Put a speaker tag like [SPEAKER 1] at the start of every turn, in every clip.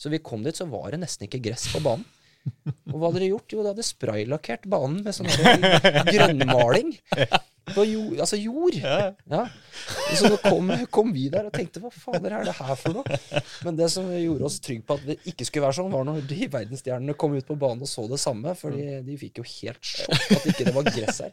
[SPEAKER 1] Så vi kom dit, så var det nesten ikke gress på banen. Og hva hadde de gjort? Jo, de hadde spraylakkert banen med sånn grønnmaling. På jord, altså jord. Ja. Så nå kom, kom vi der og tenkte hva fader er det her for noe? Men det som gjorde oss trygge på at det ikke skulle være sånn, var når de verdensstjernene kom ut på banen og så det samme. For de, de fikk jo helt sjokk at ikke det var gress her.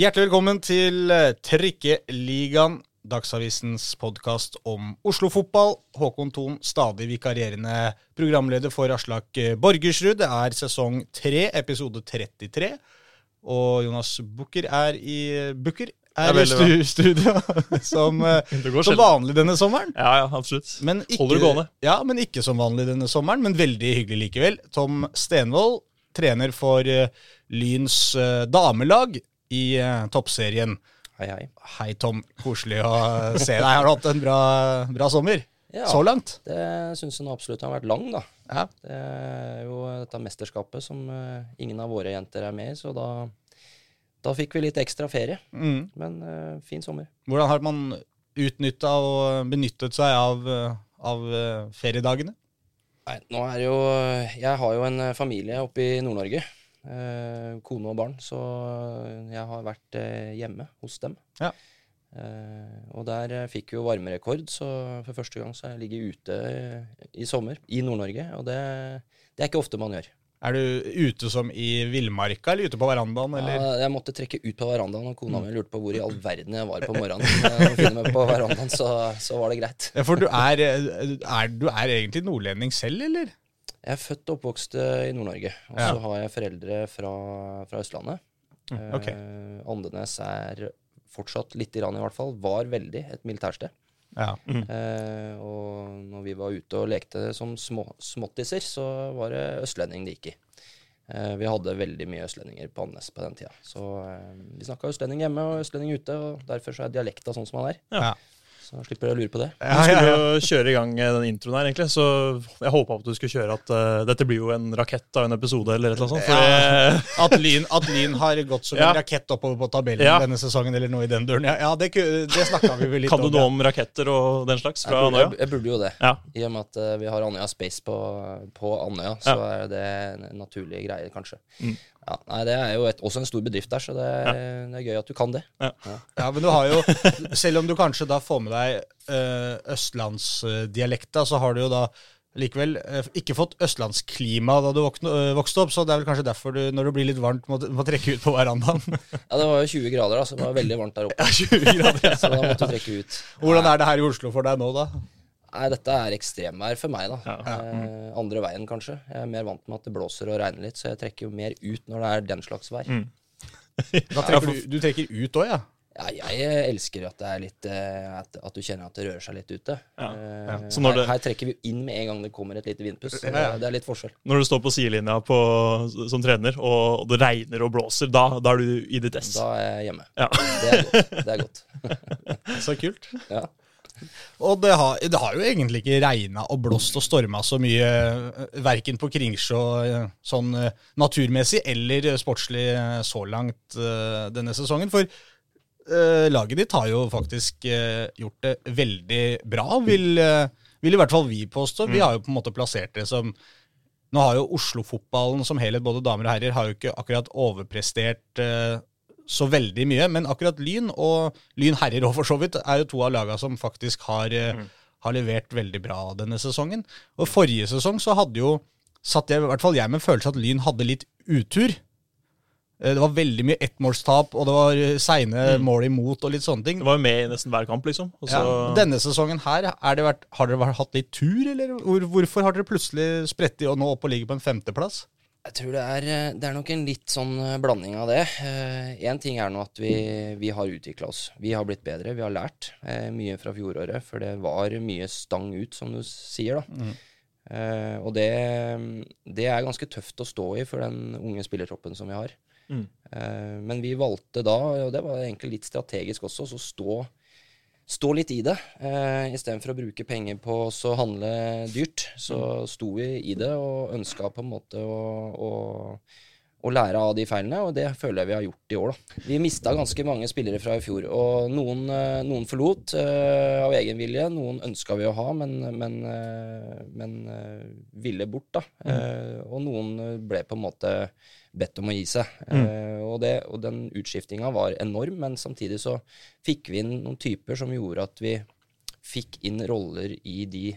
[SPEAKER 2] Hjertelig velkommen til eh, Trikkeligaen, Dagsavisens podkast om Oslo-fotball. Håkon Thon, stadig vikarierende programleder for Aslak eh, Borgersrud. Det er sesong tre, episode 33. Og Jonas Bukker er i Bukker er i stu studio som, eh, som vanlig denne sommeren.
[SPEAKER 3] Ja, ja, absolutt.
[SPEAKER 2] Men ikke,
[SPEAKER 3] Holder det gående.
[SPEAKER 2] Ja, men ikke som vanlig denne sommeren, men veldig hyggelig likevel. Tom Stenvold, trener for eh, Lyns eh, damelag i uh, toppserien.
[SPEAKER 1] Hei, hei.
[SPEAKER 2] Hei, Tom. Koselig å se deg. Har du hatt en bra, bra sommer?
[SPEAKER 1] Ja.
[SPEAKER 2] Så langt?
[SPEAKER 1] Det syns nå absolutt har vært lang, da.
[SPEAKER 2] Ja.
[SPEAKER 1] Det er jo dette mesterskapet som uh, ingen av våre jenter er med i, så da, da fikk vi litt ekstra ferie.
[SPEAKER 2] Mm.
[SPEAKER 1] Men uh, fin sommer.
[SPEAKER 2] Hvordan har man utnytta og benyttet seg av, av feriedagene?
[SPEAKER 1] Nei, nå er det jo Jeg har jo en familie oppe i Nord-Norge. Eh, kone og barn. Så jeg har vært eh, hjemme hos dem.
[SPEAKER 2] Ja.
[SPEAKER 1] Eh, og der fikk vi jo varmerekord, så for første gang så jeg ligget ute i sommer i Nord-Norge. Og det, det er ikke ofte man gjør.
[SPEAKER 2] Er du ute som i villmarka, eller ute på verandaen, eller?
[SPEAKER 1] Ja, jeg måtte trekke ut på verandaen, og kona mi lurte på hvor i all verden jeg var på morgenen. Finne meg på verandaen, så, så var det greit.
[SPEAKER 2] Ja, for du er, er, du er egentlig nordlending selv, eller?
[SPEAKER 1] Jeg er født og oppvokst eh, i Nord-Norge, og
[SPEAKER 2] Ja.
[SPEAKER 1] så har jeg foreldre fra, fra Østlandet.
[SPEAKER 2] Mm, okay.
[SPEAKER 1] Eh, Andenes er fortsatt lite grann i hvert fall, var veldig et militærsted.
[SPEAKER 2] Ja.
[SPEAKER 1] Eh, og når vi var ute og lekte som små, småttiser, så var det østlending det gikk i. Eh, vi hadde veldig mye østlendinger på Andenes på den tida. Så eh, vi snakka østlending hjemme og østlending ute, og derfor så er dialekta sånn som han er.
[SPEAKER 2] Ja.
[SPEAKER 1] Så slipper dere å lure på det.
[SPEAKER 3] Vi
[SPEAKER 2] Ja, ja,
[SPEAKER 3] skulle
[SPEAKER 2] ja.
[SPEAKER 3] jo kjøre i gang eh, den introen her, egentlig. Så jeg håpa at du skulle kjøre at uh, dette blir jo en rakett av en episode, eller et eller annet sånt.
[SPEAKER 2] Ja. At Lyn, at lyn har gått som
[SPEAKER 3] Ja.
[SPEAKER 2] en rakett oppover på tabellen
[SPEAKER 3] Ja.
[SPEAKER 2] denne sesongen, eller noe i den duren. Ja, ja det, det snakka vi vel litt om.
[SPEAKER 3] kan du
[SPEAKER 2] om.
[SPEAKER 3] noe
[SPEAKER 2] ja.
[SPEAKER 3] om raketter og den slags
[SPEAKER 1] Jeg
[SPEAKER 3] fra
[SPEAKER 1] burde,
[SPEAKER 3] Andøya?
[SPEAKER 1] jeg, jeg burde jo det.
[SPEAKER 3] Ja.
[SPEAKER 1] I og med at uh, vi har Andøya Space på, på Andøya, så
[SPEAKER 3] Ja.
[SPEAKER 1] er det en naturlig greie, kanskje.
[SPEAKER 3] Mm.
[SPEAKER 1] Ja, nei, Det er jo et, også en stor bedrift der, så det, det er gøy at du kan det.
[SPEAKER 2] Ja, men du har jo, selv om du kanskje da får med deg uh, østlandsdialekta, så har du jo da likevel eh, ikke fått østlandsklima da du øh, vokste opp, så det er vel kanskje derfor du, når det blir litt varmt, må, må trekke ut på verandaen.
[SPEAKER 1] Ja, Det var jo 20 grader, da, så det var veldig varmt der oppe.
[SPEAKER 2] Ja, 20 grader.
[SPEAKER 1] Så da måtte du trekke ut.
[SPEAKER 2] Hvordan er det her i Oslo for deg nå, da?
[SPEAKER 1] Nei, dette er ekstremvær for meg, da.
[SPEAKER 3] Ja.
[SPEAKER 1] Eh, andre veien, kanskje. Jeg er mer vant med at det blåser og regner litt, så jeg trekker jo mer ut når det er den slags vær.
[SPEAKER 3] Mm.
[SPEAKER 2] Da trekker du, du trekker ut òg, ja?
[SPEAKER 1] Ja, jeg elsker at det er litt eh, at, at du kjenner at det rører seg litt ute.
[SPEAKER 3] Ja,
[SPEAKER 1] Eh,
[SPEAKER 3] ja.
[SPEAKER 1] Her,
[SPEAKER 3] det-
[SPEAKER 1] her trekker vi jo inn med en gang det kommer et lite vindpust.
[SPEAKER 2] Ja,
[SPEAKER 1] det,
[SPEAKER 2] ja.
[SPEAKER 1] det er litt forskjell.
[SPEAKER 3] Når du står på sidelinja på, som trener, og det regner og blåser, da, da er du i ditt ess.
[SPEAKER 1] Da er jeg hjemme.
[SPEAKER 3] Ja.
[SPEAKER 1] Det er godt. Det er godt.
[SPEAKER 2] Så kult.
[SPEAKER 1] Ja.
[SPEAKER 2] Og det har, det har jo egentlig ikke regna og blåst og storma så mye, eh, verken på Kringsjå eh, sånn eh, naturmessig eller sportslig så langt denne sesongen. For laget ditt har jo faktisk gjort det veldig bra, vil, vil i hvert fall vi påstå. Vi har jo på en måte plassert det som Nå har jo Oslo-fotballen som helhet, både damer og herrer, har jo ikke akkurat overprestert eh, så veldig mye, men akkurat Lyn og Lyn herrer òg for så vidt er jo to av lagene som faktisk har, mm. har levert veldig bra denne sesongen. Og forrige sesong så hadde jo satt jeg, i hvert fall jeg med en følelse at Lyn hadde litt utur. Eh, Det var veldig mye ettmålstap, og det var seine seine mål imot og litt sånne ting.
[SPEAKER 3] Det var jo med i nesten hver kamp, liksom. Også...
[SPEAKER 2] Ja, denne sesongen her, er det vært, har dere hatt litt tur, eller hvor, hvorfor har dere plutselig spredt i og nå opp og ligger på en femteplass?
[SPEAKER 1] Jeg tror det er, eh, det er nok en litt sånn eh, blanding av det. Én ting er nå at vi, vi har utvikla oss. Vi har blitt bedre. Vi har lært eh, mye fra fjoråret, for det var mye stang ut, som du sier. da. Eh, og det, det er ganske tøft å stå i for den unge spillertroppen som vi har.
[SPEAKER 3] Mm.
[SPEAKER 1] Eh, men vi valgte da, og det var egentlig litt strategisk også, så stå, stå litt i det. Eh, Istedenfor å bruke penger på å handle dyrt, så sto vi i det og ønska på en måte å, å, og lære av de feilene, og det føler jeg vi har gjort i år. da. Vi mista ganske mange spillere fra i fjor, og noen, eh, noen forlot uh, av egen vilje. Noen ønska vi å ha, men, men, uh, men uh, ville bort, da. Mm. og noen ble på en måte bedt om å gi seg. Mm. og, det, og den utskiftinga var enorm, men samtidig så fikk vi inn noen typer som gjorde at vi fikk inn roller i de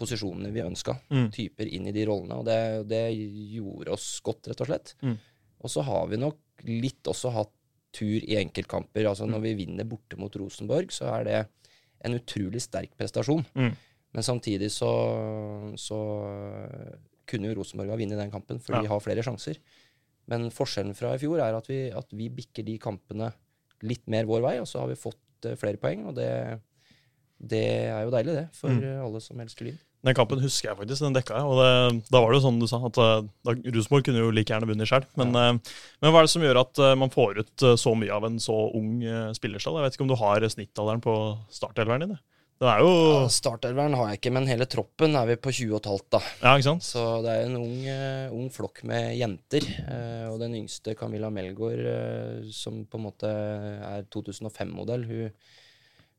[SPEAKER 1] posisjonene vi ønska. Mm. Typer inn i de rollene. Og det, det, gjorde oss godt, rett og slett. Mm. Og så har vi nok litt også hatt tur i enkeltkamper. Altså Når mm. vi vinner borte mot Rosenborg, så er det en utrolig sterk prestasjon. Mm. Men samtidig så, så, kunne jo Rosenborg ha vunnet den kampen, for ja. de har flere sjanser. Men forskjellen fra i fjor er at vi, at vi bikker de kampene litt mer vår vei, og så har vi fått uh, flere poeng. og det det er jo deilig, det, for mm. alle som elsker Lyn.
[SPEAKER 3] Den kampen husker jeg faktisk. den dekka jeg, og det, Da var det jo sånn du sa, at eh, Rosenborg kunne jo like gjerne vunnet sjøl. Men, ja. Eh, men, hva er det som gjør at eh, man får ut så mye av en så ung spillerstall? Jeg vet ikke om du har snittalderen på startelveren din? Den er jo
[SPEAKER 1] ja, Startelveren har jeg ikke, men hele troppen er vi på 20,5, da.
[SPEAKER 3] Ja, ikke sant?
[SPEAKER 1] Så det er en ung, ung flokk med jenter. og den yngste, Camilla Melgaard, som på en måte er 2005-modell, hun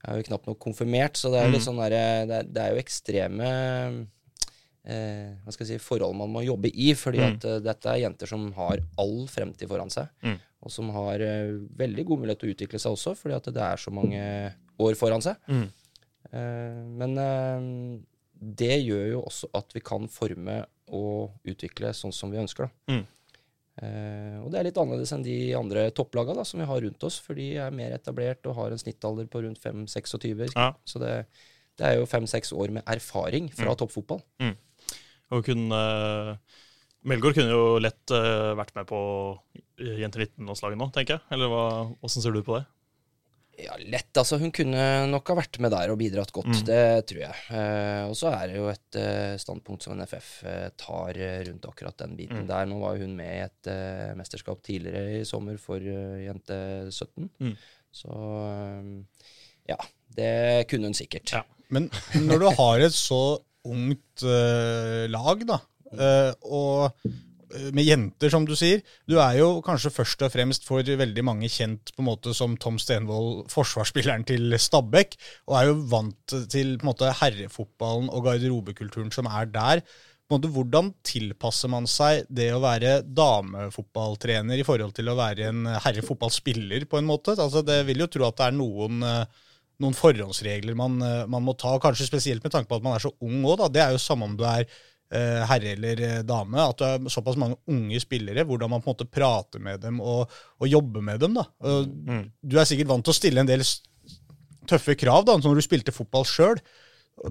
[SPEAKER 1] er jo knapt nok konfirmert, så det er, litt mm. sånn der, det, er, det er jo ekstreme eh, hva skal jeg si, forhold man må jobbe i. fordi mm. at uh, dette er jenter som har all fremtid foran seg. Mm. Og som har uh, veldig god mulighet til å utvikle seg også, fordi at det er så mange år foran seg. Mm. Uh, men det gjør jo også at vi kan forme og utvikle sånn som vi ønsker. da. Mm. Uh, og det er litt annerledes enn de andre topplagene da, som vi har rundt oss, for de er mer etablert og har en snittalder på rundt 5-26. Ja. Så det, det, er jo fem-seks år med erfaring fra mm. toppfotball. Mm.
[SPEAKER 3] Og kunne, uh, Melgaard kunne jo lett uh, vært med på Jenter 19-landslaget nå, tenker jeg. Eller hva, hvordan ser du på det?
[SPEAKER 1] Ja, lett. Altså, hun kunne nok ha vært med der og bidratt godt. Mm. Det tror jeg. Eh, og så er det jo et eh, standpunkt som NFF eh, tar eh, rundt akkurat den biten mm. der. Nå var hun med i et eh, mesterskap tidligere i sommer for uh, jente 17. Mm. Så ja, det kunne hun sikkert. Ja.
[SPEAKER 2] Men når du har et så ungt lag, da, og Eh, med jenter, som du sier. Du er jo kanskje først og fremst for veldig mange kjent på en måte som Tom Stenvold, forsvarsspilleren til Stabæk, og er jo vant til på en måte herrefotballen og garderobekulturen som er der. På en måte, hvordan tilpasser man seg det å være damefotballtrener i forhold til å være en herrefotballspiller, på en måte? Altså, det vil jo tro at det er noen, eh, noen forhåndsregler man, eh, man, må ta, kanskje spesielt med tanke på at man er så ung òg. Det er jo samme om du er Eh, herre eller eh, dame, at det er såpass mange unge spillere, hvordan man på en måte prater med dem og, og jobber med dem. da. Mm. Du er sikkert vant til å stille en del tøffe krav da, når du spilte fotball sjøl.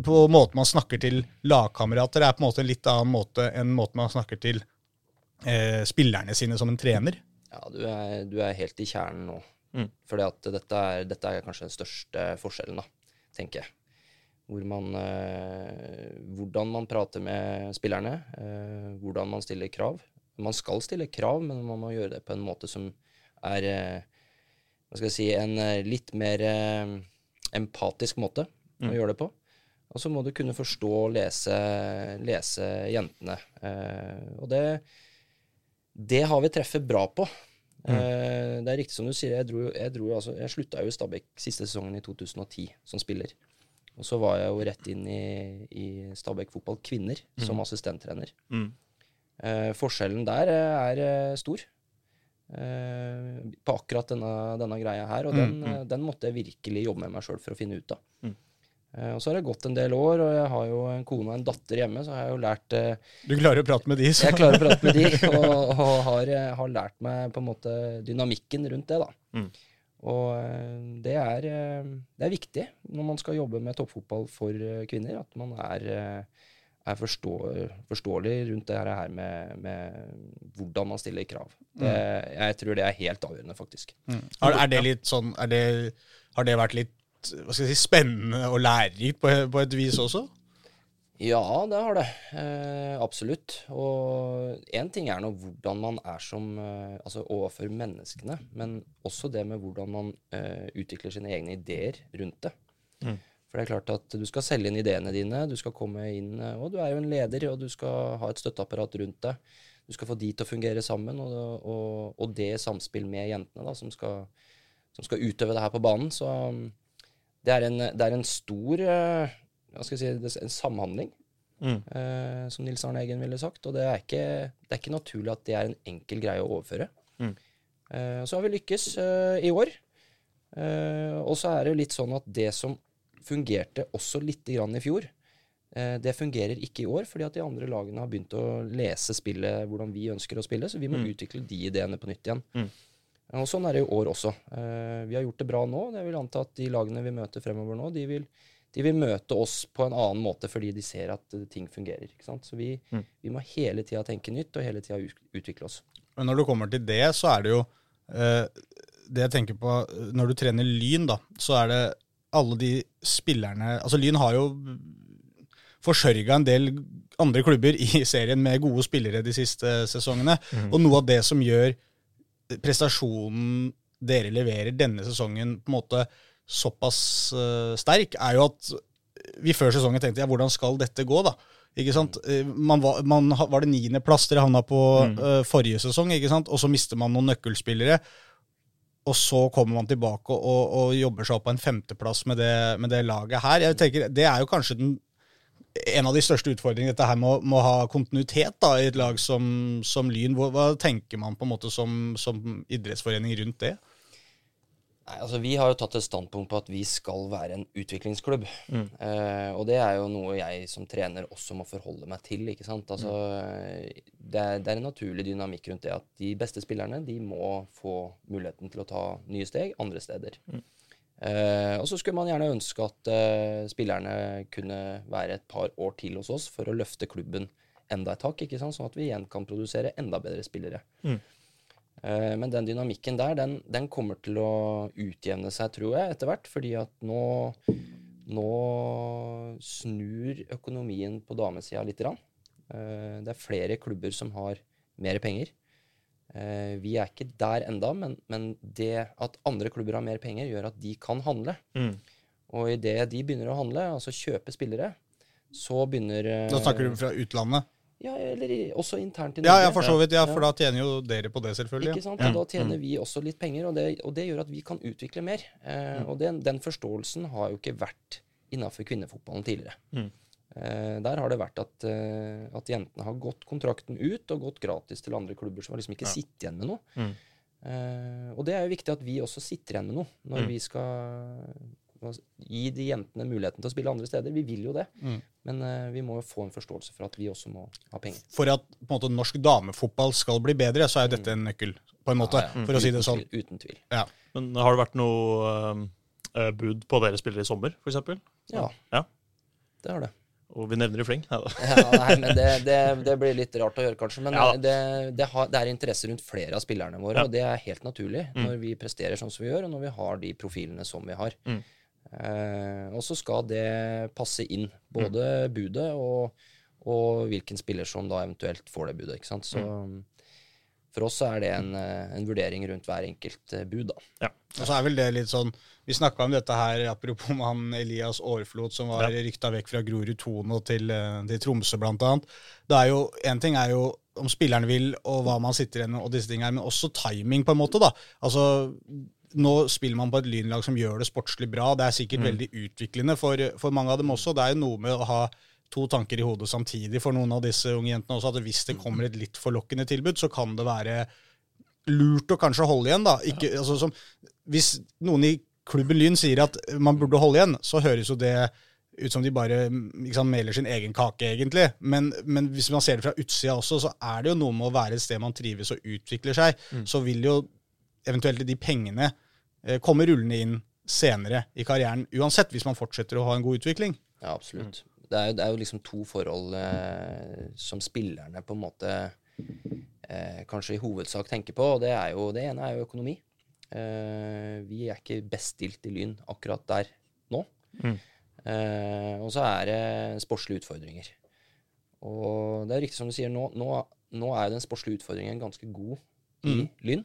[SPEAKER 2] På måten man snakker til lagkamerater er på en måte en litt annen måte enn måten man snakker til eh, spillerne sine som en trener.
[SPEAKER 1] Ja, du er, du er helt i kjernen nå. Mm. For dette, dette, er kanskje den største forskjellen, da, tenker jeg hvor man, eh, hvordan man prater med spillerne, eh, hvordan man stiller krav. Man skal stille krav, men man må gjøre det på en måte som er eh, hva skal jeg si, en litt mer empatisk måte mm. å gjøre det på. Og så må du kunne forstå og lese, lese jentene. og det, det har vi treffet bra på. Mm. det er riktig som du sier. Jeg, dro, jeg, dro, altså, jeg slutta jo i Stabæk siste sesongen i 2010 som spiller. Og så var jeg jo rett inn i, i Stabæk fotball kvinner mm. som assistenttrener. Mm. Eh, forskjellen der eh, er eh, stor eh, på akkurat denne, denne, greia her. Og mm. den, mm. den, måtte jeg virkelig jobbe med meg sjøl for å finne ut av. Mm. Eh, og så har det gått en del år, og jeg har jo en kone og en datter hjemme, så har jeg jo lært eh,
[SPEAKER 2] Du klarer å prate med de,
[SPEAKER 1] så. Jeg klarer å prate med de, og, og har, har, lært meg på en måte dynamikken rundt det, da. Og eh, det er, eh, det er, viktig når man skal jobbe med toppfotball for eh, kvinner, at man er, er forstå, forståelig rundt det her med, med, hvordan man stiller krav. Det, mm. jeg tror det er helt avgjørende, faktisk.
[SPEAKER 2] Mm. Er, er, det litt sånn det, Har det vært litt hva skal jeg si, spennende og lærerikt på, på et vis også?
[SPEAKER 1] Ja, det har det. Eh, absolutt. Og én ting er nå hvordan man er som eh, Altså overfor menneskene, men også det med hvordan man eh, utvikler sine egne ideer rundt det. Mm. For det er klart at du skal selge inn ideene dine, du skal komme inn eh, Og du er jo en leder, og du skal ha et støtteapparat rundt deg. du skal få de til å fungere sammen, og, og, og det samspill med jentene da, som skal, som skal utøve det her på banen. Så um, det er en, det er en stor eh, hva skal jeg si, det en samhandling,
[SPEAKER 3] Mm.
[SPEAKER 1] eh, som Nils Arne Eggen ville sagt. Og det er, ikke, det er ikke naturlig at det er en enkel greie å overføre.
[SPEAKER 3] Mm.
[SPEAKER 1] Eh, så har vi lykkes eh, i år. Eh, og så er det jo litt sånn at det som fungerte også lite grann i fjor, eh, det fungerer ikke i år, fordi at de andre lagene har begynt å lese spillet hvordan vi ønsker å spille, så vi må
[SPEAKER 3] Mm.
[SPEAKER 1] utvikle de ideene på nytt igjen.
[SPEAKER 3] Mm.
[SPEAKER 1] Og sånn er det i år også. Eh, vi har gjort det bra nå. Jeg vil anta at de lagene vi møter fremover nå, de vil, de vil møte oss på en annen måte fordi de ser at eh, ting fungerer. ikke sant? Så vi,
[SPEAKER 3] Mm.
[SPEAKER 1] vi må hele tida tenke nytt og hele tida utvikle oss.
[SPEAKER 2] Men når du kommer til det, så er det jo eh, Det jeg tenker på eh, Når du trener Lyn, da, så er det alle de spillerne Altså, Lyn har jo forsørga en del andre klubber i serien med gode spillere de siste sesongene. Og noe av det som gjør prestasjonen dere leverer denne sesongen på en måte såpass uh, sterk, er jo at vi før sesongen tenkte ja, hvordan skal dette gå, da? Ikke sant? Eh, Man var, man var det niendeplass dere havna på eh, forrige sesong, ikke sant? og så mister man noen nøkkelspillere. Og så kommer man tilbake og, og jobber seg opp på en femteplass med det, med det laget her. Jeg tenker, Det er jo kanskje den, en av de største utfordringene, dette her med å ha kontinuitet da, i et lag som, som Lyn. Hva, hva tenker man på en måte som, som idrettsforening rundt det?
[SPEAKER 1] Nei, altså Vi har jo tatt et standpunkt på at vi skal være en utviklingsklubb. Eh, og det er jo noe jeg som trener også må forholde meg til. ikke sant? Altså, det, er, det er en naturlig dynamikk rundt det at de beste spillerne de må få muligheten til å ta nye steg andre steder. Eh, og så skulle man gjerne ønske at eh, spillerne kunne være et par år til hos oss for å løfte klubben enda et hakk, ikke sant? sånn at vi igjen kan produsere enda bedre spillere. Eh, Men den dynamikken der, den, den kommer til å utjevne seg, tror jeg, etter hvert. Fordi at nå, nå snur økonomien på damesida litt. Grann. Eh, Det er flere klubber som har mer penger. Eh, Vi er ikke der enda, men, men det at andre klubber har mer penger, gjør at de kan handle.
[SPEAKER 3] Mm.
[SPEAKER 1] Og idet de begynner å handle, altså kjøpe spillere, så begynner eh,
[SPEAKER 2] Da snakker du fra utlandet?
[SPEAKER 1] Ja, eller også internt i Norge.
[SPEAKER 2] ja, for så vidt. Ja,
[SPEAKER 1] Ja.
[SPEAKER 2] for da tjener jo dere på det, selvfølgelig.
[SPEAKER 1] Ikke sant? Og da tjener vi også litt penger, og det, og det gjør at vi kan utvikle mer. Eh, Og den, den forståelsen har jo ikke vært innafor kvinnefotballen tidligere.
[SPEAKER 3] Mm.
[SPEAKER 1] Eh, der har det vært at, eh, at jentene har gått kontrakten ut og gått gratis til andre klubber som har liksom ikke
[SPEAKER 3] Ja.
[SPEAKER 1] sittet igjen med noe.
[SPEAKER 3] Mm.
[SPEAKER 1] Eh, og det er jo viktig at vi også sitter igjen med noe når
[SPEAKER 3] Mm.
[SPEAKER 1] vi skal gi de jentene muligheten til å spille andre steder. Vi vil jo det,
[SPEAKER 2] Mm.
[SPEAKER 1] men uh, vi må jo få en forståelse for at vi også må ha penger.
[SPEAKER 2] For at på en måte, norsk damefotball skal bli bedre, så er jo dette en nøkkel, på en måte.
[SPEAKER 1] Ja, ja.
[SPEAKER 2] For å si det sånn.
[SPEAKER 1] tvil, Uten tvil.
[SPEAKER 2] Ja.
[SPEAKER 3] Men har det vært noe uh, bud på dere spillere i sommer, f.eks.?
[SPEAKER 1] Ja,
[SPEAKER 3] Ja.
[SPEAKER 1] det har det.
[SPEAKER 3] Og vi nevner i fleng.
[SPEAKER 1] Ja, nei, men det, det, det blir litt rart å gjøre, kanskje. Men
[SPEAKER 3] Ja.
[SPEAKER 1] det, det, har, det er interesse rundt flere av spillerne våre,
[SPEAKER 3] Ja.
[SPEAKER 1] og det er helt naturlig
[SPEAKER 3] Mm.
[SPEAKER 1] når vi presterer sånn som vi gjør, og når vi har de profilene som vi har.
[SPEAKER 3] Mm.
[SPEAKER 1] Eh, og så skal det passe inn,
[SPEAKER 3] Mm.
[SPEAKER 1] både budet og, og hvilken spiller som da eventuelt får det budet. ikke sant? Så
[SPEAKER 3] Mm.
[SPEAKER 1] for oss så er det en, eh, en vurdering rundt hver enkelt eh, bud, da. Ja.
[SPEAKER 2] Og så er vel det litt sånn Vi snakka om dette her apropos med han Elias Aarflot som var
[SPEAKER 3] Ja.
[SPEAKER 2] rykta vekk fra Grorud Tono til, eh, til Tromsø, blant annet. Det er jo, En ting er jo om spilleren vil, og hva man sitter igjen med, og disse tingene, men også timing, på en måte. da. Altså, Nå spiller man på et lynlag som gjør det sportslig bra. Det er sikkert
[SPEAKER 3] Mm.
[SPEAKER 2] veldig utviklende for, for mange av dem også. Det er jo noe med å ha to tanker i hodet samtidig for noen av disse unge jentene også. At hvis det kommer et litt forlokkende tilbud, så kan det være lurt å kanskje holde igjen. da. Ikke, altså, som, hvis noen i klubben Lyn sier at man burde holde igjen, så høres jo det ut som de bare sant, meler sin egen kake, egentlig. Men, men hvis man ser det fra utsida også, så er det jo noe med å være et sted man trives og utvikler seg. Så vil jo eventuelt de pengene eh, komme rullende inn senere i karrieren, uansett, hvis man fortsetter å ha en god utvikling.
[SPEAKER 1] Ja, absolutt. Det, er jo, det er jo liksom to forhold eh, som spillerne på en måte eh, kanskje i hovedsak tenker på. og Det, er jo, det ene er jo økonomi. Eh, vi er ikke best stilt i Lyn akkurat der nå.
[SPEAKER 3] Mm.
[SPEAKER 1] Eh, og så er det sportslige utfordringer. Og det er riktig som du sier, nå, nå, nå er jo den sportslige utfordringen ganske god i
[SPEAKER 2] Mm.
[SPEAKER 1] Lyn.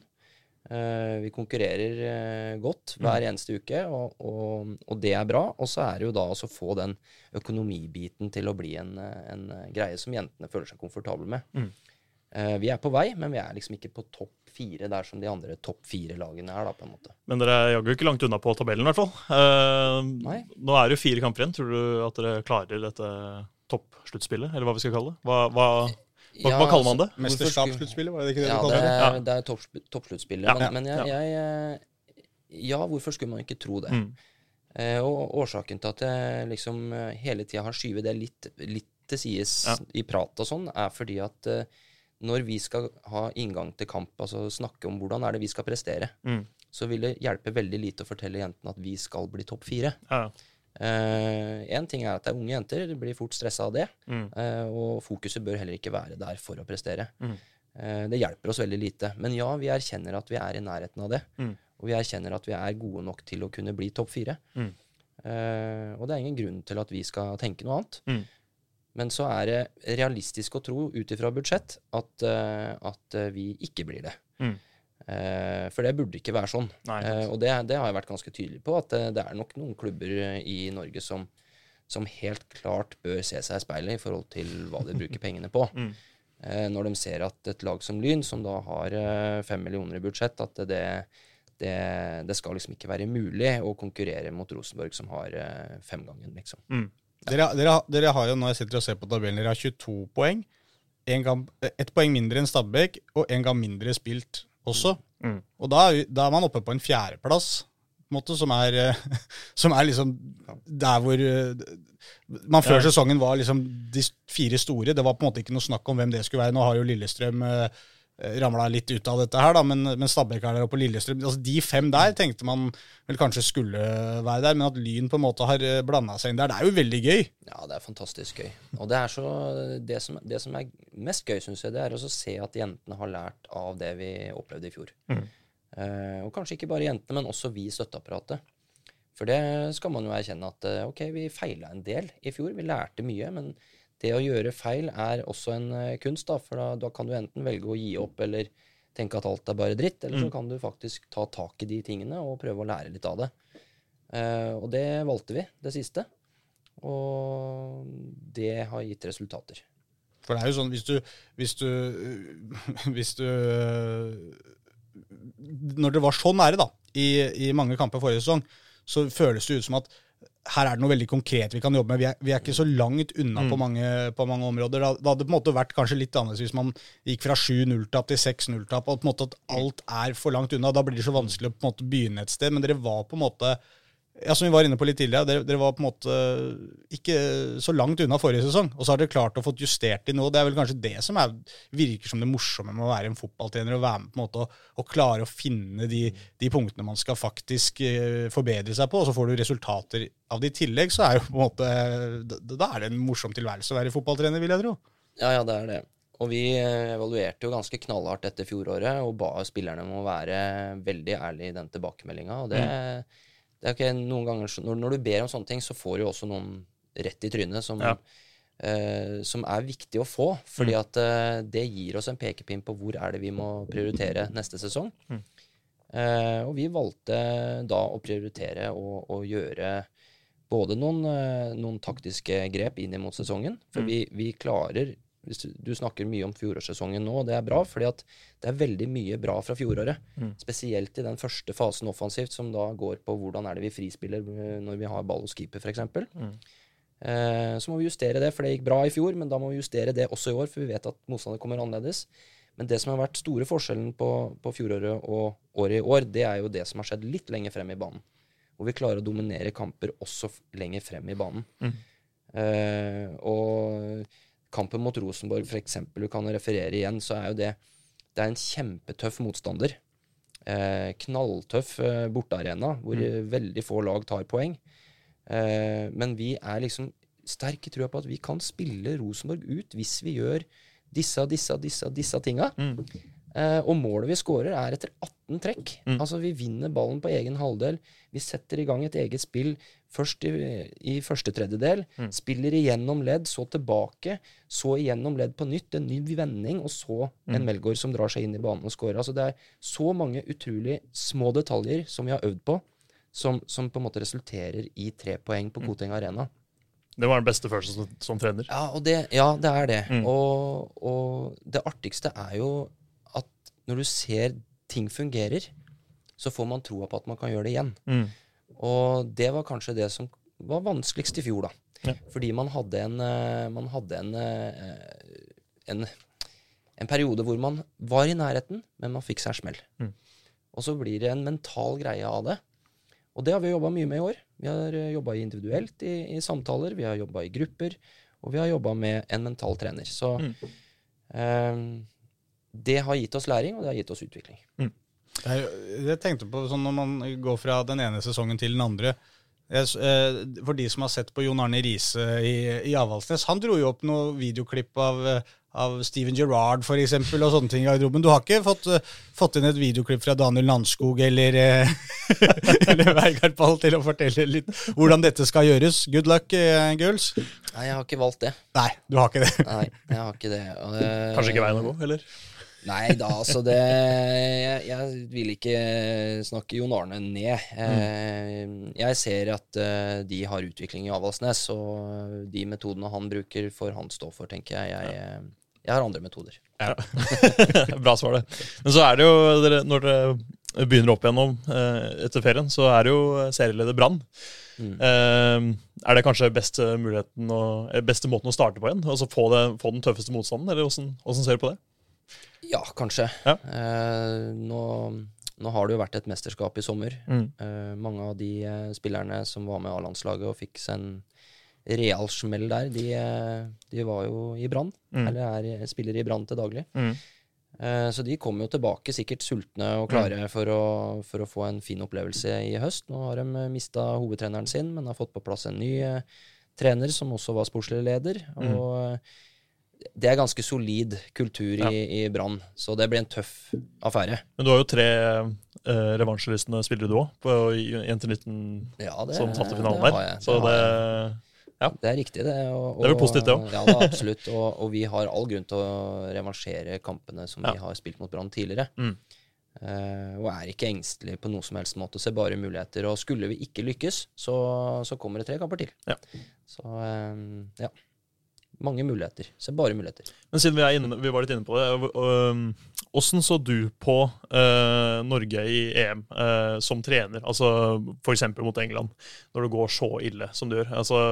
[SPEAKER 1] Eh, vi konkurrerer eh, godt hver eneste uke, og, og, og det er bra. Og så er det jo da å få den økonomibiten til å bli en, eh, en greie som jentene føler seg komfortable med.
[SPEAKER 3] Mm.
[SPEAKER 1] Vi er på vei, men vi er liksom ikke på topp fire der som de andre topp fire-lagene er, da, på en måte.
[SPEAKER 3] Men dere er jaggu ikke langt unna på tabellen, i hvert fall. Eh, nå er det jo fire kamper igjen. Tror du at dere klarer dette toppsluttspillet, eller hva vi skal kalle det? Hva, hva, hva, hva kaller man det?
[SPEAKER 1] Hvorfor skulle-
[SPEAKER 2] Mesterskapssluttspillet, var det ikke det
[SPEAKER 1] Ja,
[SPEAKER 2] du
[SPEAKER 1] det
[SPEAKER 2] kalte det?
[SPEAKER 1] er, det er topp, toppsluttspillet.
[SPEAKER 3] Ja,
[SPEAKER 1] men, men jeg,
[SPEAKER 3] ja.
[SPEAKER 1] jeg Ja, hvorfor skulle man ikke tro det?
[SPEAKER 3] Mm.
[SPEAKER 1] Eh, og årsaken til at jeg liksom eh, hele tida har skyvet det litt, litt til sides
[SPEAKER 3] Ja.
[SPEAKER 1] i prat og sånn, er fordi at eh, når vi skal ha inngang til kamp, altså snakke om hvordan er det vi skal prestere,
[SPEAKER 3] Mm.
[SPEAKER 1] så vil det hjelpe veldig lite å fortelle jentene at vi skal bli topp fire.
[SPEAKER 3] Ja, ja.
[SPEAKER 1] uh, ting er at det er unge jenter, de blir fort stressa av det.
[SPEAKER 3] Mm.
[SPEAKER 1] Uh, og fokuset bør heller ikke være der for å prestere.
[SPEAKER 3] Mm.
[SPEAKER 1] Uh, det hjelper oss veldig lite. Men ja, vi erkjenner at vi er i nærheten av det.
[SPEAKER 3] Mm.
[SPEAKER 1] Og vi erkjenner at vi er gode nok til å kunne bli topp fire.
[SPEAKER 3] Mm.
[SPEAKER 1] Eh, og det er ingen grunn til at vi skal tenke noe annet.
[SPEAKER 3] Mm.
[SPEAKER 1] Men så er det realistisk å tro ut ifra budsjett at, eh, at eh, vi ikke blir det. Eh, for det burde ikke være sånn.
[SPEAKER 3] Nei,
[SPEAKER 1] Eh, og det, det har jeg vært ganske tydelig på, at eh, det er nok noen klubber i Norge som, som helt klart bør se seg i speilet i forhold til hva de bruker pengene på.
[SPEAKER 3] Mm.
[SPEAKER 1] Eh, når de ser at et lag som Lyn, som da har fem millioner i budsjett, at det, det, det skal liksom ikke være mulig å konkurrere mot Rosenborg, som har femgangen, liksom.
[SPEAKER 3] Mm.
[SPEAKER 2] Dere, dere, dere har jo, når jeg sitter og ser på tabellen, dere har 22 poeng. En kamp, ett poeng mindre enn Stabæk, og en gang mindre spilt også.
[SPEAKER 3] Mm.
[SPEAKER 2] Og da, da er man oppe på en fjerdeplass, på en måte, som er, eh, som er liksom der hvor eh, man før sesongen var liksom de fire store. Det var på en måte ikke noe snakk om hvem det skulle være. Nå har jo Lillestrøm eh, ramla litt ut av dette her, da, men, men Stabæk er der oppe, og Lillestrøm altså De fem der tenkte man vel kanskje skulle være der, men at Lyn på en måte har blanda seg inn der, det er jo veldig gøy.
[SPEAKER 1] Ja, det er fantastisk gøy. Og det er så Det som, det som er mest gøy, syns jeg, det er å se at jentene har lært av det vi opplevde i fjor.
[SPEAKER 3] Mm.
[SPEAKER 1] Eh, og kanskje ikke bare jentene, men også vi i støtteapparatet. For det skal man jo erkjenne at eh, ok, vi feila en del i fjor. Vi lærte mye, men det å gjøre feil er også en eh, kunst, da. For da, da kan du enten velge å gi opp eller tenke at alt er bare dritt, eller så
[SPEAKER 3] Mm.
[SPEAKER 1] kan du faktisk ta tak i de tingene og prøve å lære litt av det. Uh, og det valgte vi, det siste. Og det har gitt resultater.
[SPEAKER 2] For det er jo sånn, hvis du Hvis du, hvis du Når det var så nære, da, i, i mange kamper forrige sesong, så føles det ut som at her er det noe veldig konkret vi kan jobbe med. Vi er, vi er ikke så langt unna
[SPEAKER 3] Mm.
[SPEAKER 2] på, mange, på mange områder. Det det hadde på en måte vært kanskje litt annerledes hvis man gikk fra 7-0-tap til 6-0-tap, og på en måte at alt er for langt unna. Da blir det så vanskelig å på en måte begynne et sted. Men dere var på en måte ja, som vi var inne på litt tidligere, dere, dere var på en måte ikke så langt unna forrige sesong. Og så har dere klart å få justert de nå. Det er vel kanskje det som er, virker som det morsomme med å være en fotballtrener. Å være med på en måte og, og klare å finne de, de punktene man skal faktisk eh, forbedre seg på, og så får du resultater av det i tillegg. Så er jo på en måte Da, er det en morsom tilværelse å være fotballtrener, vil jeg tro.
[SPEAKER 1] Ja, ja, det er det. Og vi eh, evaluerte jo ganske knallhardt etter fjoråret og ba spillerne om å være veldig ærlige i den tilbakemeldinga. Og det, det er ikke noen ganger når, når du ber om sånne ting, så får du også noen rett i trynet som,
[SPEAKER 3] Ja.
[SPEAKER 1] uh, som er viktig å få. Fordi at uh, det gir oss en pekepinn på hvor er det vi må prioritere neste sesong.
[SPEAKER 3] Mm.
[SPEAKER 1] Uh, og vi valgte da å prioritere og gjøre både noen, noen taktiske grep inn mot sesongen. For
[SPEAKER 3] Mm.
[SPEAKER 1] vi, vi klarer du, du snakker mye om fjorårssesongen nå, og det er bra, fordi at det er veldig mye bra fra fjoråret.
[SPEAKER 3] Mm.
[SPEAKER 1] Spesielt i den første fasen offensivt, som da går på hvordan er det vi frispiller eh, når vi har ball hos keeper, f.eks.
[SPEAKER 3] Mm.
[SPEAKER 1] Eh, så må vi justere det, for det gikk bra i fjor, men da må vi justere det også i år, for vi vet at motstander kommer annerledes. Men det som har vært store forskjellen på, på fjoråret og året i år, det er jo det som har skjedd litt lenger frem i banen. Hvor vi klarer å dominere kamper også lenger frem i banen.
[SPEAKER 3] Mm.
[SPEAKER 1] Eh, og kampen mot Rosenborg, for eksempel, du kan referere igjen, så er jo det Det er en kjempetøff motstander. Eh, knalltøff eh, bortearena, hvor mm. veldig få lag tar poeng. Eh, men vi er liksom sterk i trua på at vi kan spille Rosenborg ut hvis vi gjør disse, disse, disse, disse tinga.
[SPEAKER 3] Mm.
[SPEAKER 1] Eh, og målet vi skårer, er etter 18 trekk.
[SPEAKER 3] Mm.
[SPEAKER 1] Altså, vi vinner ballen på egen halvdel. Vi setter i gang et eget spill først i, i første tredjedel.
[SPEAKER 3] Mm.
[SPEAKER 1] Spiller igjennom ledd, så tilbake. Så igjennom ledd på nytt. En ny vending, og så en
[SPEAKER 3] Mm.
[SPEAKER 1] Melgaard som drar seg inn i banen og scorer. Altså, det er så mange utrolig små detaljer som vi har øvd på, som, som på en måte resulterer i tre poeng på
[SPEAKER 3] Mm.
[SPEAKER 1] Koteng Arena.
[SPEAKER 3] Det var den beste følelsen som, som trener.
[SPEAKER 1] Ja, det, ja, det er det.
[SPEAKER 3] Mm.
[SPEAKER 1] Og, og det artigste er jo at når du ser ting fungerer, så får man troa på at man kan gjøre det igjen.
[SPEAKER 3] Mm.
[SPEAKER 1] Og det var kanskje det som var vanskeligst i fjor, da.
[SPEAKER 3] Ja.
[SPEAKER 1] Fordi man hadde en, eh, man hadde en, eh, en, en periode hvor man var i nærheten, men man fikk seg en smell.
[SPEAKER 3] Mm.
[SPEAKER 1] Og så blir det en mental greie av det. Og det har vi jobba mye med i år. Vi har jobba individuelt i, i samtaler, vi har jobba i grupper, og vi har jobba med en mental trener. Så
[SPEAKER 3] Mm.
[SPEAKER 1] eh, det har gitt oss læring, og det har gitt oss utvikling.
[SPEAKER 2] Jeg, jeg tenkte på sånn når man går fra den ene sesongen til den andre. Jeg, eh, for de som har sett på Jon Arne Riise i, i Avaldsnes, han dro jo opp noe videoklipp av, eh, av Steven Gerrard for eksempel, og sånne ting i garderoben. Du har ikke fått, eh, fått inn et videoklipp fra Daniel Landskog eller, eller Veigard Pall til å fortelle litt hvordan dette skal gjøres. Good luck, girls.
[SPEAKER 1] Nei, jeg har ikke valgt det.
[SPEAKER 2] Nei, du har ikke det.
[SPEAKER 1] Nei, jeg har ikke det. Og det
[SPEAKER 3] Kanskje ikke veien å gå, eller?
[SPEAKER 1] Nei da, altså det jeg, jeg vil ikke snakke Jon Arne ned. Eh, jeg ser at eh, de har utvikling i Avaldsnes, og de metodene han bruker, får han stå for, tenker jeg. Jeg, eh, jeg har andre metoder.
[SPEAKER 3] Bra svar, det. Men så er det jo, når dere begynner opp igjennom etter ferien, så er det jo serieleder Brann.
[SPEAKER 1] Mm.
[SPEAKER 3] Er det kanskje beste eh, beste måten å starte på igjen? Altså få, det, få den tøffeste motstanden, eller hvordan ser du på det?
[SPEAKER 1] Ja, kanskje.
[SPEAKER 3] Ja.
[SPEAKER 1] Eh, nå, nå har det jo vært et mesterskap i sommer.
[SPEAKER 3] Mm.
[SPEAKER 1] Eh, mange av de eh, spillerne som var med A-landslaget og fikk seg en real smell der, de, eh, de var jo i Brann.
[SPEAKER 3] Mm.
[SPEAKER 1] Eller er, spiller i Brann til daglig.
[SPEAKER 3] Mm.
[SPEAKER 1] Eh, Så de kommer jo tilbake sikkert sultne og klare for, å, for å få en fin opplevelse i høst. Nå har de mista hovedtreneren sin, men har fått på plass en ny eh, trener som også var sportslig leder.
[SPEAKER 3] Mm.
[SPEAKER 1] Og eh, det er ganske solid kultur
[SPEAKER 3] Ja.
[SPEAKER 1] i, i Brann, så det blir en tøff affære.
[SPEAKER 3] Men du har jo tre eh, revansjelystne spillere du òg, i 1-19
[SPEAKER 1] Ja, det,
[SPEAKER 3] som tapte
[SPEAKER 1] det
[SPEAKER 3] finalen der. Så
[SPEAKER 1] det
[SPEAKER 3] det,
[SPEAKER 1] jeg. Det er riktig, det. Og,
[SPEAKER 3] Det er vel positivt, det også.
[SPEAKER 1] Ja, da, absolutt. Og, og vi har all grunn til å revansjere kampene som
[SPEAKER 3] Ja.
[SPEAKER 1] vi har spilt mot Brann tidligere.
[SPEAKER 3] Mm.
[SPEAKER 1] Uh, og er ikke engstelig på noen som helst måte, ser bare muligheter. Og skulle vi ikke lykkes, så, så kommer det tre kamper til.
[SPEAKER 3] Ja.
[SPEAKER 1] Så um, ja. Mange muligheter. Så bare muligheter.
[SPEAKER 3] Men siden vi, inne, vi var litt inne på det, åssen så du på eh, Norge i EM eh, som trener? Altså f.eks. mot England, når det går så ille som det gjør. Altså,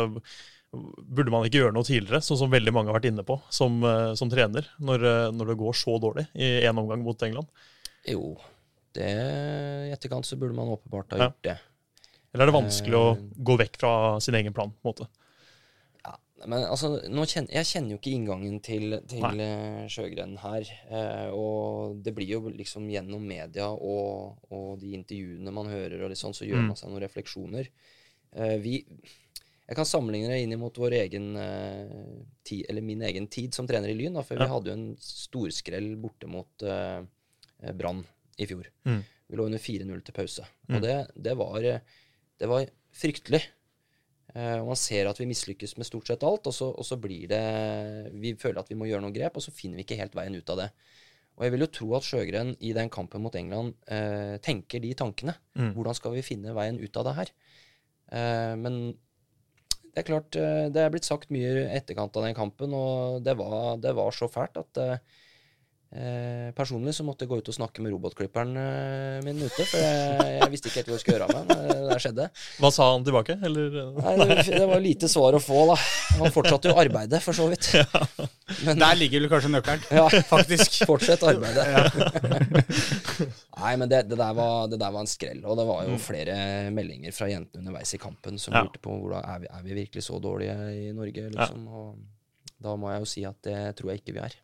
[SPEAKER 3] burde man ikke gjøre noe tidligere, sånn som veldig mange har vært inne på som, eh, som trener, når, når det går så dårlig i én omgang mot England?
[SPEAKER 1] Jo, det, i etterkant så burde man åpenbart ha
[SPEAKER 3] Ja.
[SPEAKER 1] gjort det.
[SPEAKER 3] Eller er det vanskelig å
[SPEAKER 1] Eh.
[SPEAKER 3] gå vekk fra sin egen plan? på en måte?
[SPEAKER 1] Men altså, kjenner, jeg kjenner jo ikke inngangen til, til eh, Sjøgren her. Eh, og det blir jo liksom gjennom media og, og de intervjuene man hører, og litt sånn, så gjør
[SPEAKER 3] Mm.
[SPEAKER 1] man seg noen refleksjoner. Eh, vi, jeg kan sammenligne det inn mot vår egen eh, tid, eller min egen tid som trener i Lyn. Da, for
[SPEAKER 3] Ja.
[SPEAKER 1] vi hadde jo en storskrell borte mot eh, Brann i fjor.
[SPEAKER 3] Mm.
[SPEAKER 1] Vi lå under 4-0 til pause.
[SPEAKER 3] Mm.
[SPEAKER 1] Og det, det, var, eh, det var fryktelig. Eh, og man ser at vi mislykkes med stort sett alt, og så, og så blir det Vi føler at vi må gjøre noen grep, og så finner vi ikke helt veien ut av det. Og jeg vil jo tro at Sjøgren i den kampen mot England eh, tenker de tankene.
[SPEAKER 3] Mm.
[SPEAKER 1] Hvordan skal vi finne veien ut av det her? Eh, men det er klart, eh, det er blitt sagt mye i etterkant av den kampen, og det var, det var så fælt at eh, eh, personlig så måtte jeg gå ut og snakke med robotklipperen eh, min ute, for jeg, jeg visste ikke helt hva jeg skulle gjøre av meg når det skjedde.
[SPEAKER 3] Hva sa han tilbake? Eller,
[SPEAKER 1] Nei, det, det var lite svar å få, da. Han fortsatte jo arbeidet, for så vidt. Men
[SPEAKER 2] Der ligger vel kanskje nøkkelen.
[SPEAKER 1] ja,
[SPEAKER 2] Faktisk.
[SPEAKER 1] fortsett arbeidet. Nei, men det, det, der var, det der var en skrell. Og det var jo flere meldinger fra jentene underveis i kampen som
[SPEAKER 3] Ja.
[SPEAKER 1] lurte på hvordan er vi, er vi virkelig så dårlige i Norge, liksom. Og da må jeg jo si at det tror jeg ikke vi er.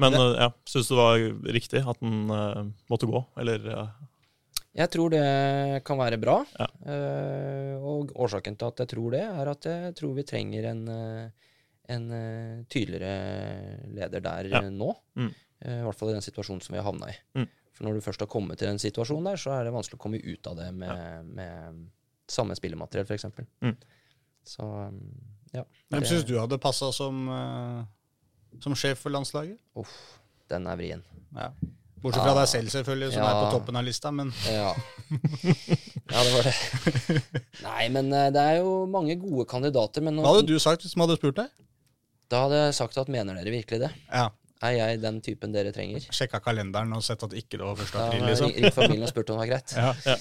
[SPEAKER 3] Men det, ja, syns du det var riktig at den uh, måtte gå? Eller Uh?
[SPEAKER 1] Jeg tror det kan være bra.
[SPEAKER 3] Ja.
[SPEAKER 1] Uh, og årsaken til at jeg tror det, er at jeg tror vi trenger en, eh, en eh, tydeligere leder der
[SPEAKER 3] Ja.
[SPEAKER 1] eh, nå.
[SPEAKER 3] Mm.
[SPEAKER 1] Eh, I hvert fall i den situasjonen som vi har havna i.
[SPEAKER 3] Mm.
[SPEAKER 1] For når du først har kommet til den situasjonen der, så er det vanskelig å komme ut av det med, med samme spillemateriell, f.eks.
[SPEAKER 3] Mm.
[SPEAKER 1] Så um, ja.
[SPEAKER 2] Hvem syns du hadde passa som, eh, som sjef for landslaget?
[SPEAKER 1] Uff, den er vrien.
[SPEAKER 2] Ja. Bortsett fra
[SPEAKER 1] ja.
[SPEAKER 2] deg selv, selvfølgelig, som
[SPEAKER 1] Ja.
[SPEAKER 2] er på toppen av lista. Men
[SPEAKER 1] Ja. Ja, det var det. Nei, men eh, det er jo mange gode kandidater. Men
[SPEAKER 2] Hva hadde du sagt hvis de hadde spurt deg?
[SPEAKER 1] da hadde jeg sagt at mener dere virkelig det?
[SPEAKER 2] Ja,
[SPEAKER 1] Er jeg den typen dere trenger?
[SPEAKER 2] Sjekka kalenderen og sett at ikke det var 1. April, liksom.
[SPEAKER 1] ringt familien og spurt om det var greit.
[SPEAKER 2] Ja.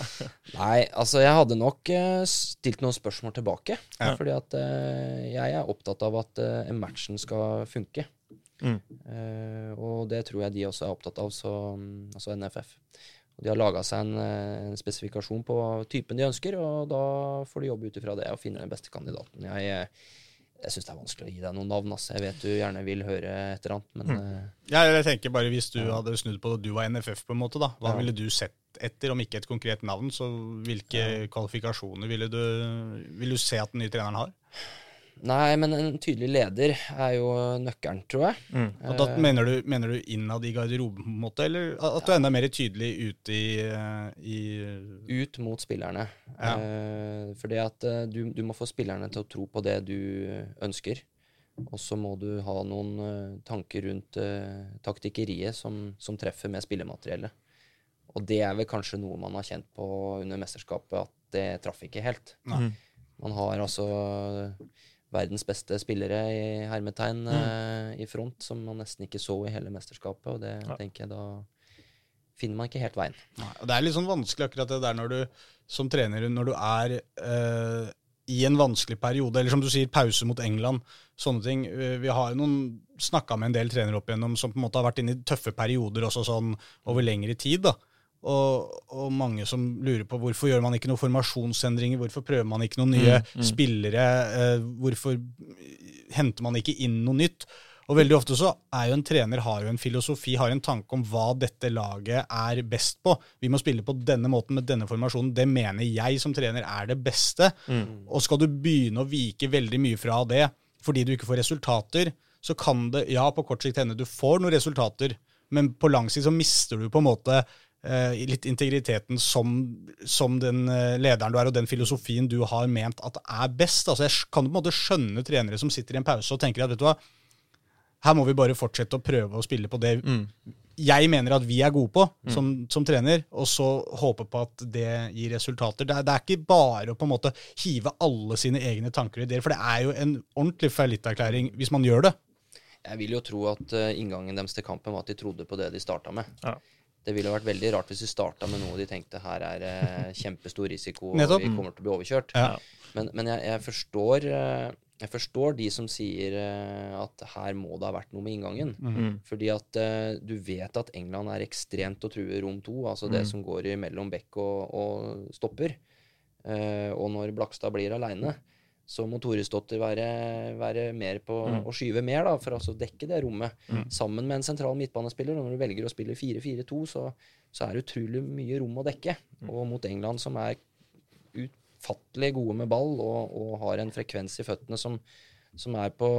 [SPEAKER 1] Nei, altså jeg hadde nok eh, stilt noen spørsmål tilbake.
[SPEAKER 2] Ja.
[SPEAKER 1] Fordi at eh, jeg er opptatt av at uh, matchen skal funke.
[SPEAKER 3] Mm.
[SPEAKER 1] Eh, og det tror jeg de også er opptatt av, så, altså NFF. Og de har laga seg en, eh, en spesifikasjon på typen de ønsker, og da får de jobbe ut ifra det og finne den beste kandidaten. Jeg, eh, jeg syns det er vanskelig å gi deg noen navn. ass. Jeg vet du gjerne vil høre et eller annet, men mm.
[SPEAKER 2] Ja, jeg tenker bare Hvis du hadde snudd på det, du var NFF, på en måte, da, hva
[SPEAKER 1] Ja.
[SPEAKER 2] ville du sett etter? Om ikke et konkret navn, så hvilke kvalifikasjoner ville du, vil du se at den nye treneren har?
[SPEAKER 1] Nei, men en tydelig leder er jo nøkkelen, tror jeg.
[SPEAKER 3] Mm.
[SPEAKER 2] Og da mener du, mener du innad i garderoben, på en måte, eller at du er enda mer tydelig ute i, eh, i
[SPEAKER 1] ut mot spillerne.
[SPEAKER 2] Ja.
[SPEAKER 1] Eh, fordi at eh, du, du må få spillerne til å tro på det du ønsker. Og så må du ha noen eh, tanker rundt eh, taktikkeriet som, som treffer med spillemateriellet. Og det er vel kanskje noe man har kjent på under mesterskapet, at det traff ikke helt.
[SPEAKER 2] Nei.
[SPEAKER 1] Man har altså verdens beste spillere i hermetegn eh, i front, som man nesten ikke så i hele mesterskapet. Og det
[SPEAKER 3] Ja.
[SPEAKER 1] tenker jeg da finner man ikke helt veien.
[SPEAKER 2] Det er litt sånn vanskelig akkurat det der når du som trener når du er eh, i en vanskelig periode, eller som du sier, pause mot England, sånne ting. Vi har jo snakka med en del trenere opp igjennom som på en måte har vært inne i tøffe perioder også sånn over lengre tid. da. Og, og mange som lurer på hvorfor gjør man ikke noen formasjonsendringer, hvorfor prøver man ikke noen nye spillere, eh, hvorfor henter man ikke inn noe nytt? Og veldig ofte så er jo en trener har jo en filosofi, har en tanke om hva dette laget er best på. Vi må spille på denne måten med denne formasjonen. Det mener jeg som trener er det beste. Og skal du begynne å vike veldig mye fra det fordi du ikke får resultater, så kan det ja, på kort sikt hende du får noen resultater, men på lang sikt så mister du på en måte litt integriteten som, som den eh, lederen du er, og den filosofien du har ment at er best. Altså Jeg kan på en måte skjønne trenere som sitter i en pause og tenker at vet du hva, her må vi bare fortsette å prøve å spille på det jeg mener at vi er gode på som, som trener, og så håpe på at det gir resultater. Det er, det er ikke bare å på en måte hive alle sine egne tanker og ideer, for det er jo en ordentlig fallitterklæring hvis man gjør det.
[SPEAKER 1] Jeg vil jo tro at eh, inngangen deres til kampen var at de trodde på det de starta med.
[SPEAKER 3] Ja.
[SPEAKER 1] Det ville vært veldig rart hvis du starta med noe de tenkte her er eh, kjempestor risiko, og vi kommer til å bli overkjørt.
[SPEAKER 2] Ja.
[SPEAKER 1] Men, men jeg, jeg, forstår, eh, jeg forstår de som sier eh, at her må det ha vært noe med inngangen.
[SPEAKER 3] Mm.
[SPEAKER 1] Fordi at eh, du vet at England er ekstremt å true rom to, altså det som går mellom bekk og, og stopper. Eh, og når Blakstad blir aleine, så må Toresdotter være, være mer på å skyve mer, da, for altså å dekke det rommet. Sammen med en sentral midtbanespiller. Og når du velger å spille 4-4-2, så, så er det utrolig mye rom å dekke. Og mot England, som er utfattelig gode med ball og, og har en frekvens i føttene som, som er på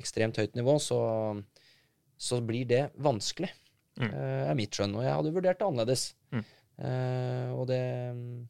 [SPEAKER 1] ekstremt høyt nivå, så, så blir det vanskelig. eh, er mitt skjønn. Og jeg hadde vurdert det annerledes. Eh, og det mm,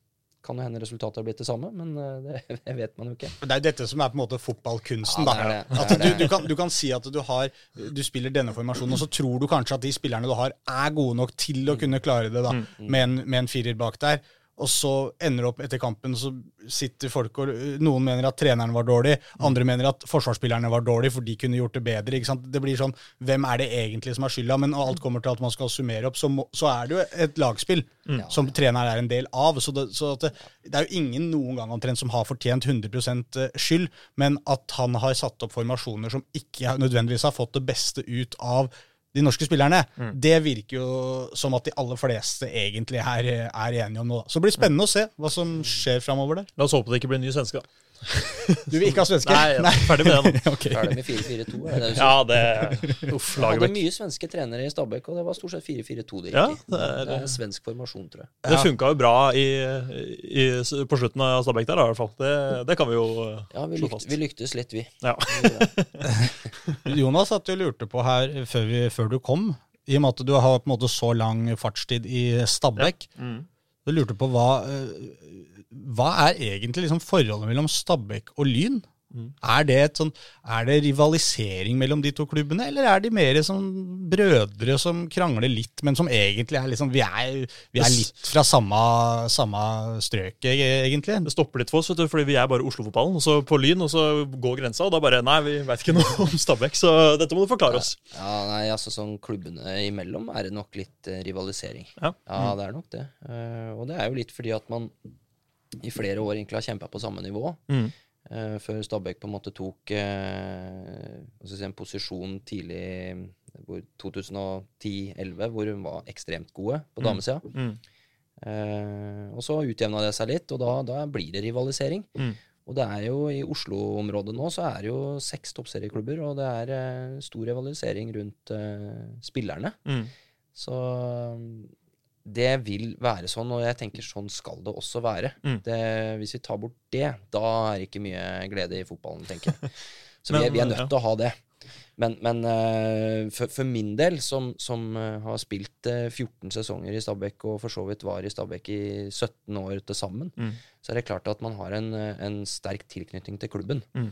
[SPEAKER 1] kan jo hende resultatet har blitt det samme, men eh, det vet man jo ikke.
[SPEAKER 2] Det er jo dette som er på en måte fotballkunsten.
[SPEAKER 1] Ja, det det.
[SPEAKER 2] At du, du, kan, du kan si at du, har, du spiller denne formasjonen, og så tror du kanskje at de spillerne du har, er gode nok til å kunne klare det da, med, en, med en firer bak der. Og så ender det opp etter kampen, så sitter folk og Noen mener at treneren var dårlig, andre mener at forsvarsspillerne var dårlig, for de kunne gjort det bedre. ikke sant? Det blir sånn Hvem er det egentlig som har skylda? Men når alt kommer til at man skal summere opp, så, må, så er det jo et lagspill som treneren er en del av. Så det, så at det, det er jo ingen noen gang omtrent som har fortjent 100% skyld, men at han har satt opp formasjoner som ikke nødvendigvis har fått det beste ut av de norske spillerne, det virker jo som at de aller fleste egentlig er, er enige om nå. Så det blir spennende å se hva som skjer framover der.
[SPEAKER 3] La oss håpe det ikke blir en ny svenske, da.
[SPEAKER 2] Du vil ikke ha svenske?
[SPEAKER 3] Nei, er ferdig med det nå.
[SPEAKER 2] okay.
[SPEAKER 1] Ferdig med 4-4-2. er det det du sier?
[SPEAKER 3] Ja, det Uff,
[SPEAKER 1] Jeg hadde mye svenske trenere i Stabæk, og det var stort sett 4-4-2 det gikk
[SPEAKER 3] Ja, det er-
[SPEAKER 1] det er en svensk formasjon, tror jeg.
[SPEAKER 3] Det funka jo bra i, i, på slutten av Stabæk der, i hvert fall. Det, det kan vi jo
[SPEAKER 1] Ja, vi,
[SPEAKER 3] slå
[SPEAKER 1] lykt,
[SPEAKER 3] fast.
[SPEAKER 1] vi lyktes litt, vi.
[SPEAKER 3] Ja.
[SPEAKER 2] Jonas at du lurte på her før, vi, før du kom, i og med at du har på en måte så lang fartstid i Stabæk.
[SPEAKER 3] Mm.
[SPEAKER 2] Du lurte på hva, eh, hva er egentlig liksom forholdet mellom Stabæk og Lyn? Er, det et sånn, er det rivalisering mellom de to klubbene, eller er de mer sånn brødre som krangler litt, men som egentlig er liksom Vi er, vi er litt fra samme, samme strøk, e- egentlig?
[SPEAKER 3] Det stopper litt for oss, vet du, fordi vi er bare Oslo-fotballen. Og så på Lyn, og så går grensa, og da bare Nei, vi veit ikke noe om Stabæk, så dette må du forklare oss.
[SPEAKER 1] Ja, nei, altså sånn klubbene imellom er det nok litt eh, rivalisering.
[SPEAKER 3] Ja.
[SPEAKER 1] det er nok det. Eh, og det er jo litt fordi at man i flere år egentlig har kjempa på samme nivå.
[SPEAKER 3] Mm.
[SPEAKER 1] Uh, før Stabæk på en måte tok jeg si, en posisjon tidlig hvor 2010-11, hvor hun var ekstremt gode på
[SPEAKER 3] Mm.
[SPEAKER 1] damesida.
[SPEAKER 3] Mm.
[SPEAKER 1] Uh, og så utjevna det seg litt, og da, da blir det rivalisering.
[SPEAKER 3] Mm.
[SPEAKER 1] Og det er jo i Oslo-området nå så er det jo seks toppserieklubber, og det er stor rivalisering rundt spillerne.
[SPEAKER 3] Mm.
[SPEAKER 1] Så det vil være sånn, og jeg tenker sånn skal det også være.
[SPEAKER 3] Mm.
[SPEAKER 1] Det, hvis vi tar bort det, da er det ikke mye glede i fotballen, tenker jeg. Så vi, er, vi er nødt
[SPEAKER 3] ja.
[SPEAKER 1] til å ha det. Men, men uh, for, for min del, som, som uh, har spilt uh, 14 sesonger i Stabæk, og for så vidt var i Stabæk i 17 år til sammen,
[SPEAKER 3] Mm.
[SPEAKER 1] så er det klart at man har en, eh, en sterk tilknytning til klubben.
[SPEAKER 3] Mm.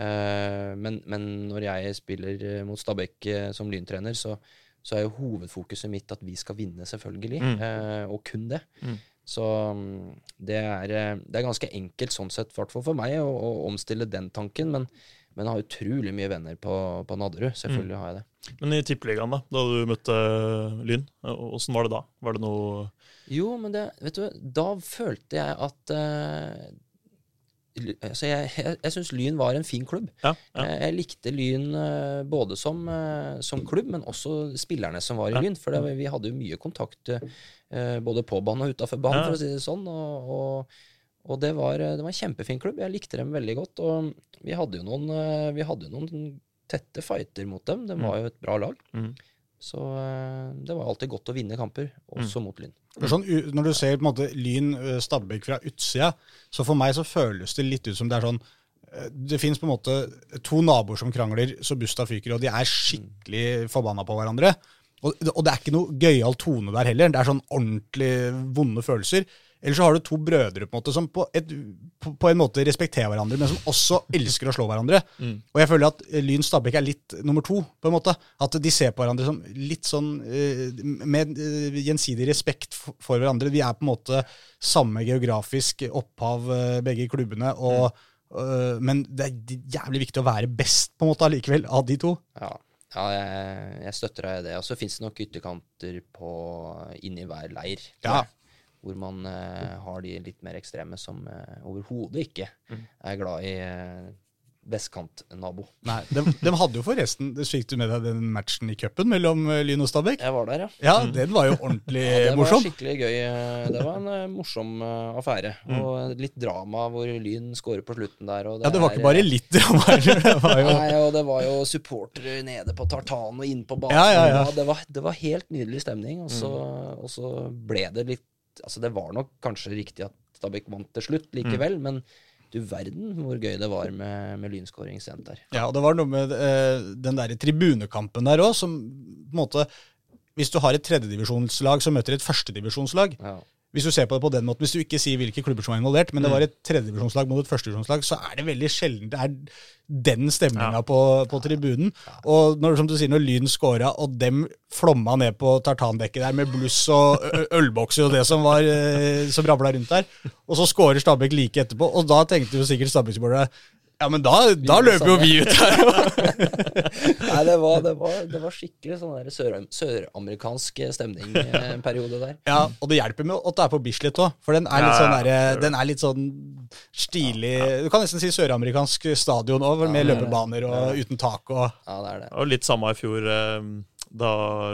[SPEAKER 1] Eh, men, men når jeg spiller eh, mot Stabæk eh, som lyntrener, så, så er jo hovedfokuset mitt at vi skal vinne, selvfølgelig.
[SPEAKER 3] Mm.
[SPEAKER 1] eh, og kun det.
[SPEAKER 3] Mm.
[SPEAKER 1] Så mm, det er, eh, det er ganske enkelt sånn sett, i hvert fall for meg, å, å omstille den tanken. Men, men jeg har utrolig mye venner på, på Nadderud. Selvfølgelig
[SPEAKER 3] Mm.
[SPEAKER 1] har jeg det.
[SPEAKER 3] Men i Tippeligaen, da da du møtte Lyn, åssen var det da? Var det noe
[SPEAKER 1] Jo, men det, vet du, da følte jeg at eh, ly- altså jeg jeg, jeg syns Lyn var en fin klubb.
[SPEAKER 3] Ja. ja.
[SPEAKER 1] Jeg, likte Lyn eh, både som, eh, som klubb, men også spillerne som var i. Lyn. For det, vi hadde jo mye kontakt eh, både på banen og utafor banen, for å si det sånn. Og, og, og det, var, det var en kjempefin klubb. Jeg likte dem veldig godt. Og vi hadde jo noen, vi hadde jo noen tette fighter mot dem. Det var jo et bra lag.
[SPEAKER 3] Mm.
[SPEAKER 1] Så eh, det var alltid godt å vinne kamper, også mot Lyn.
[SPEAKER 2] Sånn, når du ser på en måte Lyn eh, Stabæk fra utsida, så for meg så føles det litt ut som det er sånn eh, Det fins på en måte to naboer som krangler så busta fyker, og de er skikkelig forbanna på hverandre. Og, og det er ikke noe gøyal tone der heller. Det er sånn ordentlig vonde følelser. Eller så har du to brødre på en måte som på, et, på, en måte respekterer hverandre, men som også elsker å slå hverandre. Og jeg føler at eh, Lyn Stabæk er litt nummer to, på en måte. At de ser på hverandre som litt sånn eh, med eh, gjensidig respekt for, hverandre. Vi er på en måte samme geografisk opphav, begge klubbene. og eh, men det er jævlig viktig å være best på en måte allikevel, av de to.
[SPEAKER 1] Ja, ja jeg, jeg støtter deg i det. Og så fins det nok ytterkanter på inni hver leir.
[SPEAKER 2] Ja.
[SPEAKER 1] Hvor man eh, har de litt mer ekstreme som uh, overhodet ikke
[SPEAKER 2] Mm.
[SPEAKER 1] er glad i uh, vestkantnabo.
[SPEAKER 2] Nei, de, de hadde jo forresten Fikk du med deg den matchen i cupen mellom Lyn og Stabæk?
[SPEAKER 1] Jeg var der, ja.
[SPEAKER 2] Ja, den var jo ordentlig
[SPEAKER 1] ja det var skikkelig gøy. Det var en uh, morsom uh, affære. Og litt drama hvor Lyn scorer på slutten der. Og
[SPEAKER 2] Ja, det var
[SPEAKER 1] er,
[SPEAKER 2] ikke bare litt drama. Det var jo
[SPEAKER 1] Nei, og det var jo supportere nede på tartan og inne på banen.
[SPEAKER 2] Ja, ja, ja.
[SPEAKER 1] Det, var, det var helt nydelig stemning. Og så, og så ble det litt Altså, det var nok kanskje riktig at Stabæk vant til slutt likevel, men du verden hvor gøy det var med, med lynskåring sent der.
[SPEAKER 2] Ja, og det var noe med eh, den der tribunekampen der òg, som på en måte Hvis du har et tredjedivisjonslag som møter et førstedivisjonslag
[SPEAKER 1] Ja.
[SPEAKER 2] Hvis du ser på det på den måten, hvis du ikke sier hvilke klubber som var involvert, men
[SPEAKER 3] Mm.
[SPEAKER 2] det var et tredjedivisjonslag mot et førstedivisjonslag, så er det veldig sjelden det er den stemninga
[SPEAKER 3] Ja.
[SPEAKER 2] på, på tribunen. Og når, som du sier, når Lyn scora, og dem flomma ned på tartandekket der med bluss og ølbokser og det som var eh, som rabla rundt der, og så scorer Stabæk like etterpå, og da tenkte jo sikkert Stabæk-supportere ja, men da, da løper jo vi ut her.
[SPEAKER 1] Nei, det var, det, var, det var skikkelig sånn der sør- søramerikansk stemning eh, en periode der.
[SPEAKER 2] Ja, og det hjelper med at det er på Bislett òg, for den er litt sånn, der, den er litt sånn stilig Du kan nesten si søramerikansk stadion òg, med
[SPEAKER 1] er
[SPEAKER 2] løpebaner og uten tak og
[SPEAKER 1] Ja, det er det.
[SPEAKER 3] Var litt samme i fjor, eh, da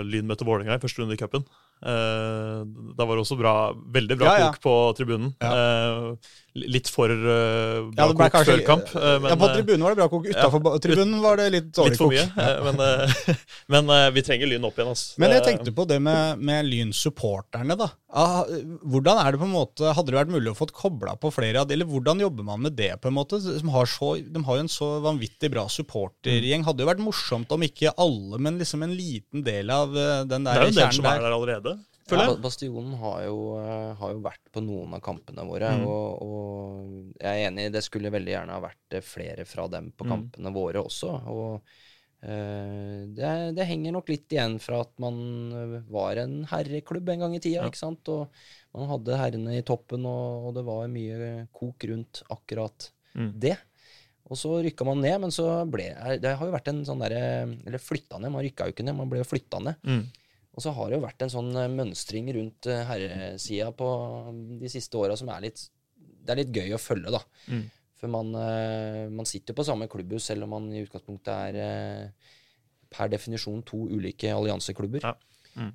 [SPEAKER 3] Lyn møtte Vålerenga i første runde i cupen. Eh, da var det også bra, veldig bra
[SPEAKER 2] Ja, ja.
[SPEAKER 3] folk på tribunen. Eh, litt for uh, bra
[SPEAKER 2] Ja,
[SPEAKER 3] kok
[SPEAKER 2] kanskje-
[SPEAKER 3] før kamp. eh, men,
[SPEAKER 2] Ja, på
[SPEAKER 3] eh,
[SPEAKER 2] tribunen var det bra kok. Utafor tribunen var det litt dårlig
[SPEAKER 3] litt for
[SPEAKER 2] kok.
[SPEAKER 3] mye. eh, men eh, men eh, vi trenger Lyn opp igjen. Altså.
[SPEAKER 2] Men jeg tenkte på det med, med Lyn-supporterne, da. Ah, Hvordan er det på en måte, Hadde det vært mulig å få kobla på flere av det, eller hvordan jobber man med det, på en måte? Som har så, de har jo en så vanvittig bra supportergjeng. Hadde jo vært morsomt om ikke alle, men liksom en liten del av den
[SPEAKER 3] der kjernen
[SPEAKER 2] der Det
[SPEAKER 3] er jo en del som er der allerede. Føler jeg.
[SPEAKER 1] Ja, Bastionen har jo, eh, har jo vært på noen av kampene våre,
[SPEAKER 3] Mm.
[SPEAKER 1] og, og jeg er enig, det skulle veldig gjerne ha vært eh, flere fra dem på
[SPEAKER 3] Mm.
[SPEAKER 1] kampene våre også. Og eh, det, det henger nok litt igjen fra at man var en herreklubb en gang i tida,
[SPEAKER 3] Ja.
[SPEAKER 1] ikke sant. Og man hadde herrene i toppen, og, og det var mye kok rundt akkurat
[SPEAKER 3] Mm.
[SPEAKER 1] det. Og så rykka man ned, men så ble Det har jo vært en sånn derre Eller flytta ned, man rykka jo ikke ned, man ble jo flytta ned.
[SPEAKER 3] Mm.
[SPEAKER 1] Og så har det jo vært en sånn eh, mønstring rundt eh, herresida på de siste åra som er litt Det er litt gøy å følge, da.
[SPEAKER 3] Mm.
[SPEAKER 1] For man, eh, man sitter jo på samme klubbhus, selv om man i utgangspunktet er per definisjon to ulike allianseklubber.
[SPEAKER 3] Ja. Mm.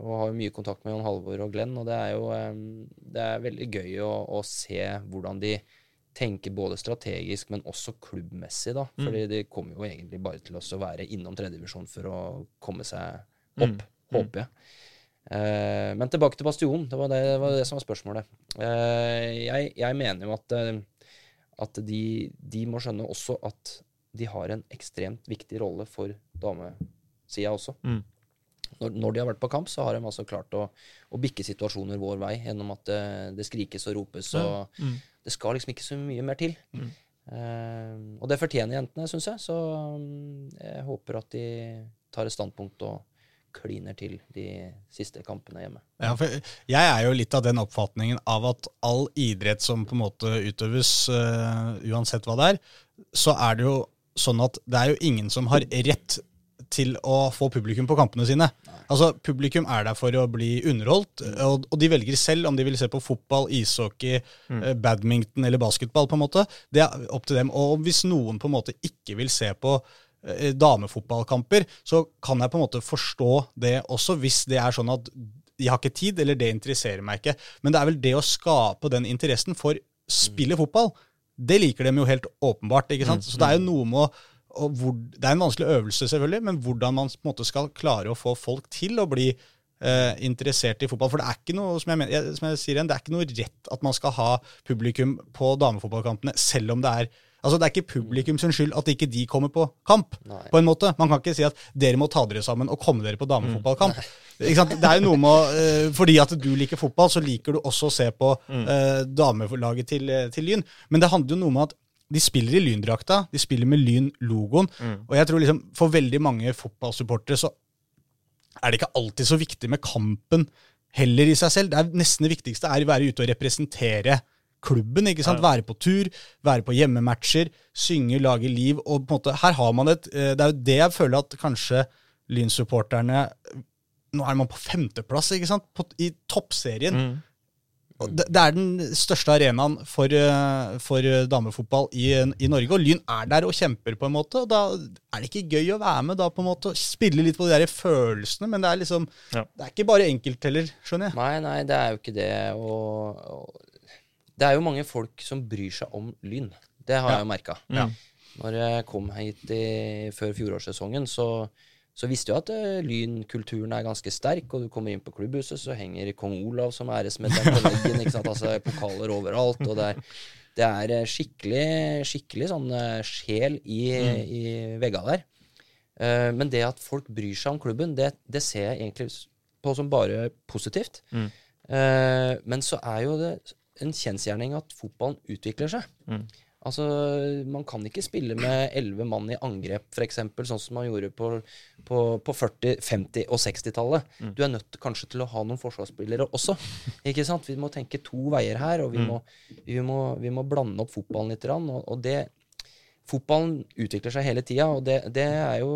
[SPEAKER 1] Og har jo mye kontakt med Jon Halvor og Glenn, og det er jo det er veldig gøy å, å se hvordan de tenker både strategisk, men også klubbmessig, da.
[SPEAKER 3] Mm.
[SPEAKER 1] Fordi de kommer jo egentlig bare til å være innom tredjedivisjon for å komme seg
[SPEAKER 3] Mm.
[SPEAKER 1] Opp, håper jeg. Eh, men tilbake til Bastion. Det var det, det, var det som var spørsmålet. Eh, jeg, jeg mener jo at, eh, at de, de må skjønne også at de har en ekstremt viktig rolle for damesida også.
[SPEAKER 3] Mm.
[SPEAKER 1] Når, når de har vært på kamp, så har de altså klart å, å bikke situasjoner vår vei gjennom at det, det skrikes og ropes. og
[SPEAKER 3] Mm.
[SPEAKER 1] Det skal liksom ikke så mye mer til.
[SPEAKER 3] Mm.
[SPEAKER 1] Eh, og det fortjener jentene, syns jeg. Så mm, jeg håper at de tar et standpunkt og kliner til de siste kampene hjemme.
[SPEAKER 2] Ja, for jeg er jo litt av den oppfatningen av at all idrett som på en måte utøves, uh, uansett hva det er, så er det jo sånn at det er jo ingen som har rett til å få publikum på kampene sine. Altså, Publikum er der for å bli underholdt, og, og de velger selv om de vil se på fotball, ishockey, mm. badminton eller basketball. på en måte. Det er opp til dem. Og hvis noen på en måte ikke vil se på eh, damefotballkamper, så kan jeg på en måte forstå det også, hvis det er sånn at de har ikke tid, eller det interesserer meg ikke. Men det er vel det å skape den interessen for spille fotball. Det liker de jo helt åpenbart. ikke sant? Så det er jo noe med å og hvor, Det er en vanskelig øvelse, selvfølgelig, men hvordan man på en måte skal klare å få folk til å bli eh, interessert i fotball. For det er ikke noe som jeg, mener, jeg, som jeg sier igjen, det er ikke noe rett at man skal ha publikum på damefotballkampene, selv om det er Altså, Det er ikke publikum sin skyld at ikke de kommer på kamp.
[SPEAKER 1] Nei.
[SPEAKER 2] på en måte. Man kan ikke si at dere må ta dere sammen og komme dere på damefotballkamp. Ikke sant? Det er jo noe med eh, Fordi at du liker fotball, så liker du også å se på uh, damelaget til, eh, til Lyn. Men det handler jo noe med at de spiller i Lyndrakta, de spiller med Lyn-logoen. Og jeg tror liksom for veldig mange fotballsupportere så er det ikke alltid så viktig med kampen heller i seg selv. Det er nesten det viktigste er å være ute og representere klubben. ikke sant? Være på tur, være på hjemmematcher, synge, lage liv. og på en måte, her har man et, eh, Det er jo det jeg føler at kanskje Lyn-supporterne Nå er man på femteplass ikke sant? På, i toppserien.
[SPEAKER 3] Mm.
[SPEAKER 2] Det, det er den største arenaen for, eh, for eh, damefotball i, i Norge. Og Lyn er der og kjemper, på en måte. og Da er det ikke gøy å være med da på en måte, og spille litt på de der følelsene. Men det er liksom,
[SPEAKER 3] Ja.
[SPEAKER 2] det er ikke bare enkelt heller, skjønner jeg.
[SPEAKER 1] Nei, nei, det er jo ikke det. Og, og det er jo mange folk som bryr seg om Lyn. Det har
[SPEAKER 2] Ja.
[SPEAKER 1] jeg jo merka.
[SPEAKER 2] Ja.
[SPEAKER 1] Når jeg kom hit i, før fjorårssesongen, så, så visste jeg at lynkulturen Lyn-kulturen er ganske sterk. Og du kommer inn på klubbhuset, så henger kong Olav som æresmedlem på veggen. ikke sant? Altså Pokaler overalt. Og det er, det er eh, skikkelig, skikkelig sånn eh, sjel i, i vegga der. Uh, men det at folk bryr seg om klubben, det, det ser jeg egentlig på som bare positivt.
[SPEAKER 3] Mm.
[SPEAKER 1] Uh, men så er jo det en kjensgjerning at fotballen utvikler seg.
[SPEAKER 3] Mm.
[SPEAKER 1] Altså, Man kan ikke spille med elleve mann i angrep, f.eks., sånn som man gjorde på, på, på 40-, 50- og 60-tallet.
[SPEAKER 3] Mm.
[SPEAKER 1] Du er nødt kanskje til å ha noen forsvarsspillere også. ikke sant? Vi må tenke to veier her, og vi,
[SPEAKER 3] Mm.
[SPEAKER 1] må, vi, må, vi må blande opp fotballen litt. Og, og det, fotballen utvikler seg hele tida, og det, det er jo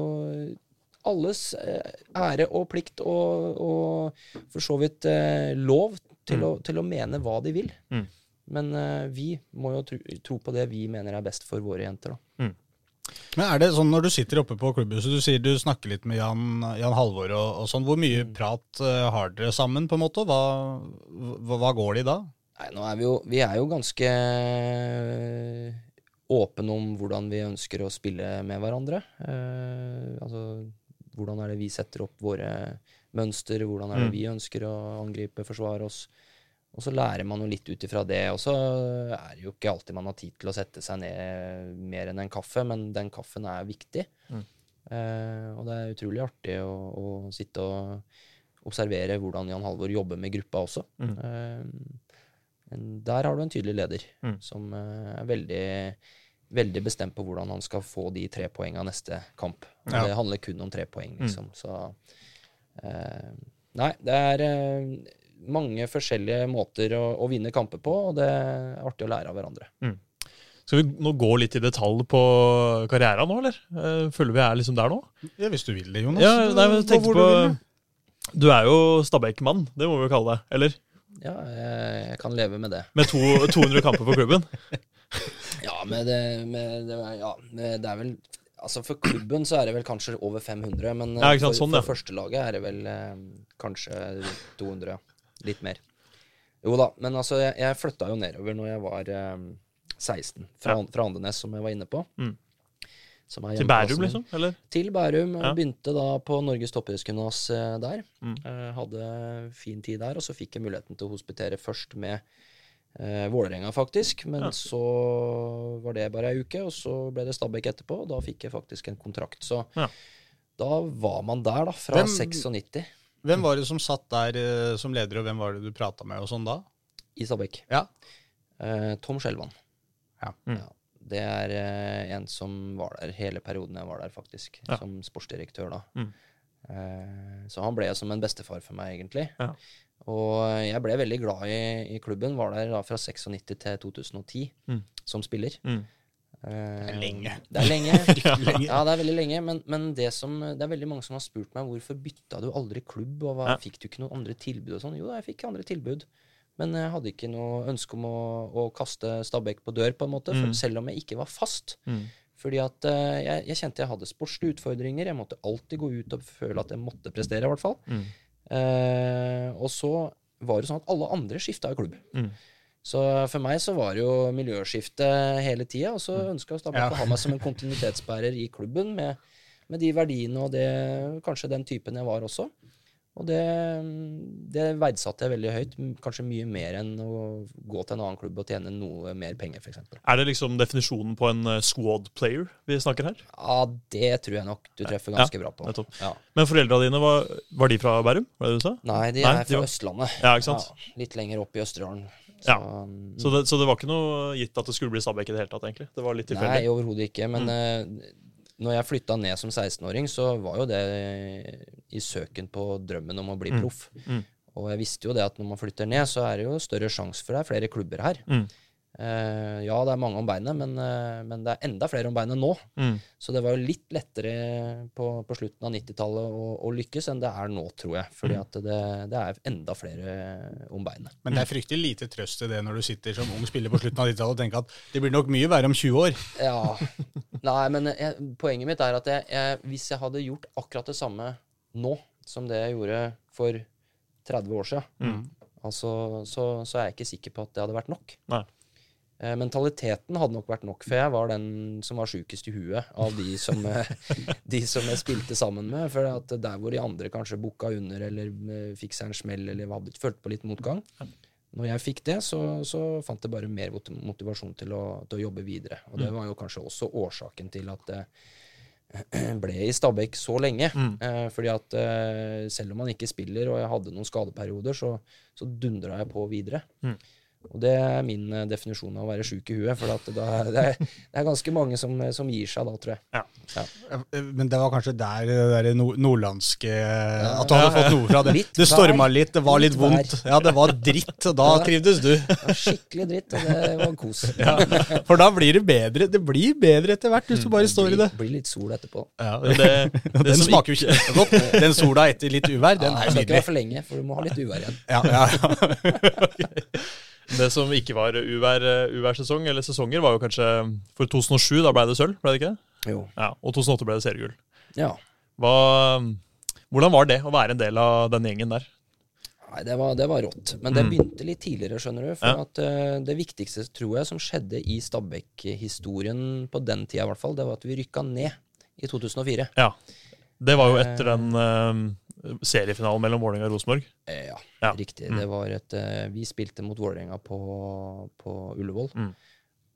[SPEAKER 1] alles eh, ære og plikt og, og for så vidt eh, lov til, å, til å mene hva de vil.
[SPEAKER 3] Mm.
[SPEAKER 1] Men uh, vi må jo tro, tro på det vi mener er best for våre jenter. da.
[SPEAKER 2] Men er det sånn når du sitter oppe på klubbhuset, du sier du snakker litt med Jan, Jan Halvor og, og sånn, hvor mye prat uh, har dere sammen, på en måte? Hva, hva, hva går det i da?
[SPEAKER 1] Nei, nå er vi jo, vi er jo ganske eh, åpne om hvordan vi ønsker å spille med hverandre. Uh, altså, hvordan er det vi setter opp våre mønster, hvordan er det
[SPEAKER 3] Mm.
[SPEAKER 1] vi ønsker å angripe, forsvare oss. Og så lærer man jo litt ut ifra det. Og så er det jo ikke alltid man har tid til å sette seg ned mer enn en kaffe, men den kaffen er viktig.
[SPEAKER 3] Mm.
[SPEAKER 1] Eh, og det er utrolig artig å, å sitte og, observere hvordan Jan Halvor jobber med gruppa også.
[SPEAKER 3] Mm.
[SPEAKER 1] Eh, der har du en tydelig leder
[SPEAKER 3] Mm.
[SPEAKER 1] som eh, er veldig, veldig bestemt på hvordan han skal få de tre poengene neste kamp.
[SPEAKER 2] Ja.
[SPEAKER 1] Det handler kun om tre poeng,
[SPEAKER 3] Mm.
[SPEAKER 1] liksom. Så Nei, det er eh, mange forskjellige måter å, å vinne kamper på, og det er artig å lære av hverandre.
[SPEAKER 3] Skal vi nå gå litt i detalj på karrieren nå, eller? Eh, Føler vi er liksom der nå?
[SPEAKER 2] Ja, Hvis du vil det, Jonas.
[SPEAKER 3] Ja, nei, men tenkte på
[SPEAKER 2] du.
[SPEAKER 3] Du er jo Stabæk-mann, det må vi jo kalle det. Eller?
[SPEAKER 1] Ja, jeg, jeg kan leve med det.
[SPEAKER 3] Med to, 200 kamper for klubben.
[SPEAKER 1] Ja, men det, med, det, ja, det er vel Altså For klubben så er det vel kanskje over 500, men
[SPEAKER 3] Ja, sant,
[SPEAKER 1] for,
[SPEAKER 3] sånn, ja.
[SPEAKER 1] for førstelaget er det vel eh, kanskje 200. Litt mer. Jo da, men altså jeg, jeg flytta jo nedover når jeg var eh, 16, fra,
[SPEAKER 3] Ja.
[SPEAKER 1] fra Andenes, som jeg var inne på.
[SPEAKER 3] Mm. Til Bærum, liksom? Eller?
[SPEAKER 1] Til Bærum.
[SPEAKER 3] Ja.
[SPEAKER 1] Begynte da på Norges toppidrettsgymnas eh, der.
[SPEAKER 3] Mm.
[SPEAKER 1] Eh, hadde fin tid der, og så fikk jeg muligheten til å hospitere først med eh, Vålerenga, faktisk. Men
[SPEAKER 3] Ja.
[SPEAKER 1] så var det bare ei uke, og så ble det Stabæk etterpå, og da fikk jeg faktisk en kontrakt. Så
[SPEAKER 3] Ja.
[SPEAKER 1] da var man der, da, fra
[SPEAKER 2] Hvem-
[SPEAKER 1] 96
[SPEAKER 2] Hvem var det som satt der eh, som leder, og hvem var det du prata med og sånn da?
[SPEAKER 1] i Stabæk.
[SPEAKER 2] Ja.
[SPEAKER 1] Eh, Tom Skjelvan.
[SPEAKER 2] Ja.
[SPEAKER 3] Mm.
[SPEAKER 1] Det er eh, en som var der hele perioden jeg var der, faktisk.
[SPEAKER 3] Ja.
[SPEAKER 1] Som sportsdirektør, da.
[SPEAKER 3] Mm.
[SPEAKER 1] Eh, så han ble som en bestefar for meg, egentlig.
[SPEAKER 3] Ja.
[SPEAKER 1] Og jeg ble veldig glad i, i klubben. Var der da fra 96 til 2010
[SPEAKER 3] Mm.
[SPEAKER 1] som spiller.
[SPEAKER 3] Mm.
[SPEAKER 1] Eh,
[SPEAKER 2] Det er lenge.
[SPEAKER 1] Det er lenge. ja, det er veldig lenge. Men, men det, som, det er veldig mange som har spurt meg hvorfor bytta du aldri klubb, og hva,
[SPEAKER 3] Ja.
[SPEAKER 1] fikk du ikke noen andre tilbud og sånn. Jo, jeg fikk andre tilbud. Men jeg hadde ikke noe ønske om å, å kaste Stabæk på dør, på en måte, for,
[SPEAKER 3] Mm.
[SPEAKER 1] selv om jeg ikke var fast.
[SPEAKER 3] Mm.
[SPEAKER 1] Fordi at eh, jeg, jeg kjente jeg hadde sportslige utfordringer. Jeg måtte alltid gå ut og føle at jeg måtte prestere, i hvert fall.
[SPEAKER 3] Mm.
[SPEAKER 1] Eh, og så var det sånn at alle andre skifta jo klubb.
[SPEAKER 3] Mm.
[SPEAKER 1] Så for meg så var det jo miljøskifte hele tida, og så ønska Stabæk
[SPEAKER 2] Ja.
[SPEAKER 1] å ha meg som en kontinuitetsbærer i klubben med, med de verdiene og det, kanskje den typen jeg var også. Og det, det verdsatte jeg veldig høyt. Kanskje mye mer enn å gå til en annen klubb og tjene noe mer penger, f.eks.
[SPEAKER 3] Er det liksom definisjonen på en eh, squad player vi snakker her?
[SPEAKER 1] Ja, det tror jeg nok du treffer ganske bra på. Ja.
[SPEAKER 3] Men foreldra dine, var, var de fra Bærum? Var det du sa?
[SPEAKER 1] Nei, de
[SPEAKER 3] Nei,
[SPEAKER 1] er
[SPEAKER 3] de
[SPEAKER 1] fra
[SPEAKER 3] var-
[SPEAKER 1] Østlandet.
[SPEAKER 3] Ja, ikke sant?
[SPEAKER 1] Ja, litt lenger opp i Østerdalen.
[SPEAKER 3] Ja.
[SPEAKER 1] mm,
[SPEAKER 3] Så det, så det var ikke noe gitt at det skulle bli Stabæk i det hele tatt, egentlig? Det var litt tilfeldig?
[SPEAKER 1] Nei, overhodet ikke. Men eh, når jeg flytta ned som 16-åring, så var jo det i søken på drømmen om å bli
[SPEAKER 3] Mm.
[SPEAKER 1] proff.
[SPEAKER 3] Mm.
[SPEAKER 1] Og jeg visste jo det at når man flytter ned, så er det jo større sjanse for det er flere klubber her.
[SPEAKER 3] Mm.
[SPEAKER 1] Eh, ja, det er mange om beinet, men, uh, men det er enda flere om beinet nå.
[SPEAKER 3] Mm.
[SPEAKER 1] Så det var jo litt lettere på, på slutten av 90-tallet å, å lykkes enn det er nå, tror jeg. Fordi
[SPEAKER 3] Mm.
[SPEAKER 1] at det, det er enda flere om beinet.
[SPEAKER 2] Men det er fryktelig lite trøst i det når du sitter som ung spiller på slutten av 90-tallet og tenker at det blir nok mye verre om 20 år.
[SPEAKER 1] Ja. Nei, men jeg, poenget mitt er at jeg, jeg, hvis jeg hadde gjort akkurat det samme nå som det jeg gjorde for 30 år siden,
[SPEAKER 3] Mm.
[SPEAKER 1] altså, så, så er jeg ikke sikker på at det hadde vært nok.
[SPEAKER 3] Nei.
[SPEAKER 1] Eh, mentaliteten hadde nok vært nok, for jeg var den som var sjukest i huet av de som, eh, de som jeg spilte sammen med. For at der hvor de andre kanskje bukka under eller eh, fikk seg en smell eller hadde følt på litt motgang Når jeg fikk det, så, så fant jeg bare mer motivasjon til å, til å jobbe videre. Og det var jo kanskje også årsaken til at jeg ble i Stabæk så lenge.
[SPEAKER 3] Mm.
[SPEAKER 1] Fordi at eh, selv om man ikke spiller, og jeg hadde noen skadeperioder, så, så dundra jeg på videre.
[SPEAKER 3] Mm.
[SPEAKER 1] Og det er min eh, definisjon av å være sjuk i huet. For at da, det, er, det er ganske mange som, som gir seg da, tror jeg.
[SPEAKER 2] Ja, Men det var kanskje der det der nord nordlandske At du
[SPEAKER 3] Ja,
[SPEAKER 2] hadde fått noe fra det.
[SPEAKER 1] Litt
[SPEAKER 2] Det storma
[SPEAKER 1] vær.
[SPEAKER 2] litt, det var litt
[SPEAKER 1] Litt vær.
[SPEAKER 2] vondt. Ja, det var dritt, og da
[SPEAKER 1] Ja.
[SPEAKER 2] trivdes du.
[SPEAKER 1] Det var skikkelig dritt, og det var kos.
[SPEAKER 2] Ja, for da blir det bedre. Det blir bedre etter hvert hvis du bare står i det.
[SPEAKER 1] blir, blir litt sol etterpå.
[SPEAKER 2] Ja,
[SPEAKER 3] det, det
[SPEAKER 2] Den smaker jo ikke godt. Den sola etter litt uvær, den
[SPEAKER 1] ja,
[SPEAKER 2] nydelig.
[SPEAKER 1] det skal ikke være for lenge, for du må ha litt uvær igjen.
[SPEAKER 2] Ja, ja, ja.
[SPEAKER 3] Det som ikke var uvær, uværsesong, eller sesonger, var jo kanskje For 2007, da ble det sølv, ble det ikke?
[SPEAKER 1] Jo.
[SPEAKER 3] Ja, Og 2008 ble det seriegull.
[SPEAKER 1] Ja.
[SPEAKER 3] Hva, hvordan var det å være en del av den gjengen der?
[SPEAKER 1] Nei, det var, det var rått. Men det
[SPEAKER 3] Mm.
[SPEAKER 1] begynte litt tidligere, skjønner du. For
[SPEAKER 3] Ja.
[SPEAKER 1] at uh, det viktigste, tror jeg, som skjedde i Stabæk-historien på den tida, i hvert fall, det var at vi rykka ned i 2004.
[SPEAKER 3] Ja. Det var jo etter den eh, seriefinalen mellom Vålerenga og Rosenborg.
[SPEAKER 1] Eh, ja,
[SPEAKER 3] Ja.
[SPEAKER 1] riktig.
[SPEAKER 3] Mm.
[SPEAKER 1] Det var et eh, Vi spilte mot Vålerenga på, på Ullevål.
[SPEAKER 3] Mm.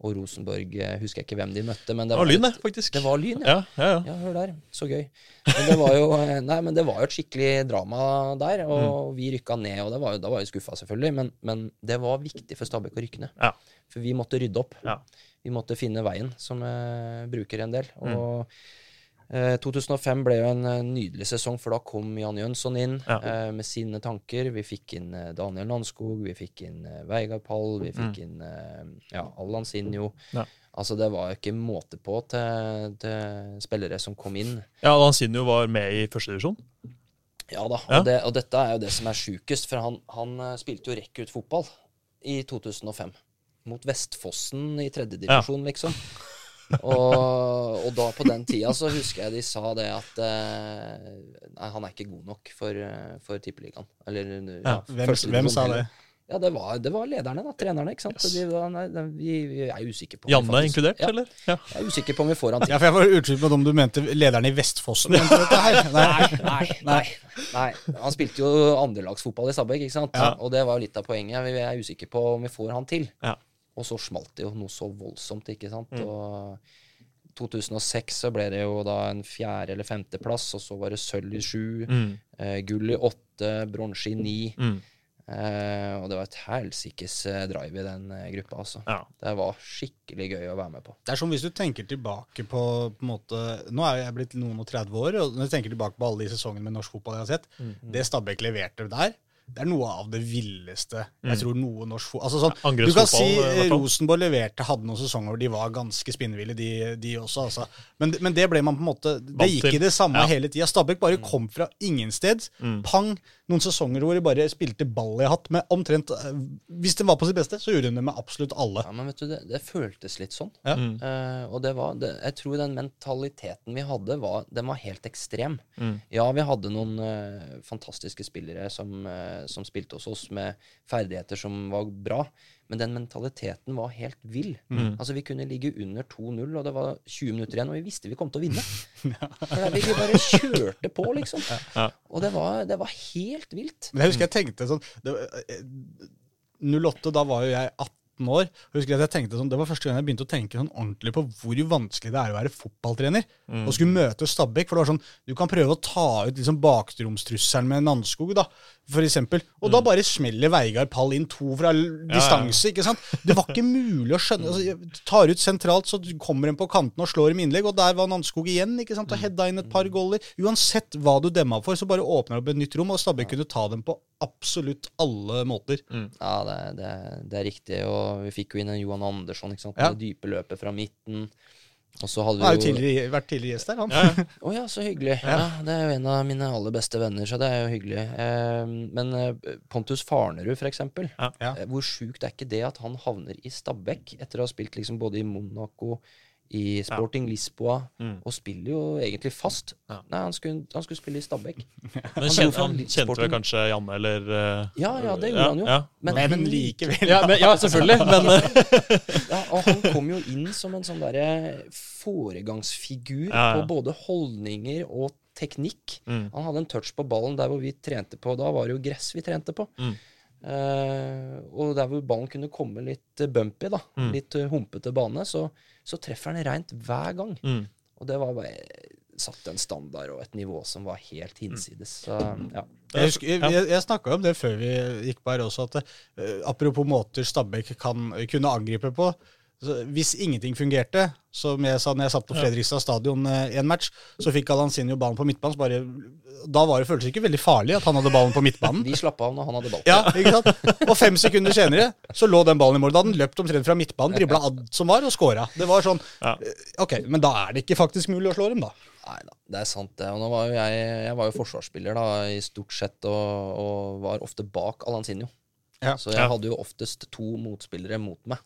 [SPEAKER 1] og Rosenborg eh, husker jeg ikke hvem de møtte. Men det
[SPEAKER 3] Det var
[SPEAKER 1] var,
[SPEAKER 3] Lyn, det,
[SPEAKER 1] et-
[SPEAKER 3] faktisk.
[SPEAKER 1] det var Lyn, ja.
[SPEAKER 3] Ja, ja, ja.
[SPEAKER 1] Hør der. Så gøy. Men det var jo, nei, men det var jo et skikkelig drama der, og vi rykka ned. og det var jo, Da var vi skuffa, selvfølgelig, men, men det var viktig for Stabæk å rykke ned.
[SPEAKER 3] Ja.
[SPEAKER 1] For vi måtte rydde opp.
[SPEAKER 3] Ja.
[SPEAKER 1] Vi måtte finne veien, som jeg bruker en del. Og eh, 2005 ble jo en eh, nydelig sesong, for da kom Jan Jønsson inn
[SPEAKER 3] Ja.
[SPEAKER 1] eh, med sine tanker. Vi fikk inn eh, Daniel Landskog, vi fikk inn Veigard Pall, vi fikk inn eh, ja, Allan Sinjo.
[SPEAKER 3] Ja.
[SPEAKER 1] Altså, det var jo ikke måte på til, til spillere som kom inn.
[SPEAKER 3] ja Sinjo var med i førstedivisjon.
[SPEAKER 1] Ja da,
[SPEAKER 3] Ja.
[SPEAKER 1] og, det, og dette er jo det som er sjukest, for han, han eh, spilte jo rekruttfotball i 2005. Mot Vestfossen i tredjedivisjon, liksom. Og, og da på den tida så husker jeg de sa det at eh, Nei, han er ikke god nok for, eh, for Tippeligaen. Eller ja,
[SPEAKER 2] Hvem, hvem sa det?
[SPEAKER 1] Ja, det var, det var lederne, da. Trenerne, ikke sant. De, var- nei, de, vi, vi er usikre på
[SPEAKER 3] Janne
[SPEAKER 1] er
[SPEAKER 3] inkludert,
[SPEAKER 1] ja,
[SPEAKER 3] eller? Ja.
[SPEAKER 1] Jeg er usikker på om vi får han til.
[SPEAKER 2] Ja, for jeg var usikker på om du mente lederen i Vestfossen. Nei.
[SPEAKER 1] Nei, nei, nei. Han spilte jo andrelagsfotball i Stabæk, ikke sant?
[SPEAKER 3] Ja.
[SPEAKER 1] Og det var jo litt av poenget. Vi er usikre på om vi får han til.
[SPEAKER 3] Ja.
[SPEAKER 1] Og så smalt det jo noe så voldsomt, ikke sant.
[SPEAKER 3] Mm.
[SPEAKER 1] Og 2006 så ble det jo da en fjerde- eller femteplass, og så var det sølv i sju,
[SPEAKER 3] Mm.
[SPEAKER 1] eh, gull i åtte, bronse i ni.
[SPEAKER 3] Mm.
[SPEAKER 1] Eh, og det var et helsikes eh, drive i den eh, gruppa, altså.
[SPEAKER 3] Ja.
[SPEAKER 1] Det var skikkelig gøy å være med på.
[SPEAKER 2] Det er som hvis du tenker tilbake på, på en måte, Nå er jeg blitt noen og 30 år, og når jeg tenker tilbake på alle de sesongene med norsk fotball jeg har sett, det Stabæk leverte der, det er noe av det villeste jeg tror noe norsk altså sånn,
[SPEAKER 3] Ja,
[SPEAKER 2] Du kan si eh,
[SPEAKER 3] fall.
[SPEAKER 2] Rosenborg leverte, hadde noen sesonger hvor de var ganske spinnville, de, de også. Altså. Men, men det ble man på en måte Det gikk i det samme
[SPEAKER 3] Ja.
[SPEAKER 2] hele tida. Stabæk bare kom fra ingensted. Pang! Noen sesonger hvor de bare spilte ball i hatt med omtrent eh, Hvis de var på sitt beste, så gjorde de det med absolutt alle.
[SPEAKER 1] Ja, men vet du, det, det føltes litt sånn.
[SPEAKER 2] Ja.
[SPEAKER 3] Mm.
[SPEAKER 1] Uh, og det var, det, jeg tror den mentaliteten vi hadde, var, den var helt ekstrem.
[SPEAKER 3] Mm.
[SPEAKER 1] Ja, vi hadde noen uh, fantastiske spillere som, uh, som spilte hos oss med ferdigheter som var bra, men den mentaliteten var helt vill.
[SPEAKER 3] Mm.
[SPEAKER 1] Altså, vi kunne ligge under 2-0, og det var 20 minutter igjen, og vi visste vi kom til å vinne. For det, vi bare kjørte på, liksom.
[SPEAKER 3] Ja.
[SPEAKER 1] Og det var, det var helt vilt.
[SPEAKER 2] Men jeg husker jeg tenkte sånn det, eh, 08, da var jo jeg 18 år. og Jeg husker at jeg tenkte sånn, Det var første gang jeg begynte å tenke sånn ordentlig på hvor vanskelig det er å være fotballtrener. Og skulle møte Stabæk. For det var sånn, du kan prøve å ta ut liksom bakromstrusselen med Nanskog, da, for eksempel. Og da bare smeller Veigard Pall inn to fra distanse. ikke sant? Det var ikke mulig å skjønne. altså, tar ut sentralt, så kommer en på kanten og slår dem innlegg. Og der var Nanskog igjen ikke sant? og hedda inn et par goller. Uansett hva du demma for, så bare åpner det opp et nytt rom, og Stabæk kunne ta dem på absolutt alle måter.
[SPEAKER 1] Ja, det, det, det er riktig. Og vi fikk jo inn en Johan Andersson, ikke sant?
[SPEAKER 2] Ja.
[SPEAKER 1] Det dype løpet fra midten. Og så hadde
[SPEAKER 2] Han har jo
[SPEAKER 1] jo
[SPEAKER 2] tidligere, vært tidligere gjest der, han.
[SPEAKER 3] Ja, ja.
[SPEAKER 1] oh, ja, så hyggelig. Ja. Det er jo en av mine aller beste venner, så det er jo hyggelig. Eh, men Pontus Farnerud, for eksempel.
[SPEAKER 3] Ja.
[SPEAKER 2] Ja.
[SPEAKER 1] Eh, hvor sjukt er ikke det at han havner i Stabekk etter å ha spilt liksom både i Monaco, i Sporting Lisboa,
[SPEAKER 3] Mm.
[SPEAKER 1] og spiller jo egentlig fast.
[SPEAKER 3] Ja.
[SPEAKER 1] Nei, han skulle, han skulle spille i Stabæk.
[SPEAKER 3] Men kjente, han kjente vel kanskje Janne, eller uh,
[SPEAKER 1] Ja, ja, det gjorde han jo.
[SPEAKER 3] Ja,
[SPEAKER 1] Men,
[SPEAKER 2] Men
[SPEAKER 1] han-
[SPEAKER 2] likevel.
[SPEAKER 3] ja, men, ja selvfølgelig. Men eh,
[SPEAKER 1] Ja, og han kom jo inn som en sånn derre foregangsfigur
[SPEAKER 3] Ja, ja.
[SPEAKER 1] på både holdninger og teknikk.
[SPEAKER 3] Mm.
[SPEAKER 1] Han hadde en touch på ballen der hvor vi trente på Da var det jo gress vi trente på.
[SPEAKER 3] Mm.
[SPEAKER 1] Uh, og der hvor ballen kunne komme litt bumpy, da,
[SPEAKER 3] Mm.
[SPEAKER 1] litt humpete bane, så, så treffer han reint hver gang.
[SPEAKER 3] mm.
[SPEAKER 1] Og det var bare satt en standard og et nivå som var helt hinsides. Så ja.
[SPEAKER 2] Jeg, husker, jeg, jeg, jeg snakka om det før vi gikk på her også, at uh, apropos måter Stabæk kan kunne angripe på. Så hvis ingenting fungerte, som jeg sa når jeg satt på Fredrikstad stadion eh, i en match, så fikk Alansinho ballen på midtbanen. Så bare, da var det føltes ikke veldig farlig at han hadde ballen på midtbanen.
[SPEAKER 1] Vi slapp av når han hadde ballen.
[SPEAKER 2] Ja, ikke sant? Og fem sekunder senere så lå den ballen i mål. Da hadde den løpt omtrent fra midtbanen, dribla alt som var, og scora. Det var sånn
[SPEAKER 3] Ja.
[SPEAKER 2] eh, Ok, men da er det ikke faktisk mulig å slå dem, da.
[SPEAKER 1] Nei da, det er sant det. Og nå var jo jeg, jeg var jo forsvarsspiller da, i stort sett, og, og var ofte bak Alansinho.
[SPEAKER 2] Ja.
[SPEAKER 1] Så jeg hadde jo oftest to motspillere mot meg.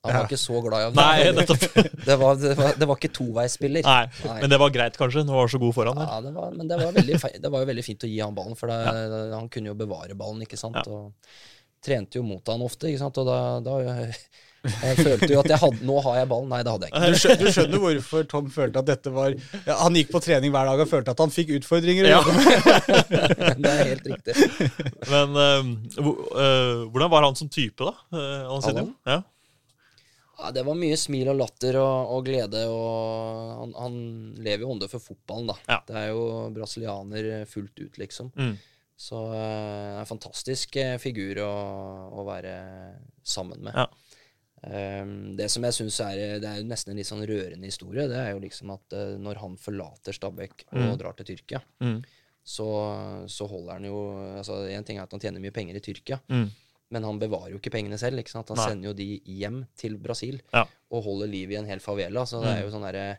[SPEAKER 1] Han
[SPEAKER 2] Ja.
[SPEAKER 1] var ikke så glad i
[SPEAKER 3] Nei,
[SPEAKER 1] det, var, det, var, det var ikke toveisspiller.
[SPEAKER 3] Nei,
[SPEAKER 1] Nei.
[SPEAKER 3] men det var greit, kanskje. Nå var han så god foran.
[SPEAKER 1] Ja, det var, men det var, veldig, det var jo veldig fint å gi han ballen, for det, han kunne jo bevare ballen, ikke sant.
[SPEAKER 3] Ja.
[SPEAKER 1] Og trente jo mot han ofte, ikke sant. Og da, da jeg, følte jo at jeg hadde Nå har jeg ballen. Nei, det hadde jeg ikke.
[SPEAKER 2] Du skjønner, du skjønner hvorfor Tom følte at dette var ja, Han gikk på trening hver dag og følte at han fikk utfordringer.
[SPEAKER 3] Ja.
[SPEAKER 1] Det er helt riktig.
[SPEAKER 3] Men uh, eh, hvordan var han som type, da? Uh,
[SPEAKER 1] Allan?
[SPEAKER 3] Ja.
[SPEAKER 1] Ja, det var mye smil og latter og, og glede, og han, han lever jo ånde for fotballen, da.
[SPEAKER 3] Ja.
[SPEAKER 1] Det er jo brasilianer fullt ut, liksom.
[SPEAKER 3] Mm.
[SPEAKER 1] Så eh, en fantastisk eh, figur å, å være sammen med.
[SPEAKER 3] Ja.
[SPEAKER 1] Um, det som jeg syns er Det er jo nesten en litt sånn rørende historie, det er jo liksom at uh, når han forlater Stabæk og
[SPEAKER 3] Mm.
[SPEAKER 1] drar til Tyrkia,
[SPEAKER 3] Mm.
[SPEAKER 1] så, så holder han jo altså En ting er at han tjener mye penger i Tyrkia,
[SPEAKER 3] Mm.
[SPEAKER 1] Men han bevarer jo ikke pengene selv. ikke sant? Han
[SPEAKER 3] Nei.
[SPEAKER 1] sender jo de hjem til Brasil
[SPEAKER 3] Ja.
[SPEAKER 1] og holder liv i en hel favela. Så det er jo sånn derre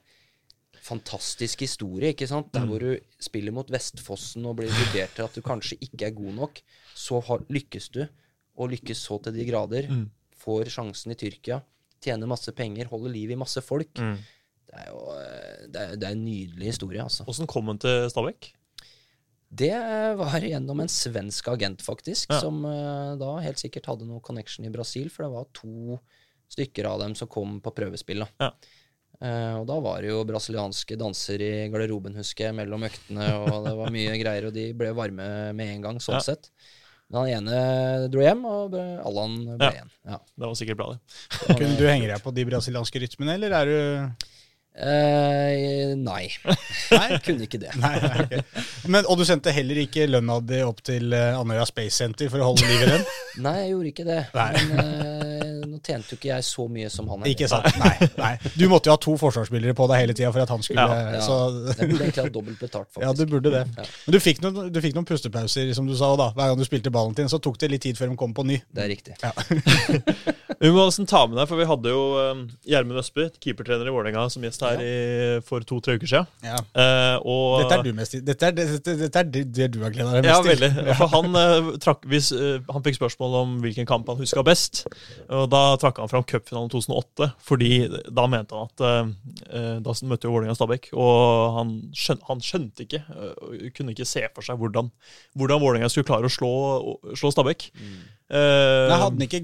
[SPEAKER 1] fantastisk historie, ikke sant? Der hvor du spiller mot Vestfossen og blir vurdert til at du kanskje ikke er god nok, så har, lykkes du, og lykkes så til de grader. Får sjansen i Tyrkia, tjener masse penger, holder liv i masse folk.
[SPEAKER 3] Mm.
[SPEAKER 1] Det er jo eh, det er, det er en nydelig historie, altså.
[SPEAKER 3] Åssen kom han til Stabæk?
[SPEAKER 1] Det var gjennom en svensk agent, faktisk,
[SPEAKER 3] Ja.
[SPEAKER 1] som eh, da helt sikkert hadde noe connection i Brasil, for det var to stykker av dem som kom på prøvespill. da.
[SPEAKER 3] Ja.
[SPEAKER 1] Uh, og da var det jo brasilianske danser i garderoben, husker jeg, mellom øktene, og det var mye greier, og de ble varme med en gang, sånn
[SPEAKER 3] Ja.
[SPEAKER 1] sett. Men han ene dro hjem, og Allan ble
[SPEAKER 3] Ja.
[SPEAKER 1] igjen. Ja.
[SPEAKER 3] Det var sikkert bra, det.
[SPEAKER 2] Kunne du henge deg på de brasilianske rytmene, eller er du
[SPEAKER 1] Eh, nei.
[SPEAKER 2] Nei?
[SPEAKER 1] Kunne ikke det.
[SPEAKER 2] Nei, nei, okay. Men, og du sendte heller ikke lønna di opp til eh, Andøya Space Center for å holde liv i den?
[SPEAKER 1] Nei, jeg gjorde ikke det.
[SPEAKER 2] Nei.
[SPEAKER 1] Men eh, nå tjente jo ikke jeg så mye som han.
[SPEAKER 2] Ikke sant? Nei, nei. Du måtte jo ha to forsvarsspillere på deg hele tida for at han skulle
[SPEAKER 3] Ja,
[SPEAKER 1] Ja,
[SPEAKER 2] så,
[SPEAKER 1] Jeg burde egentlig ha dobbelt betalt, faktisk.
[SPEAKER 2] Ja, du burde det.
[SPEAKER 1] Ja.
[SPEAKER 2] Men du fikk, noen, du fikk noen pustepauser, som du sa. da. Hver gang du spilte ballen din, så tok det litt tid før de kom på ny.
[SPEAKER 1] Det er riktig.
[SPEAKER 3] Vi må nesten ta med deg, for vi hadde jo um, Gjermund Østby, keepertrener i Vålerenga, som gjest her i, for to-tre uker siden.
[SPEAKER 2] Ja.
[SPEAKER 3] Uh, og,
[SPEAKER 2] Dette er du mest i. Dette er, dette, dette er det, det du har gleda deg
[SPEAKER 3] Ja,
[SPEAKER 2] mest til.
[SPEAKER 3] veldig. For han, uh, trakk, hvis, uh, han fikk spørsmål om hvilken kamp han huska best. Og Da trakk han fram cupfinalen 2008, fordi da mente han at eh, eh, Da møtte jo Vålerenga Stabæk, og han, skjøn, han skjønte ikke, uh, kunne ikke se for seg hvordan, hvordan Vålerenga skulle klare å slå, slå Stabæk. Eh,
[SPEAKER 2] Nei, ikke,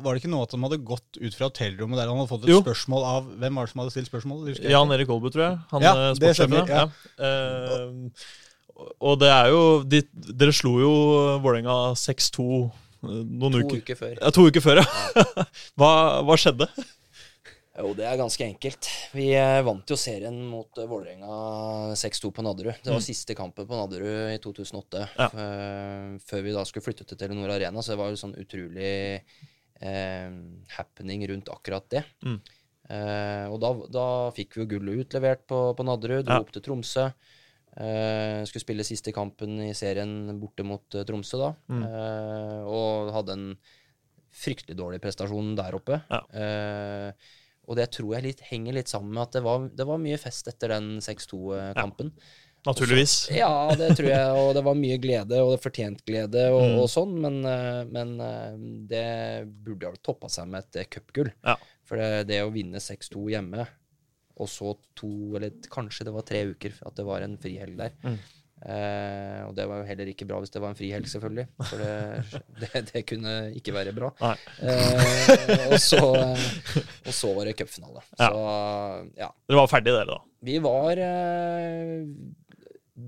[SPEAKER 2] var det ikke noe at han hadde gått ut fra hotellrommet der han hadde fått et
[SPEAKER 3] Jo.
[SPEAKER 2] spørsmål av Hvem var det som hadde stilt spørsmål? Husker jeg
[SPEAKER 3] Jan. Erik Aalbu, tror jeg. Han
[SPEAKER 2] Ja,
[SPEAKER 3] eh, sportssjefen.
[SPEAKER 2] ja.
[SPEAKER 3] Ja. Eh, og det er jo de, Dere slo jo Vålerenga 6-2 eh, noen
[SPEAKER 1] To
[SPEAKER 3] uker
[SPEAKER 1] uker før.
[SPEAKER 3] Ja, to uker før, ja. hva, hva skjedde?
[SPEAKER 1] Jo, det er ganske enkelt. Vi eh, vant jo serien mot eh, Vålerenga 6-2 på Nadderud. Det var siste kampen på Nadderud i 2008.
[SPEAKER 3] Ja.
[SPEAKER 1] eh, før vi da skulle flytte til Telenor Arena, så det var jo sånn utrolig eh, happening rundt akkurat det.
[SPEAKER 3] Mm.
[SPEAKER 1] Eh, og da, da fikk vi jo gullet utlevert på, på Nadderud, dro
[SPEAKER 3] Ja.
[SPEAKER 1] opp til Tromsø. Eh, skulle spille siste kampen i serien borte mot uh, Tromsø, da.
[SPEAKER 3] Mm.
[SPEAKER 1] Uh, og hadde en fryktelig dårlig prestasjon der oppe.
[SPEAKER 3] Ja.
[SPEAKER 1] Og det tror jeg litt, henger litt sammen med at det var, det var mye fest etter den 6-2-kampen. Ja.
[SPEAKER 3] Naturligvis.
[SPEAKER 1] Ja, det tror jeg, og det var mye glede, og det fortjent glede og,
[SPEAKER 3] Mm.
[SPEAKER 1] og sånn, men, men det burde ha toppa seg med et cupgull.
[SPEAKER 3] Ja.
[SPEAKER 1] For det, det å vinne 6-2 hjemme, og så to, eller kanskje det var tre uker at det var en frihelg der.
[SPEAKER 3] Mm.
[SPEAKER 1] Eh, og det var jo heller ikke bra hvis det var en frihelg, selvfølgelig. For det, det, det kunne ikke være bra. Eh, og, så, og så var det cupfinale.
[SPEAKER 3] Ja.
[SPEAKER 1] Så ja.
[SPEAKER 3] Dere var ferdige, dere, da.
[SPEAKER 1] Vi var eh,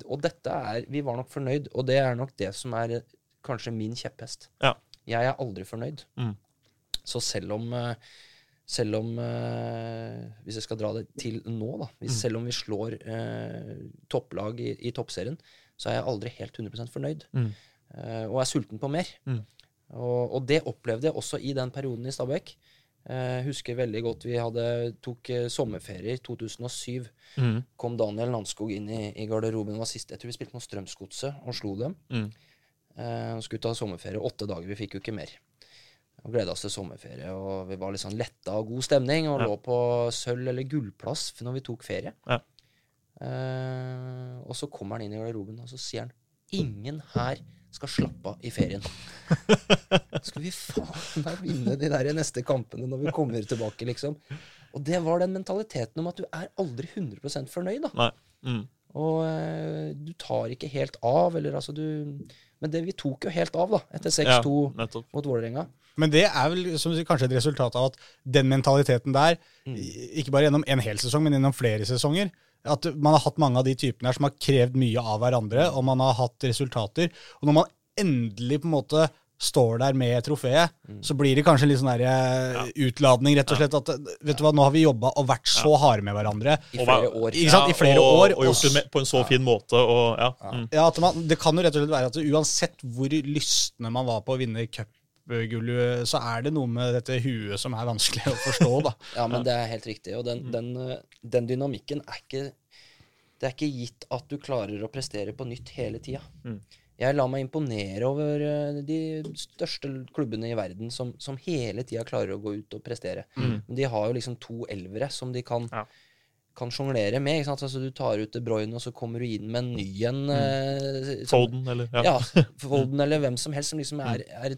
[SPEAKER 1] Og dette er Vi var nok fornøyd, og det er nok det som er eh, kanskje min kjepphest.
[SPEAKER 3] Ja.
[SPEAKER 1] Jeg er aldri fornøyd.
[SPEAKER 3] Mm.
[SPEAKER 1] Så selv om eh, selv om eh, Hvis jeg skal dra det til nå, da. Hvis,
[SPEAKER 3] Mm.
[SPEAKER 1] Selv om vi slår eh, topplag i, i toppserien, så er jeg aldri helt 100% fornøyd.
[SPEAKER 3] Mm.
[SPEAKER 1] Eh, og er sulten på mer.
[SPEAKER 3] Mm.
[SPEAKER 1] Og, og det opplevde jeg også i den perioden i Stabæk. Eh, husker veldig godt vi hadde, tok sommerferie i 2007.
[SPEAKER 3] Mm.
[SPEAKER 1] Kom Daniel Landskog inn i, i garderoben. Var siste, jeg tror vi spilte mot Strømsgodset og slo dem.
[SPEAKER 3] Mm.
[SPEAKER 1] Eh, skulle ta sommerferie. Åtte dager, vi fikk jo ikke mer. Og gleda oss til sommerferie. Og vi var litt sånn letta og god stemning. Og
[SPEAKER 3] Ja.
[SPEAKER 1] lå på sølv- eller gullplass når vi tok ferie.
[SPEAKER 3] Ja.
[SPEAKER 1] Uh, og så kommer han inn i garderoben, og så sier han Ingen her skal slappe av i ferien. Skal vi faen meg vinne de der neste kampene når vi kommer tilbake, liksom? Og det var den mentaliteten om at du er aldri 100 fornøyd, da.
[SPEAKER 3] Mm.
[SPEAKER 1] Og uh, du tar ikke helt av, eller altså du Men det, vi tok jo helt av, da, etter 6-2
[SPEAKER 3] Ja,
[SPEAKER 1] mot Vålerenga.
[SPEAKER 2] Men det er vel som sier, kanskje et resultat av at den mentaliteten der, i- ikke bare gjennom en hel sesong, men gjennom flere sesonger, at man har hatt mange av de typene her som har krevd mye av hverandre, og man har hatt resultater. Og når man endelig på en måte står der med trofeet,
[SPEAKER 1] Mm.
[SPEAKER 2] så blir det kanskje en litt sånn der, ja. utladning, rett og slett. At vet du hva, nå har vi jobba og vært så harde med hverandre.
[SPEAKER 1] I flere år.
[SPEAKER 2] Ikke sant? I flere
[SPEAKER 3] og,
[SPEAKER 2] år.
[SPEAKER 3] Og gjort det på en så fin måte. Og, ja. Mm.
[SPEAKER 2] Ja, Det kan jo rett og slett være at uansett hvor lystne man var på å vinne cupgullet, så er det noe med dette huet som er vanskelig å forstå, da.
[SPEAKER 1] Ja, men det er helt riktig. Og
[SPEAKER 2] Mm.
[SPEAKER 1] den, den, eh, den dynamikken er ikke Det er ikke gitt at du klarer å prestere på nytt hele tida.
[SPEAKER 3] Mm.
[SPEAKER 1] Jeg lar meg imponere over eh, de største klubbene i verden som, som hele tida klarer å gå ut og prestere. Men de har jo liksom to elvere som de kan,
[SPEAKER 3] Mm. Ja.
[SPEAKER 1] kan sjonglere med. Ikke sant? Altså, du tar ut De Bruyne, og så kommer du inn med en ny en. eh,
[SPEAKER 3] Foden, eller ja.
[SPEAKER 1] ja, Foden eller hvem som helst som liksom er, er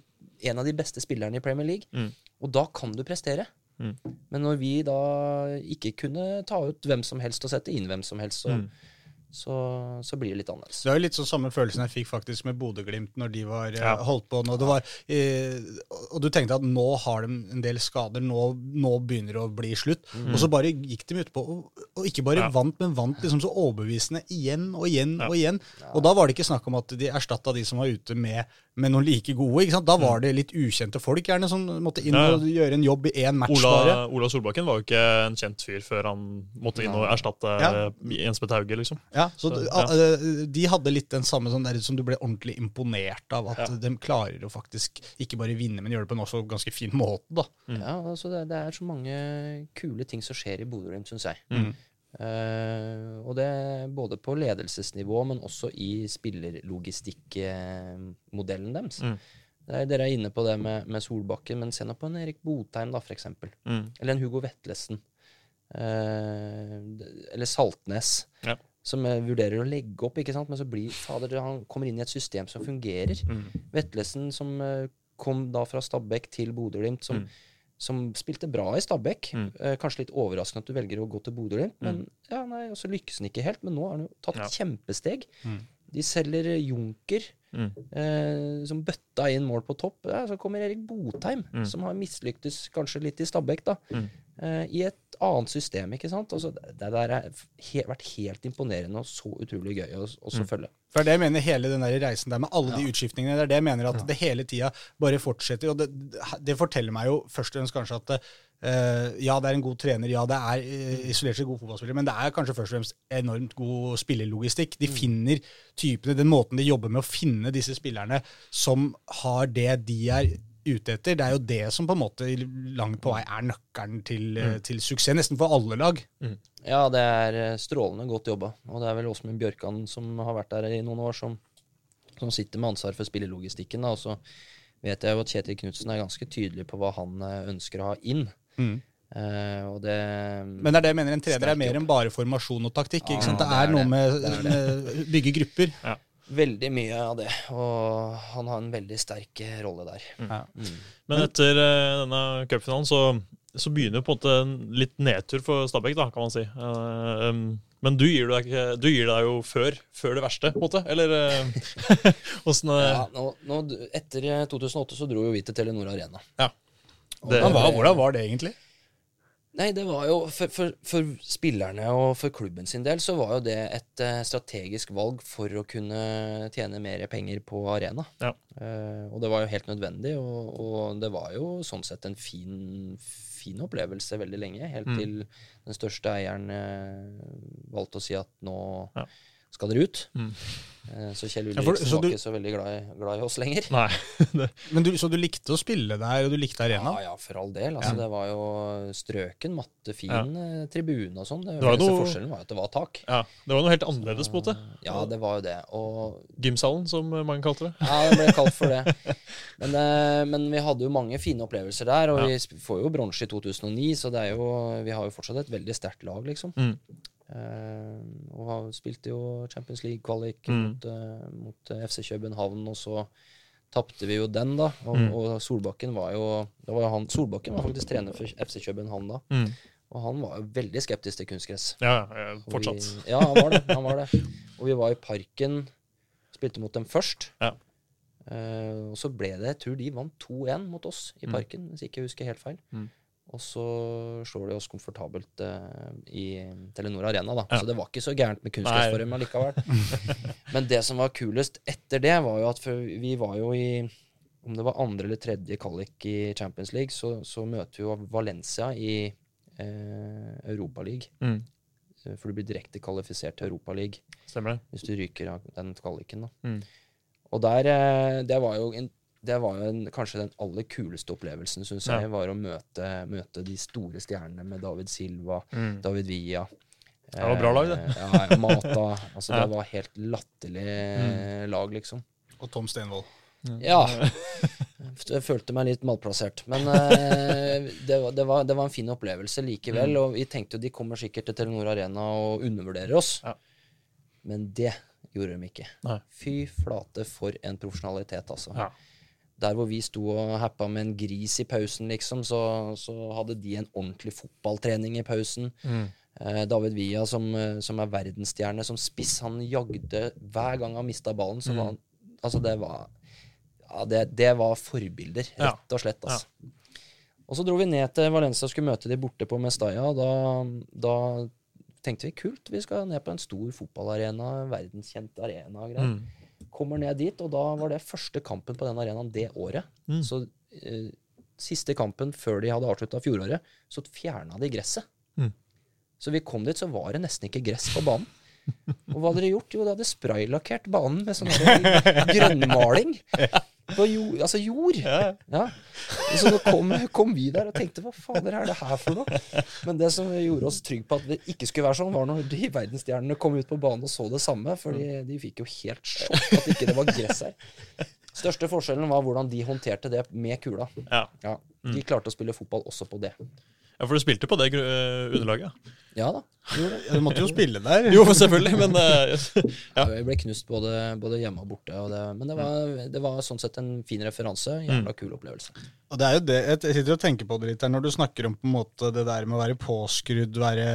[SPEAKER 1] en av de beste spillerne i Premier League.
[SPEAKER 3] Mm.
[SPEAKER 1] Og da kan du prestere.
[SPEAKER 3] Mm.
[SPEAKER 1] Men når vi da ikke kunne ta ut hvem som helst og sette inn hvem som helst, så,
[SPEAKER 3] Mm.
[SPEAKER 1] Så, så blir det litt annerledes.
[SPEAKER 2] Det er jo litt sånn samme følelsen jeg fikk faktisk med Bodø-Glimt når de var eh,
[SPEAKER 3] Ja.
[SPEAKER 2] holdt på. Når det var, eh, og du tenkte at nå har de en del skader, nå, nå begynner det å bli slutt. Og så bare gikk de utpå og, og ikke bare
[SPEAKER 3] Ja.
[SPEAKER 2] vant, men vant liksom så overbevisende igjen og igjen
[SPEAKER 3] Ja.
[SPEAKER 2] og igjen. Og da var det ikke snakk om at de erstatta de som var ute med, med noen like gode. ikke sant? Da var det litt ukjente folk gjerne som måtte inn og gjøre en jobb i én match bare.
[SPEAKER 3] Ola, Ola Solbakken var jo ikke en kjent fyr før han måtte inn og erstatte
[SPEAKER 2] Ja.
[SPEAKER 3] Jens Petter Hauge, liksom.
[SPEAKER 2] Ja, så,
[SPEAKER 3] Så, ja.
[SPEAKER 2] eh, De hadde litt den samme sånn der som du ble ordentlig imponert av. At
[SPEAKER 3] Ja.
[SPEAKER 2] de klarer å faktisk ikke bare vinne, men gjøre det på en også ganske fin måte. da.
[SPEAKER 1] Ja, altså det, det er så mange kule ting som skjer i Bodø-Glimt, syns jeg.
[SPEAKER 3] Mm.
[SPEAKER 1] Uh, og det både på ledelsesnivå, men også i spillerlogistikkmodellen deres.
[SPEAKER 3] Mm.
[SPEAKER 1] Er, dere er inne på det med, med Solbakken, men se nå på en Erik Botheim, da, eksempel.
[SPEAKER 3] Mm.
[SPEAKER 1] Eller en Hugo Vetlesen. Eh, eller Saltnes.
[SPEAKER 3] Ja.
[SPEAKER 1] Som eh, vurderer å legge opp, ikke sant? men så blir fader, han kommer inn i et system som fungerer.
[SPEAKER 3] Mm.
[SPEAKER 1] Vetlesen som eh, kom da fra Stabæk til Bodø-Glimt, som,
[SPEAKER 3] Mm.
[SPEAKER 1] som spilte bra i Stabæk.
[SPEAKER 3] Mm.
[SPEAKER 1] Eh, kanskje litt overraskende at du velger å gå til Bodø-Glimt, men ja, nei, og så lykkes han ikke helt. Men nå har han jo tatt
[SPEAKER 3] Ja.
[SPEAKER 1] kjempesteg.
[SPEAKER 2] Mm.
[SPEAKER 1] De selger eh, Junker,
[SPEAKER 3] Mm.
[SPEAKER 1] eh, som bøtta inn mål på topp. Ja, så kommer Erik Botheim,
[SPEAKER 3] Mm.
[SPEAKER 1] som har mislyktes kanskje litt i Stabæk, da.
[SPEAKER 3] Mm.
[SPEAKER 1] Eh, I et annet system, ikke sant. Altså, det, der har he, vært helt imponerende og så utrolig gøy å også
[SPEAKER 3] Mm.
[SPEAKER 1] følge.
[SPEAKER 2] For det er jeg mener hele den der reisen der med alle de utskiftningene. Det er det jeg mener at det hele tida bare fortsetter. Og det, det forteller meg jo først og fremst kanskje at Uh, ja, det er en god trener, ja, det er uh, isolert sett god fotballspiller, men det er kanskje først og fremst enormt god spillerlogistikk. De finner typene, den måten de jobber med å finne disse spillerne som har det de er ute etter. Det er jo det som på en måte langt på vei er nøkkelen til, mm. til suksess, nesten for alle lag.
[SPEAKER 1] Ja, det er eh, strålende godt jobba. Og det er vel Åsmund Bjørkan som har vært der i noen år, som, som sitter med ansvar for spillelogistikken. Og så vet jeg jo at Kjetil Knutsen er ganske tydelig på hva han eh, ønsker å ha inn.
[SPEAKER 2] Mm.
[SPEAKER 1] Uh, og det
[SPEAKER 2] Men det er det jeg mener, en trener er mer enn bare formasjon og taktikk.
[SPEAKER 1] Ja,
[SPEAKER 2] ikke sant? Det
[SPEAKER 1] det
[SPEAKER 2] er,
[SPEAKER 1] er
[SPEAKER 2] noe
[SPEAKER 1] det.
[SPEAKER 2] med,
[SPEAKER 1] Det
[SPEAKER 2] med bygge grupper.
[SPEAKER 1] Veldig mye av det. Og han har en veldig sterk eh, rolle der.
[SPEAKER 2] Ja.
[SPEAKER 1] Mm.
[SPEAKER 3] Men etter eh, denne cupfinalen så, så begynner jo på en måte en litt nedtur for Stabæk, da, kan man si. Eh, um, men du gir, deg, du gir deg jo før, før det verste, på en måte? Eller åssen
[SPEAKER 1] Ja, nå, nå, etter eh, 2008 så dro jo vi til Telenor Arena.
[SPEAKER 3] Ja. Det-
[SPEAKER 2] hvordan,
[SPEAKER 1] var,
[SPEAKER 2] hvordan var det egentlig?
[SPEAKER 1] Nei, det var jo for, for, for spillerne og for klubben sin del så var jo det et eh, strategisk valg for å kunne tjene mer penger på arena.
[SPEAKER 3] Ja.
[SPEAKER 1] Eh, og det var jo helt nødvendig, og, og det var jo sånn sett en fin, fin opplevelse veldig lenge, helt
[SPEAKER 3] Mm.
[SPEAKER 1] til den største eieren eh, valgte å si at nå
[SPEAKER 3] Ja.
[SPEAKER 1] Skal dere ut.
[SPEAKER 3] Mm.
[SPEAKER 1] Eh, så Kjell
[SPEAKER 2] Ja, for-
[SPEAKER 1] Ulriksen
[SPEAKER 2] så
[SPEAKER 1] var
[SPEAKER 2] du-
[SPEAKER 1] ikke så veldig glad i, glad i oss lenger.
[SPEAKER 3] Nei. det,
[SPEAKER 2] Men du, så du likte å spille der, og du likte arena?
[SPEAKER 1] Ja, ja, for all del. Altså, Det var jo strøken, matte, fin
[SPEAKER 3] Ja.
[SPEAKER 1] eh, tribune og sånn. Det,
[SPEAKER 3] Det var
[SPEAKER 1] eneste
[SPEAKER 3] noe-
[SPEAKER 1] forskjellen var jo at det var tak.
[SPEAKER 3] ja, det var noe helt annerledes, på en måte.
[SPEAKER 1] Ja, det var jo det. Og
[SPEAKER 3] Gymsalen, som mange kalte det.
[SPEAKER 1] ja, det ble kalt for det. Men, eh, men vi hadde jo mange fine opplevelser der, og
[SPEAKER 3] Ja.
[SPEAKER 1] vi får jo bronse i 2009, så det er jo, vi har jo fortsatt et veldig sterkt lag, liksom.
[SPEAKER 3] Mm.
[SPEAKER 1] Eh, og har- spilte jo Champions League-kvalik
[SPEAKER 3] Mm.
[SPEAKER 1] mot, eh, mot eh, FC København, og så tapte vi jo den, da. Og,
[SPEAKER 3] Mm.
[SPEAKER 1] og Solbakken var jo det var han, Solbakken var faktisk trener for FC København da.
[SPEAKER 3] Mm.
[SPEAKER 1] Og han var jo veldig skeptisk til kunstgress.
[SPEAKER 3] Ja, ja, fortsatt.
[SPEAKER 1] Vi, ja, han var det. han var det. Og vi var i parken, spilte mot dem først.
[SPEAKER 3] Ja.
[SPEAKER 1] Eh, og så ble det, jeg tror de vant 2-1 mot oss i
[SPEAKER 3] Mm.
[SPEAKER 1] parken, hvis ikke jeg husker helt feil.
[SPEAKER 3] Mm.
[SPEAKER 1] Og så slår de oss komfortabelt uh, i Telenor Arena, da.
[SPEAKER 3] Ja.
[SPEAKER 1] Så det var ikke så gærent med kunstgressform allikevel. Men det som var kulest etter det, var jo at for vi var jo i om det var andre eller tredje kvalik i Champions League, så, så møter vi jo Valencia i uh, Europaligaen.
[SPEAKER 3] Mm.
[SPEAKER 1] Eh, For du blir direkte kvalifisert til
[SPEAKER 3] Europaligaen
[SPEAKER 1] hvis du ryker av den kvaliken. da.
[SPEAKER 3] Mm.
[SPEAKER 1] Og der, eh, det var jo, en, det var jo en, kanskje den aller kuleste opplevelsen, syns
[SPEAKER 3] Ja.
[SPEAKER 1] jeg, var å møte, møte de store stjernene med David Silva,
[SPEAKER 3] Mm.
[SPEAKER 1] David Villa.
[SPEAKER 3] Det var bra lag, det.
[SPEAKER 1] Eh, Ja, ja, Mata. Altså,
[SPEAKER 3] Ja.
[SPEAKER 1] Det var helt latterlig mm. lag, liksom.
[SPEAKER 2] Og Tom Stenvold.
[SPEAKER 1] Ja. Jeg følte meg litt malplassert. Men eh, det, var, det, var, det var en fin opplevelse likevel.
[SPEAKER 3] Mm.
[SPEAKER 1] Og vi tenkte jo de kommer sikkert til Telenor Arena og undervurderer oss.
[SPEAKER 3] Ja.
[SPEAKER 1] Men det gjorde de ikke.
[SPEAKER 3] Nei.
[SPEAKER 1] Fy flate for en profesjonalitet, altså.
[SPEAKER 3] Ja.
[SPEAKER 1] Der hvor vi sto og happa med en gris i pausen, liksom, så, så hadde de en ordentlig fotballtrening i pausen.
[SPEAKER 3] Mm.
[SPEAKER 1] Eh, David Villa, som, eh, som er verdensstjerne, som spiss, han jagde hver gang han mista ballen. Så
[SPEAKER 3] Mm.
[SPEAKER 1] var han, altså det var ja, det, det var forbilder, rett og slett. Altså. Og så dro vi ned til Valencia og skulle møte de borte på Mestalla. Da, da tenkte vi kult, vi skal ned på en stor fotballarena, verdenskjent arena og greier.
[SPEAKER 3] Mm.
[SPEAKER 1] Kommer ned dit, og da var det første kampen på den arenaen det året.
[SPEAKER 3] Mm.
[SPEAKER 1] Så eh, siste kampen før de hadde avslutta fjoråret, så fjerna de gresset.
[SPEAKER 3] Mm.
[SPEAKER 1] Så vi kom dit, så var det nesten ikke gress på banen. Og hva hadde de gjort? Jo, de hadde spraylakkert banen med sånn der På jord, altså jord.
[SPEAKER 3] Ja.
[SPEAKER 1] Så da kom, kom vi der og tenkte hva fader er det her for noe? Men det som gjorde oss trygge på at det ikke skulle være sånn, var når de verdensstjernene kom ut på banen og så det samme. For de, de fikk jo helt sjokk at ikke det var gress her. Største forskjellen var hvordan de håndterte det med kula.
[SPEAKER 3] Ja.
[SPEAKER 1] Ja, De klarte å spille fotball også på det.
[SPEAKER 3] Ja, for du spilte på det eh, underlaget?
[SPEAKER 1] Ja da.
[SPEAKER 2] Du måtte jo spille der.
[SPEAKER 3] Jo, selvfølgelig, men uh,
[SPEAKER 1] Ja. Jeg ble knust både, både hjemme og borte. Og det, men det var, det var sånn sett en fin referanse. Jævla kul opplevelse.
[SPEAKER 2] Og det er jo det, Jeg sitter og tenker på det litt her når du snakker om på en måte det der med å være påskrudd, være,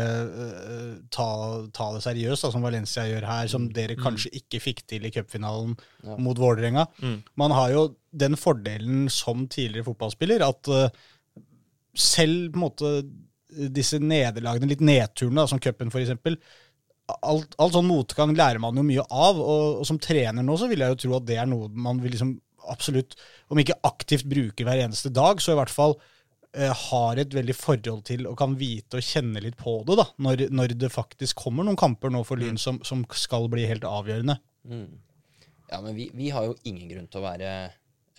[SPEAKER 2] øh, ta, ta det seriøst, da, som Valencia gjør her, som dere kanskje ikke fikk til i cupfinalen
[SPEAKER 1] Ja.
[SPEAKER 2] mot Vålerenga.
[SPEAKER 3] Mm.
[SPEAKER 2] Man har jo den fordelen som tidligere fotballspiller at selv på en måte disse nederlagene, litt nedturene, da, som cupen f.eks. Alt, alt sånn motgang lærer man jo mye av, og, og som trener nå så vil jeg jo tro at det er noe man vil liksom absolutt, om ikke aktivt bruker hver eneste dag, så i hvert fall eh, har et veldig forhold til og kan vite og kjenne litt på det, da, når, når det faktisk kommer noen kamper nå for Lyn som, som skal bli helt avgjørende.
[SPEAKER 1] Mm. Ja, men vi, vi har jo ingen grunn til å være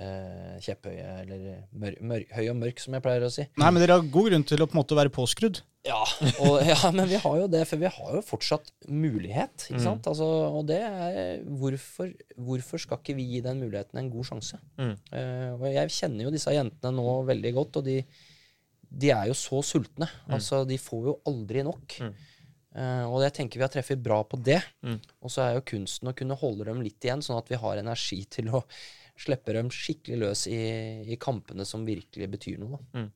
[SPEAKER 1] eh, kjepphøye eller mør, mør, høy og mørk, som jeg pleier å si.
[SPEAKER 2] Nei, men dere har god grunn til å på en måte være påskrudd.
[SPEAKER 1] Ja, og, ja, men vi har jo det, for vi har jo fortsatt mulighet. ikke sant? Altså, og det er hvorfor, hvorfor skal ikke vi gi den muligheten en god sjanse?
[SPEAKER 3] Mm.
[SPEAKER 1] Eh, og jeg kjenner jo disse jentene nå veldig godt, og de, de er jo så sultne. Altså, de får jo aldri nok.
[SPEAKER 3] Mm.
[SPEAKER 1] Eh, og jeg tenker vi har treffet bra på det.
[SPEAKER 3] Mm.
[SPEAKER 1] Og så er jo kunsten å kunne holde dem litt igjen, sånn at vi har energi til å slippe dem skikkelig løs i, i kampene som virkelig betyr noe. Mm.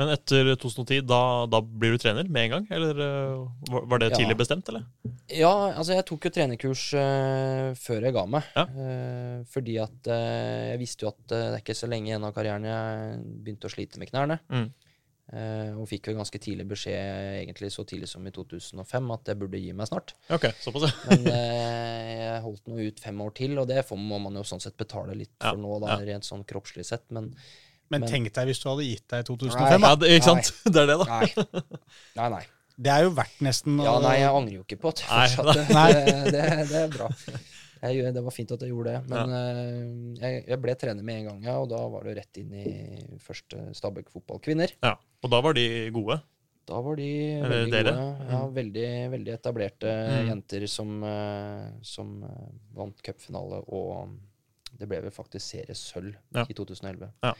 [SPEAKER 3] Men etter 2010, da, da blir du trener med en gang? Eller eh, var- det det
[SPEAKER 1] Ja.
[SPEAKER 3] tidlig bestemt, eller?
[SPEAKER 1] Ja, altså jeg tok jo trenerkurs uh, før jeg ga meg.
[SPEAKER 3] Ja.
[SPEAKER 1] Uh, fordi at uh, jeg visste jo at det er ikke så lenge igjen av karrieren jeg begynte å slite med knærne.
[SPEAKER 3] Mm.
[SPEAKER 1] Eh, og fikk jo ganske tidlig beskjed, egentlig så tidlig som i 2005, at jeg burde gi meg snart.
[SPEAKER 3] Ok, såpass.
[SPEAKER 1] Men eh, jeg holdt nå ut fem år til, og det får, må man jo sånn sett betale litt
[SPEAKER 3] Ja,
[SPEAKER 1] for nå, da,
[SPEAKER 3] ja.
[SPEAKER 1] rent sånn kroppslig sett. Men
[SPEAKER 2] Men,
[SPEAKER 1] Men-
[SPEAKER 2] tenk deg hvis du hadde gitt deg i 2005.
[SPEAKER 1] Nei.
[SPEAKER 2] da.
[SPEAKER 3] ja det, ikke sant? Det er det, da.
[SPEAKER 1] nei. Nei, nei.
[SPEAKER 2] Det er jo verdt nesten
[SPEAKER 1] Ja, nei, jeg angrer jo ikke på at jeg
[SPEAKER 3] Nei,
[SPEAKER 1] fortsatte.
[SPEAKER 2] nei.
[SPEAKER 1] Det, det, det er bra. Jeg, det var fint at jeg gjorde det. Men eh, jeg, jeg ble trener med en gang, ja, og da var det rett inn i første Stabæk fotballkvinner.
[SPEAKER 3] Ja. Og da var de gode?
[SPEAKER 1] Da var de
[SPEAKER 3] Eller
[SPEAKER 1] veldig
[SPEAKER 3] dere?
[SPEAKER 1] gode. Ja, veldig, veldig etablerte
[SPEAKER 3] Mm.
[SPEAKER 1] jenter som, eh, som eh, vant cupfinale, og det ble vel faktisk seriesølv
[SPEAKER 3] Ja.
[SPEAKER 1] i 2011.
[SPEAKER 3] Ja.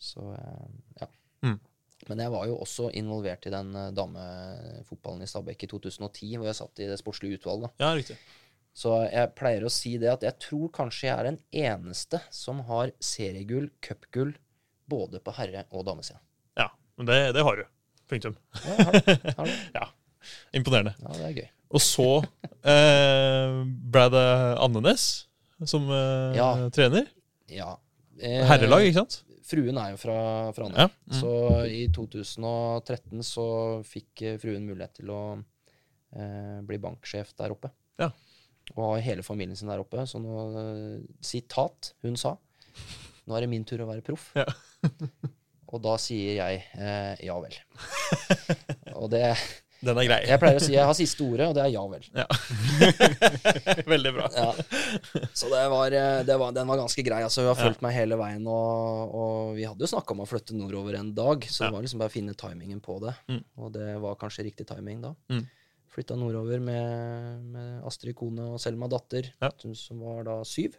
[SPEAKER 1] Så eh, ja.
[SPEAKER 3] Mm.
[SPEAKER 1] Men jeg var jo også involvert i den eh, damefotballen i Stabæk i 2010, hvor jeg satt i det sportslige utvalget.
[SPEAKER 3] Ja, riktig.
[SPEAKER 1] Så jeg pleier å si det at jeg tror kanskje jeg er den eneste som har seriegull, cupgull, både på herre- og damesida.
[SPEAKER 3] Ja, men det, det har du. Punktum.
[SPEAKER 1] Ja, har. Har.
[SPEAKER 3] Ja. Imponerende.
[SPEAKER 1] Ja, det er gøy.
[SPEAKER 3] Og så eh, ble det Andenes som eh,
[SPEAKER 1] Ja.
[SPEAKER 3] trener.
[SPEAKER 1] Ja. Eh,
[SPEAKER 3] Herrelag, ikke sant?
[SPEAKER 1] Fruen er jo fra, fra Andøy.
[SPEAKER 3] Ja. Mm.
[SPEAKER 1] Så i 2013 så fikk eh, fruen mulighet til å eh, bli banksjef der oppe.
[SPEAKER 3] Ja.
[SPEAKER 1] Og har hele familien sin der oppe. Så nå, eh, sitat hun sa nå er det min tur å være proff.
[SPEAKER 3] Ja.
[SPEAKER 1] og da sier jeg eh, ja vel. og det
[SPEAKER 3] Den er grei.
[SPEAKER 1] Jeg pleier å si jeg har siste ordet, og det er ja vel. Ja.
[SPEAKER 3] Veldig bra.
[SPEAKER 1] Ja. Så det var, eh, det var, den var ganske grei. altså Hun har fulgt meg hele veien, og, og vi hadde jo snakka om å flytte nordover en dag, så det var liksom bare å finne timingen på det.
[SPEAKER 3] Mm.
[SPEAKER 1] Og det var kanskje riktig timing da.
[SPEAKER 3] Mm.
[SPEAKER 1] Flytta nordover med, med Astrid kone og Selma datter,
[SPEAKER 3] Ja.
[SPEAKER 1] som var da syv.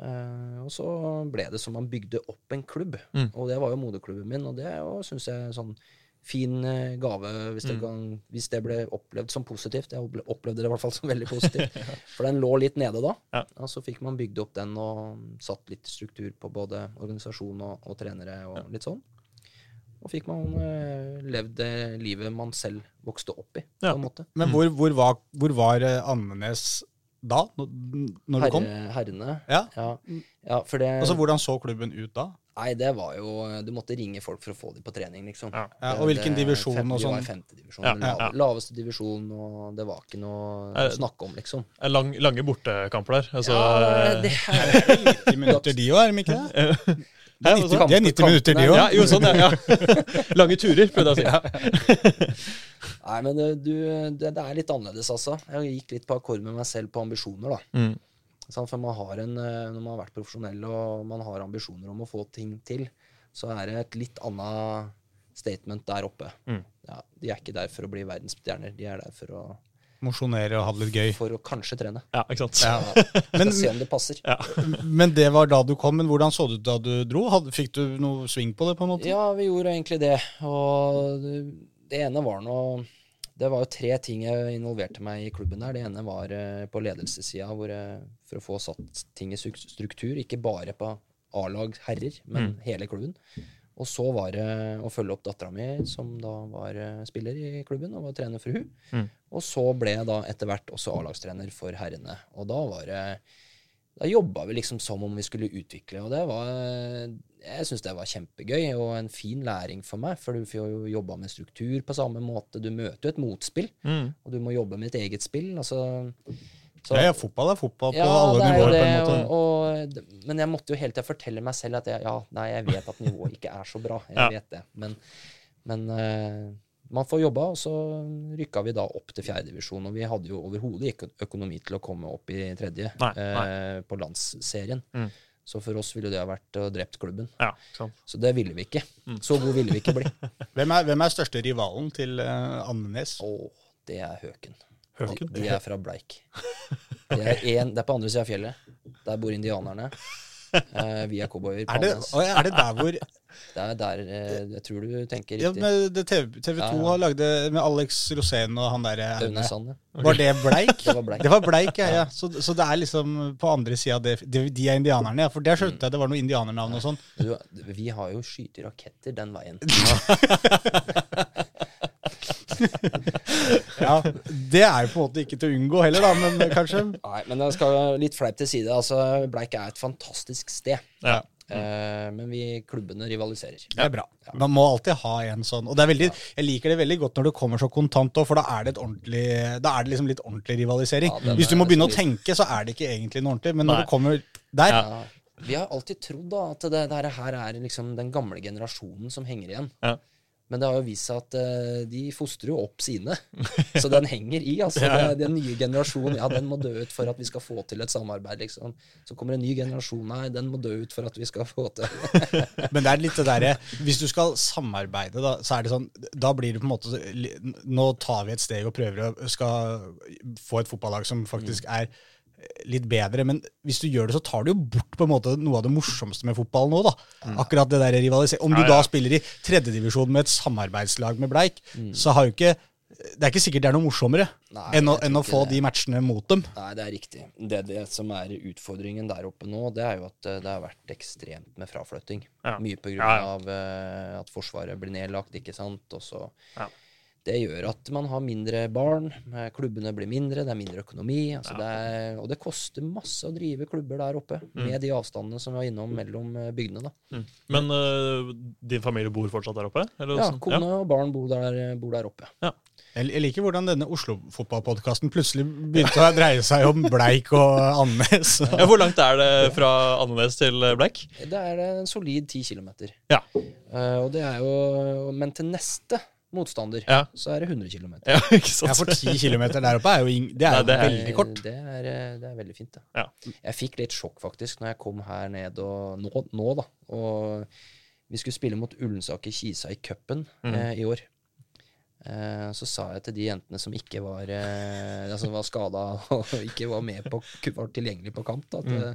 [SPEAKER 1] Uh, og så ble det som man bygde opp en klubb,
[SPEAKER 3] Mm.
[SPEAKER 1] og det var jo moderklubben min, og det syns jeg er sånn fin eh, gave hvis det,
[SPEAKER 3] Mm.
[SPEAKER 1] kan, hvis det ble opplevd som positivt. Jeg opplevde det i hvert fall som veldig positivt. For den lå litt nede da.
[SPEAKER 3] Ja.
[SPEAKER 1] Og så fikk man bygd opp den og satt litt struktur på både organisasjon og, og trenere og litt sånn. Og fikk man uh, levd det livet man selv vokste opp i,
[SPEAKER 3] Ja.
[SPEAKER 1] på en måte.
[SPEAKER 2] Men hvor, hvor, var, hvor var eh, Andenes da, når, Herre, du kom?
[SPEAKER 1] Herrene.
[SPEAKER 2] Ja.
[SPEAKER 1] Ja. ja, for det
[SPEAKER 2] Altså, Hvordan så klubben ut da?
[SPEAKER 1] Nei, det var jo Du måtte ringe folk for å få dem på trening, liksom.
[SPEAKER 3] Ja.
[SPEAKER 2] Ja, og hvilken
[SPEAKER 1] det-
[SPEAKER 2] divisjon
[SPEAKER 1] fem,
[SPEAKER 2] og
[SPEAKER 1] Vi var
[SPEAKER 2] sånn?
[SPEAKER 1] i femte divisjon.
[SPEAKER 3] Ja, ja.
[SPEAKER 1] Laveste divisjon, og det var ikke noe å snakke om, liksom.
[SPEAKER 3] Lang, lange bortekamper der. Altså,
[SPEAKER 1] Ja, det er
[SPEAKER 2] 90 minutter de òg, er de ikke det?
[SPEAKER 3] Hva sa du?
[SPEAKER 2] Det er 90 minutter de òg.
[SPEAKER 3] ja, jo, sånn, ja. ja. Lange turer, prøvde jeg å si.
[SPEAKER 1] Nei, men det- du, det, det er litt annerledes, altså. Jeg gikk litt på akkord med meg selv på ambisjoner, da.
[SPEAKER 3] Mm.
[SPEAKER 1] For man har en, eh, når man har vært profesjonell og man har ambisjoner om å få ting til, så er det et litt annet statement der oppe.
[SPEAKER 3] Mm.
[SPEAKER 1] Ja, de er ikke der for å bli verdensstjerner, de er der for å,
[SPEAKER 2] Mosjonere og ha det litt gøy.
[SPEAKER 1] for å kanskje trene.
[SPEAKER 3] Ja, ikke sant.
[SPEAKER 2] Ja.
[SPEAKER 1] Skal
[SPEAKER 2] Men,
[SPEAKER 1] se om det passer.
[SPEAKER 3] Ja.
[SPEAKER 2] men det var da du kom. Men hvordan så det ut da du dro? Fikk du noe sving på det? på en måte?
[SPEAKER 1] Ja, vi gjorde egentlig det. Og det, ene var noe Det var jo tre ting jeg involverte meg i klubben der. Det ene var eh, på ledelsessida, for å få satt ting i struktur. Ikke bare på A-lag herrer, men hele klubben. Og så var det å følge opp dattera mi, som da var eh, spiller i klubben og var trener for hun.
[SPEAKER 3] Mm.
[SPEAKER 1] Og så ble jeg da etter hvert også A-lagstrener for herrene. Og da var det da jobba vi liksom som om vi skulle utvikle, og det var Jeg syns det var kjempegøy og en fin læring for meg, for du får jo jobba med struktur på samme måte. Du møter jo et motspill,
[SPEAKER 3] Mm.
[SPEAKER 1] og du må jobbe med et eget spill. Altså, så,
[SPEAKER 2] Ja, ja, fotball er fotball på
[SPEAKER 1] ja,
[SPEAKER 2] alle
[SPEAKER 1] er
[SPEAKER 2] nivåer.
[SPEAKER 1] det,
[SPEAKER 2] på en måte.
[SPEAKER 1] og, og, men jeg måtte jo hele tida fortelle meg selv at jeg, ja, nei, jeg vet at nivået ikke er så bra. Jeg
[SPEAKER 3] Ja.
[SPEAKER 1] vet det. Men, men uh, man får jobba, og så rykka vi da opp til fjerdedivisjon. Og vi hadde jo overhodet ikke økonomi til å komme opp i tredje
[SPEAKER 3] Nei,
[SPEAKER 1] eh, på landsserien.
[SPEAKER 3] Mm.
[SPEAKER 1] Så for oss ville det ha vært å drept klubben.
[SPEAKER 3] Ja, sant.
[SPEAKER 1] Så det ville vi ikke.
[SPEAKER 3] Mm.
[SPEAKER 1] Så god ville vi ikke bli.
[SPEAKER 2] Hvem, er, hvem er største rivalen til uh, Andenes?
[SPEAKER 1] Å, det er Høken.
[SPEAKER 3] Høken?
[SPEAKER 1] De er fra Bleik. Det er, en, det er på andre sida av fjellet. Der bor indianerne. Uh, vi er cowboyer.
[SPEAKER 2] Er det, ja, er det der hvor
[SPEAKER 1] Det er der uh, jeg tror du tenker
[SPEAKER 2] ja,
[SPEAKER 1] riktig.
[SPEAKER 2] med det TV, TV 2
[SPEAKER 1] Ja, ja.
[SPEAKER 2] har lagd det med Alex Rosén og han derre Var det bleik?
[SPEAKER 1] Det var Bleik.
[SPEAKER 2] Det var bleik, ja. ja. Så, så det er liksom på andre sida de, de, de er indianerne, ja. For der skjønte jeg det var noe indianernavn og sånn.
[SPEAKER 1] Vi har jo skyter raketter den veien.
[SPEAKER 2] Ja, Det er jo på en måte ikke til å unngå heller, da, men kanskje.
[SPEAKER 1] Nei, men jeg skal litt fleip til side. Altså, Bleik er et fantastisk sted.
[SPEAKER 3] Ja.
[SPEAKER 1] Eh, men vi klubbene rivaliserer.
[SPEAKER 2] Det er bra. Man må alltid ha en sånn. Og det er veldig, jeg liker det veldig godt når det kommer så kontant òg, for da er det et ordentlig Da er det liksom litt ordentlig rivalisering.
[SPEAKER 1] Ja,
[SPEAKER 2] Hvis du må begynne å tenke, så er det ikke egentlig noe ordentlig. Men når
[SPEAKER 3] Nei.
[SPEAKER 2] det kommer der
[SPEAKER 1] Ja. Vi har alltid trodd da at det, det her er liksom den gamle generasjonen som henger igjen.
[SPEAKER 3] Ja.
[SPEAKER 1] Men det har jo vist seg at uh, de fostrer jo opp sine. Så den henger i. altså.
[SPEAKER 3] Ja, ja.
[SPEAKER 1] Den nye generasjonen ja, den må dø ut for at vi skal få til et samarbeid. liksom. Så kommer en ny generasjon. Nei, den må dø ut for at vi skal få til
[SPEAKER 2] Men det er litt det derre Hvis du skal samarbeide, da, så er det sånn Da blir det på en måte Nå tar vi et steg og prøver å skal få et fotballag som faktisk er litt bedre, men hvis du gjør det, så tar du jo bort på en måte noe av det morsomste med fotball nå. da. Akkurat det der rivalisering. Om du
[SPEAKER 3] Ja, ja.
[SPEAKER 2] da spiller i tredjedivisjon med et samarbeidslag med Bleik, så har jo ikke Det er ikke sikkert det er noe morsommere
[SPEAKER 1] Nei,
[SPEAKER 2] enn å, enn å få
[SPEAKER 1] det.
[SPEAKER 2] de matchene mot dem.
[SPEAKER 1] Nei, det er riktig. Det, det som er utfordringen der oppe nå, det er jo at eh, det har vært ekstremt med fraflytting.
[SPEAKER 3] Ja.
[SPEAKER 1] Mye på grunn
[SPEAKER 3] Ja, ja.
[SPEAKER 1] av eh, at Forsvaret blir nedlagt, ikke sant. Og så
[SPEAKER 3] Ja.
[SPEAKER 1] Det gjør at man har mindre barn, eh, klubbene blir mindre, det er mindre økonomi. Altså det er, og det koster masse å drive klubber der oppe, med de avstandene som vi var innom mellom eh, bygdene. Mm.
[SPEAKER 3] Men uh, din familie bor fortsatt der oppe? Eller
[SPEAKER 1] Ja,
[SPEAKER 3] kone
[SPEAKER 1] Kone og barn bor der, bor der oppe.
[SPEAKER 2] Jeg jeg liker hvordan denne Oslo-fotballpodkasten plutselig begynte å dreie seg om Bleik og Andenes.
[SPEAKER 3] Ja, hvor langt er det fra Andenes til Bleik?
[SPEAKER 1] Det er en solid ti kilometer.
[SPEAKER 3] Ja.
[SPEAKER 1] og det er jo Men til neste motstander
[SPEAKER 3] Ja.
[SPEAKER 1] så er det 100 km.
[SPEAKER 3] Ja, ikke sant?
[SPEAKER 2] Ja, for ti kilometer der oppe er jo, ing- det er
[SPEAKER 3] Nei, det er-
[SPEAKER 2] veldig kort.
[SPEAKER 1] Det er, eh, det er veldig fint, det.
[SPEAKER 3] Ja.
[SPEAKER 1] Jeg fikk litt sjokk faktisk når jeg kom her ned og nå, nå da. Og vi skulle spille mot Ullensaker Kisa i cupen
[SPEAKER 3] Mm.
[SPEAKER 1] eh, i år. Eh, så sa jeg til de jentene som ikke var eh, altså var skada og ikke var, med på, var tilgjengelig på kamp, da, at
[SPEAKER 3] Mm.
[SPEAKER 1] eh,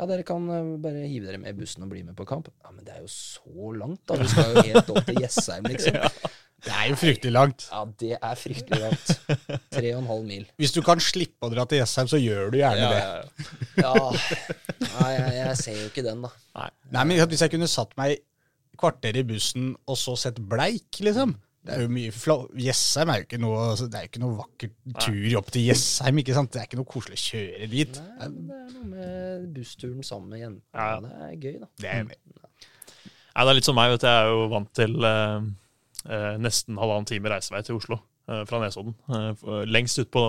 [SPEAKER 1] ja, dere kan eh, bare hive dere med i bussen og bli med på kamp. Ja, Men det er jo så langt, da. Vi skal jo helt opp til Jessheim, liksom.
[SPEAKER 2] Det er jo fryktelig langt.
[SPEAKER 1] Ja, det er fryktelig langt. Tre og en halv mil.
[SPEAKER 2] Hvis du kan slippe å dra til Jessheim, så gjør du gjerne det.
[SPEAKER 1] Ja, Nei, jeg, jeg ser jo ikke den, da.
[SPEAKER 2] Nei, men Hvis jeg kunne satt meg kvarter i bussen og så sett Bleik, liksom det er jo mye Jessheim er jo ikke noe altså, Det er jo ikke noe vakker tur opp til Jessheim. ikke sant? Det er ikke noe koselig å kjøre dit.
[SPEAKER 1] Nei, men det er noe med bussturen sammen med jentene.
[SPEAKER 3] Ja.
[SPEAKER 1] Det er gøy, da.
[SPEAKER 2] Det er,
[SPEAKER 3] Nei, det er litt som meg, vet du. Jeg er jo vant til eh, nesten halvannen time reisevei til Oslo. eh, fra Nesodden. Eh, lengst ut på,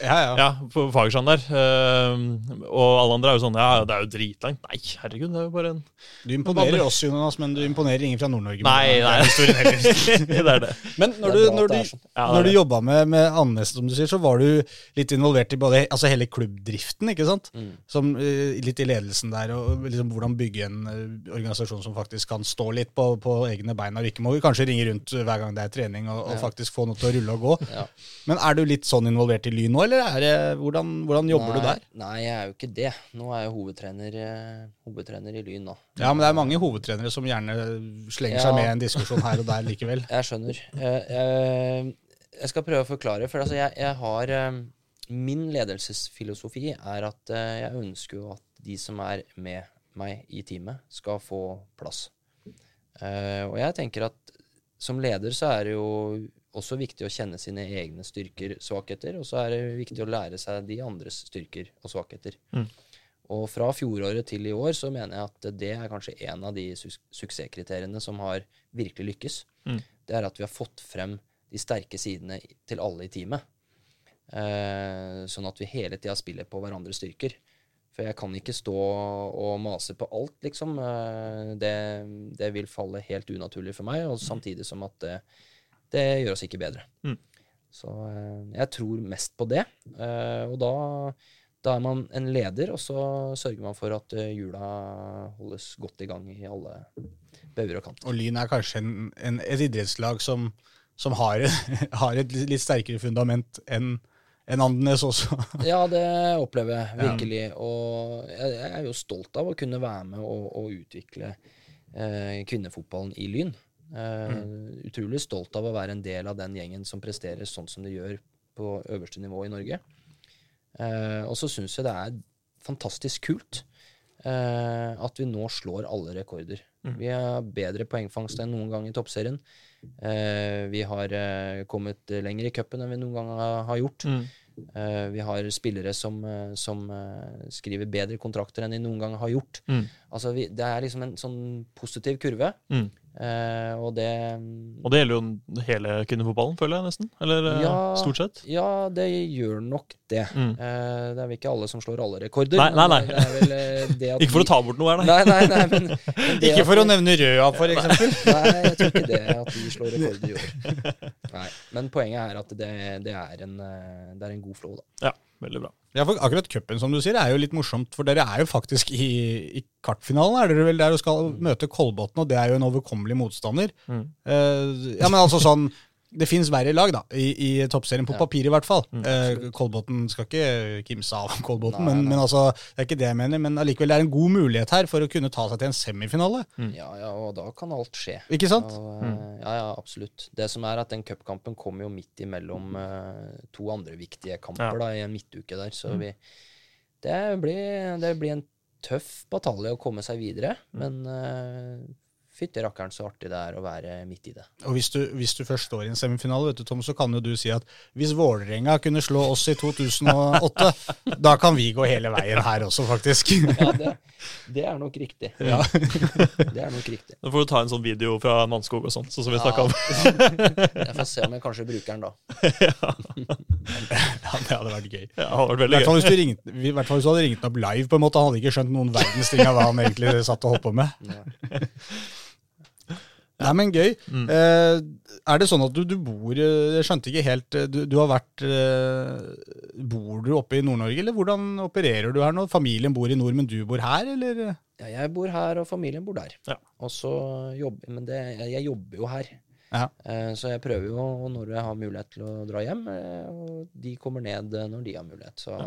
[SPEAKER 2] ja, ja.
[SPEAKER 3] ja, på Fagersand der. Eh, og alle andre er jo sånn Ja, det er jo dritlangt. Nei, herregud, det er jo bare en
[SPEAKER 2] Du imponerer oss, Jonas, men du imponerer ingen fra Nord-Norge.
[SPEAKER 3] Nei, nei. det er det.
[SPEAKER 2] Men når du, når du,
[SPEAKER 1] sånn.
[SPEAKER 2] Når du jobba med, med Andenes, som du sier, så var du litt involvert i både, altså hele klubbdriften, ikke sant?
[SPEAKER 1] Mm.
[SPEAKER 2] Som, eh, litt i ledelsen der, og liksom hvordan bygge en eh, organisasjon som faktisk kan stå litt på, på egne bein, og ikke må kanskje ringe rundt hver gang det er trening, og, og faktisk få noe til å rulle og gå.
[SPEAKER 1] Ja.
[SPEAKER 2] Men er du litt sånn involvert i Lyn nå, eller er det, hvordan, hvordan jobber
[SPEAKER 1] nei,
[SPEAKER 2] du der?
[SPEAKER 1] Nei, jeg er jo ikke det. Nå er jeg hovedtrener, eh, hovedtrener i Lyn, nå.
[SPEAKER 2] Ja, men det er mange hovedtrenere som gjerne slenger
[SPEAKER 1] Ja.
[SPEAKER 2] seg med i en diskusjon her og der likevel.
[SPEAKER 1] Jeg skjønner. Jeg, skal prøve å forklare, for altså jeg, jeg har eh, Min ledelsesfilosofi er at eh, jeg ønsker jo at de som er med meg i teamet, skal få plass. Og jeg tenker at som leder så er det jo også viktig å kjenne sine egne styrker, og svakheter, og så er det viktig å lære seg de andres styrker og svakheter.
[SPEAKER 3] Mm.
[SPEAKER 1] Og fra fjoråret til i år så mener jeg at det er kanskje en av de su suksesskriteriene som har virkelig lykkes.
[SPEAKER 3] Mm.
[SPEAKER 1] Det er at vi har fått frem de sterke sidene til alle i teamet. Eh, sånn at vi hele tida spiller på hverandres styrker. For jeg kan ikke stå og mase på alt, liksom. Eh, det, det vil falle helt unaturlig for meg, og samtidig som at det, det gjør oss ikke bedre.
[SPEAKER 3] Mm.
[SPEAKER 1] Så eh, jeg tror mest på det. Eh, og da, da er man en leder, og så sørger man for at eh, hjula holdes godt i gang i alle bauger og kanter.
[SPEAKER 2] Og Lyn er kanskje en, en, et idrettslag som, som har, har et litt sterkere fundament enn enn Andenes også.
[SPEAKER 1] Ja, det opplever jeg virkelig. Og jeg, jeg er jo stolt av å kunne være med og, og utvikle eh, kvinnefotballen i Lyn. Eh, Utrolig stolt av å være en del av den gjengen som presterer sånn som de gjør på øverste nivå i Norge. Uh, og så syns jeg det er fantastisk kult uh, at vi nå slår alle rekorder. Vi har bedre poengfangst enn noen gang i toppserien. Vi har kommet lenger i cupen enn vi noen gang har, gjort.
[SPEAKER 3] Mm.
[SPEAKER 1] Vi har spillere som, som skriver bedre kontrakter enn de noen gang har gjort.
[SPEAKER 3] Mm.
[SPEAKER 1] Altså, vi, det er liksom en sånn positiv kurve.
[SPEAKER 3] Mm.
[SPEAKER 1] Eh, og det
[SPEAKER 3] Og det gjelder jo hele kvinnefotballen, føler jeg nesten. Eller eh,
[SPEAKER 1] Ja.
[SPEAKER 3] stort sett.
[SPEAKER 1] Ja, det gjør nok det.
[SPEAKER 3] Mm.
[SPEAKER 1] Eh, det er vel ikke alle som slår alle rekorder.
[SPEAKER 3] Nei, nei, nei.
[SPEAKER 1] Det vel, det at
[SPEAKER 3] Ikke for å ta bort noe her, nei.
[SPEAKER 1] Nei, nei, nei, men, men
[SPEAKER 2] Ikke
[SPEAKER 1] at
[SPEAKER 2] for å nevne Røa, for eksempel.
[SPEAKER 1] Nei, jeg tror ikke det at de slår rekorder i år. Nei, Men poenget er at det, det, er, en, det er en god flow, da.
[SPEAKER 3] Ja, veldig bra.
[SPEAKER 2] Ja, for akkurat cupen som du sier, er jo litt morsomt, for dere er jo faktisk i, i kartfinalen. er dere vel der og skal møte Kolbotn, og det er jo en overkommelig motstander.
[SPEAKER 3] Mm.
[SPEAKER 2] Uh, ja, men altså sånn Det finnes verre lag da, i, i toppserien, på
[SPEAKER 1] Ja.
[SPEAKER 2] papir i hvert fall.
[SPEAKER 3] Mm,
[SPEAKER 2] Eh, Kolbotn skal ikke kimse av Kolbotn,
[SPEAKER 1] Nei,
[SPEAKER 2] men,
[SPEAKER 1] nei.
[SPEAKER 2] men altså, det er ikke det jeg mener. Men allikevel det er en god mulighet her for å kunne ta seg til en semifinale.
[SPEAKER 3] Mm.
[SPEAKER 1] Ja, ja, og da kan alt skje.
[SPEAKER 2] Ikke sant?
[SPEAKER 1] Og, mm. ja, ja, absolutt. Det som er at den cupkampen kommer jo midt imellom uh, to andre viktige kamper
[SPEAKER 3] Ja.
[SPEAKER 1] da, i en midtuke der. Så
[SPEAKER 3] Mm.
[SPEAKER 1] vi det blir, det blir en tøff batalje å komme seg videre.
[SPEAKER 3] Mm.
[SPEAKER 1] Men eh, fytti rakkeren så artig det er å være midt i det.
[SPEAKER 2] Og hvis du, hvis du først står i en semifinale, vet du, Tom, så kan jo du si at hvis Vålerenga kunne slå oss i 2008, da kan vi gå hele veien her også, faktisk.
[SPEAKER 1] Ja, det, det er nok riktig.
[SPEAKER 2] Ja.
[SPEAKER 1] Det er nok riktig.
[SPEAKER 3] Da får du ta en sånn video fra Mannskog og sånn, sånn som vi snakka om.
[SPEAKER 1] Jeg får se om jeg kanskje bruker den da.
[SPEAKER 2] ja, det hadde vært gøy.
[SPEAKER 3] Ja, det hadde vært veldig gøy.
[SPEAKER 2] hvis ringte, i hvert fall hvis du hadde ringt den opp live, på en måte. Han hadde ikke skjønt noen verdens ting av hva han egentlig satt og holdt på med.
[SPEAKER 1] Ja.
[SPEAKER 2] Nei, men gøy.
[SPEAKER 3] Mm.
[SPEAKER 2] Eh, er det sånn at du, du bor eh, Jeg skjønte ikke helt eh, Du, du har vært eh, Bor du oppe i Nord-Norge, eller hvordan opererer du her nå? Familien bor i nord, men du bor her, eller?
[SPEAKER 1] Ja, jeg bor her, og familien bor der.
[SPEAKER 3] Ja.
[SPEAKER 1] Og så jobber, men det, jeg jobber jo her.
[SPEAKER 2] Ja.
[SPEAKER 1] Eh, så jeg prøver jo når jeg har mulighet til å dra hjem, eh, og de kommer ned når de har mulighet. Så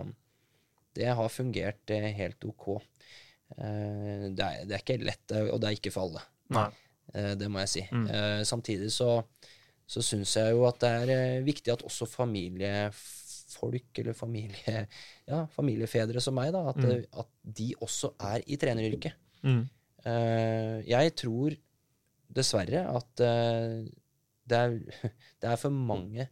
[SPEAKER 1] det har fungert helt ok. Eh, det, er, det er ikke lett, og det er ikke for alle.
[SPEAKER 3] Nei.
[SPEAKER 1] Eh, det må jeg si.
[SPEAKER 3] Mm.
[SPEAKER 1] Eh, samtidig så, så syns jeg jo at det er eh, viktig at også familiefolk, eller familie, ja, familiefedre som meg, da, at,
[SPEAKER 3] Mm.
[SPEAKER 1] at de også er i treneryrket.
[SPEAKER 3] Mm.
[SPEAKER 1] Jeg tror dessverre at det, er, det er for mange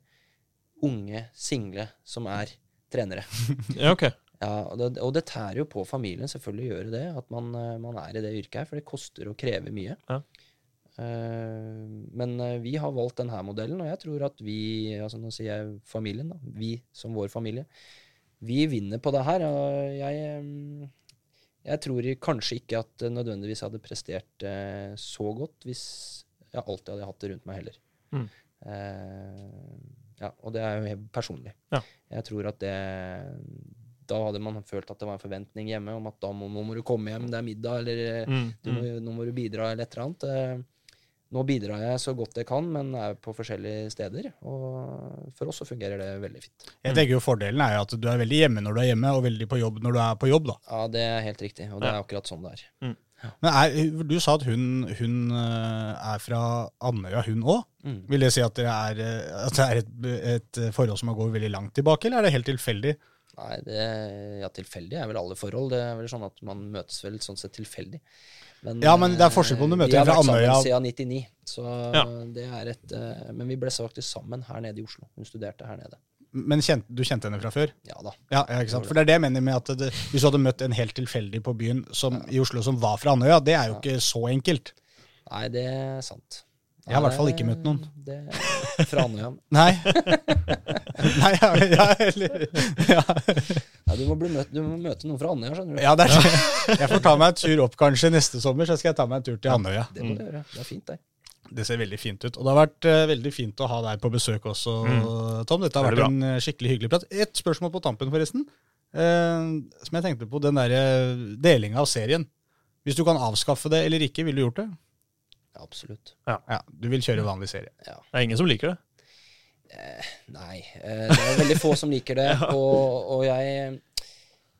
[SPEAKER 1] unge single som er trenere.
[SPEAKER 3] Ja, ok.
[SPEAKER 1] Ja, og det, og det tærer jo på familien selvfølgelig gjør det, at man, man er i det yrket her, for det koster og krever mye.
[SPEAKER 3] Ja.
[SPEAKER 1] Eh, men eh, vi har valgt denne modellen, og jeg tror at vi, altså nå sier jeg familien, da, vi som vår familie, vi vinner på det her. og Jeg, eh, jeg tror kanskje ikke at nødvendigvis hadde prestert så godt hvis jeg alltid hadde hatt det rundt meg heller.
[SPEAKER 3] Mm.
[SPEAKER 1] Eh, ja, og det er jo helt personlig.
[SPEAKER 3] Ja.
[SPEAKER 1] Jeg tror at det Da hadde man følt at det var en forventning hjemme om at da må, nå må du komme hjem, det er middag, eller eh,
[SPEAKER 3] Mm.
[SPEAKER 1] du må, nå må du bidra, eller et eller annet. Eh, Nå bidrar jeg så godt jeg kan, men er på forskjellige steder. Og for oss så fungerer det veldig fint.
[SPEAKER 2] Jeg tenker jo Fordelen er jo at du er veldig hjemme når du er hjemme, og veldig på jobb når du er på jobb. da.
[SPEAKER 1] Ja, det er helt riktig, og det er akkurat sånn det er.
[SPEAKER 2] Men er, Du sa at hun, hun eh, er fra Andøya, hun òg.
[SPEAKER 1] Mm.
[SPEAKER 2] Vil det si at, det er, eh, at det er et, et forhold som går veldig langt tilbake, eller er det helt tilfeldig?
[SPEAKER 1] Nei, det, ja, tilfeldig er vel alle forhold. Det er vel sånn at man møtes vel sånn sett tilfeldig.
[SPEAKER 2] Ja, men det er forskjell på om du møter en fra Andøya Vi har vært
[SPEAKER 1] sammen siden 99, så
[SPEAKER 3] Ja.
[SPEAKER 1] det er et eh, Men vi ble faktisk sammen her nede i Oslo. Hun studerte her nede.
[SPEAKER 2] Men kjent, du kjente henne fra før?
[SPEAKER 1] Ja da.
[SPEAKER 2] Ja, ja, ikke sant? For det er det jeg mener med at det, Hvis du hadde møtt en helt tilfeldig på byen som, i Oslo som var fra Andøya, det er jo ikke så enkelt.
[SPEAKER 1] Nei, det er sant.
[SPEAKER 2] Jeg har i hvert fall ikke møtt noen.
[SPEAKER 1] Det, fra Andøya.
[SPEAKER 2] Nei. Nei, ja, ja, eller, ja.
[SPEAKER 1] Ja, du, må bli møt, du må møte noen fra Andøya, skjønner du.
[SPEAKER 2] ja, det er, jeg får ta meg en tur opp kanskje neste sommer, så skal jeg ta meg en tur til Andøya.
[SPEAKER 1] Det må du gjøre. Det er fint, det.
[SPEAKER 2] Det ser veldig fint ut. Og det har vært uh, veldig fint å ha deg på besøk også, Tom. Dette har vært
[SPEAKER 3] bra.
[SPEAKER 2] en eh, skikkelig hyggelig prat. Et spørsmål på tampen, forresten. Uh, som jeg tenkte på, den derre delinga av serien. Hvis du kan avskaffe det eller ikke, ville du gjort det?
[SPEAKER 1] Ja, absolutt.
[SPEAKER 2] Ja, Du vil kjøre vanlig serie.
[SPEAKER 1] Ja.
[SPEAKER 3] Det er ingen som liker det.
[SPEAKER 1] Nei. Eh, det er veldig få som liker det. Og, og jeg,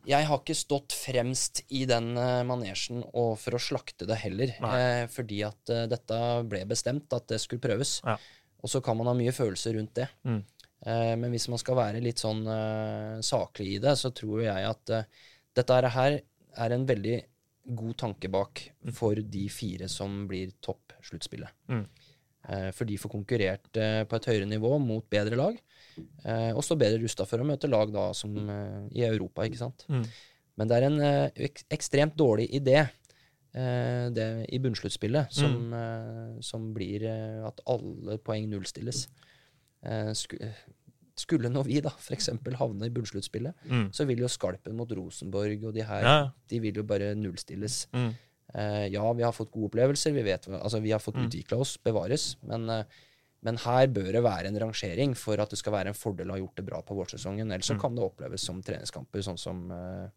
[SPEAKER 1] jeg har ikke stått fremst i den eh, manesjen og for å slakte det heller. Eh, fordi at eh, dette ble bestemt at det skulle prøves.
[SPEAKER 3] Ja.
[SPEAKER 1] Og så kan man ha mye følelser rundt det.
[SPEAKER 3] Mm.
[SPEAKER 1] Eh, men hvis man skal være litt sånn eh, saklig i det, så tror jeg at eh, dette her er en veldig god tanke bak for de fire som blir topp sluttspillet.
[SPEAKER 3] Mm.
[SPEAKER 1] Eh, for de får konkurrert eh, på et høyere nivå mot bedre lag, eh, og står bedre rusta for å møte lag da som i Europa, ikke sant.
[SPEAKER 3] Mm.
[SPEAKER 1] Men det er en ek ekstremt dårlig idé eh, det, i bunnsluttspillet, som, eh, som blir at alle poeng nullstilles. Eh, sku, skulle nå vi da f.eks. havne i bunnsluttspillet,
[SPEAKER 3] Mm.
[SPEAKER 1] så vil jo skalpen mot Rosenborg og de her,
[SPEAKER 3] Ja,
[SPEAKER 1] de vil jo bare nullstilles.
[SPEAKER 3] Mm.
[SPEAKER 1] Eh, ja, vi har fått gode opplevelser, vi, vet, altså, vi har fått
[SPEAKER 3] Mm.
[SPEAKER 1] utvikla oss, bevares. Men, eh, men her bør det være en rangering for at det skal være en fordel å ha gjort det bra på vårsesongen. Ellers så
[SPEAKER 3] Mm.
[SPEAKER 1] kan det oppleves som treningskamper, sånn som uh,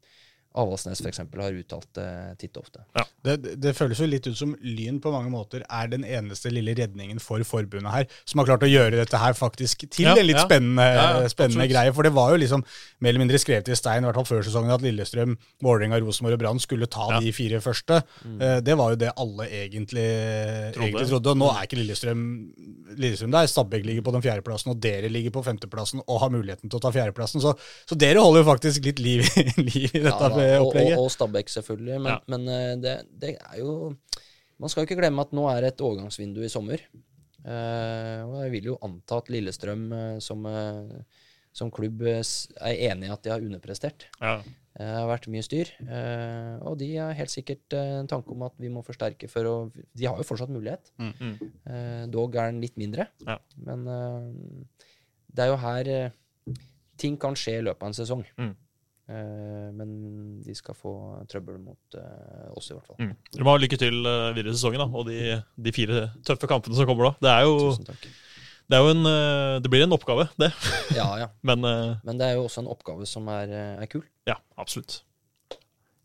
[SPEAKER 1] Avaldsnes f.eks. har uttalt det titt og ofte.
[SPEAKER 2] Det, det, det føles jo litt ut som Lyn på mange måter er den eneste lille redningen for forbundet her, som har klart å gjøre dette her faktisk til
[SPEAKER 3] Ja,
[SPEAKER 2] en litt
[SPEAKER 3] ja.
[SPEAKER 2] spennende,
[SPEAKER 3] Ja, ja,
[SPEAKER 2] spennende greie. For det var jo liksom mer eller mindre skrevet i stein, i hvert fall før sesongen, at Lillestrøm, Vålerenga, Rosenborg og Brann skulle ta
[SPEAKER 3] Ja.
[SPEAKER 2] de fire første. Mm. Det var jo det alle egentlig trodde. Egentlig trodde. Og nå er ikke Lillestrøm, Lillestrøm der. Stabæk ligger på den fjerdeplassen, og dere ligger på femteplassen og har muligheten til å ta fjerdeplassen. Så, så dere holder jo faktisk litt liv, i- liv i dette
[SPEAKER 1] Ja, da, og, og,
[SPEAKER 2] opplegget.
[SPEAKER 1] og Stabæk, selvfølgelig. Men,
[SPEAKER 3] Ja.
[SPEAKER 1] men eh, det, det er jo Man skal jo ikke glemme at nå er det et overgangsvindu i sommer. Eh, og jeg vil jo anta at Lillestrøm eh, som, som klubb er enig i at de har underprestert.
[SPEAKER 3] Ja.
[SPEAKER 1] Eh, Det har vært mye styr. eh, og de har helt sikkert en tanke om at vi må forsterke for å De har jo fortsatt mulighet.
[SPEAKER 3] Mm.
[SPEAKER 1] Eh, dog er den litt mindre.
[SPEAKER 3] Ja.
[SPEAKER 1] Men det er jo her ting kan skje i løpet av en sesong.
[SPEAKER 3] Mm.
[SPEAKER 1] Eh, men de skal få trøbbel mot eh, oss, i hvert fall.
[SPEAKER 3] Mm. Dere må ha lykke til eh, videre i sesongen da, og de, de fire tøffe kampene som kommer da. Det er jo, det er jo en, det blir en oppgave, det.
[SPEAKER 1] Ja, ja.
[SPEAKER 3] Men
[SPEAKER 1] Men det er jo også en oppgave som er, er kul.
[SPEAKER 3] ja, absolutt.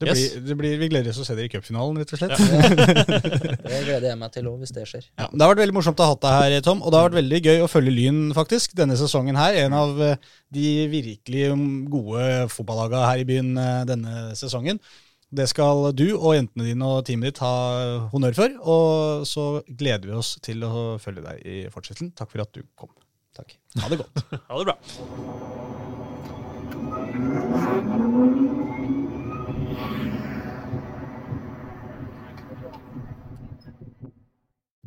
[SPEAKER 2] Det
[SPEAKER 3] Yes.
[SPEAKER 2] det blir, vi gleder oss til å se dere i cupfinalen, rett og slett.
[SPEAKER 1] Det gleder jeg meg til òg, hvis det skjer.
[SPEAKER 2] Ja, det har vært veldig morsomt å ha deg her, Tom. Og det har vært veldig gøy å følge Lyn faktisk denne sesongen her. En av eh, de virkelig mm, gode fotballagene her i byen eh, denne sesongen. Det skal du og jentene dine og teamet ditt ha honnør for. Og så gleder vi oss til å følge deg i fortsettelsen. Takk for at du kom.
[SPEAKER 1] Takk.
[SPEAKER 2] Ha det godt.
[SPEAKER 3] Ha det bra.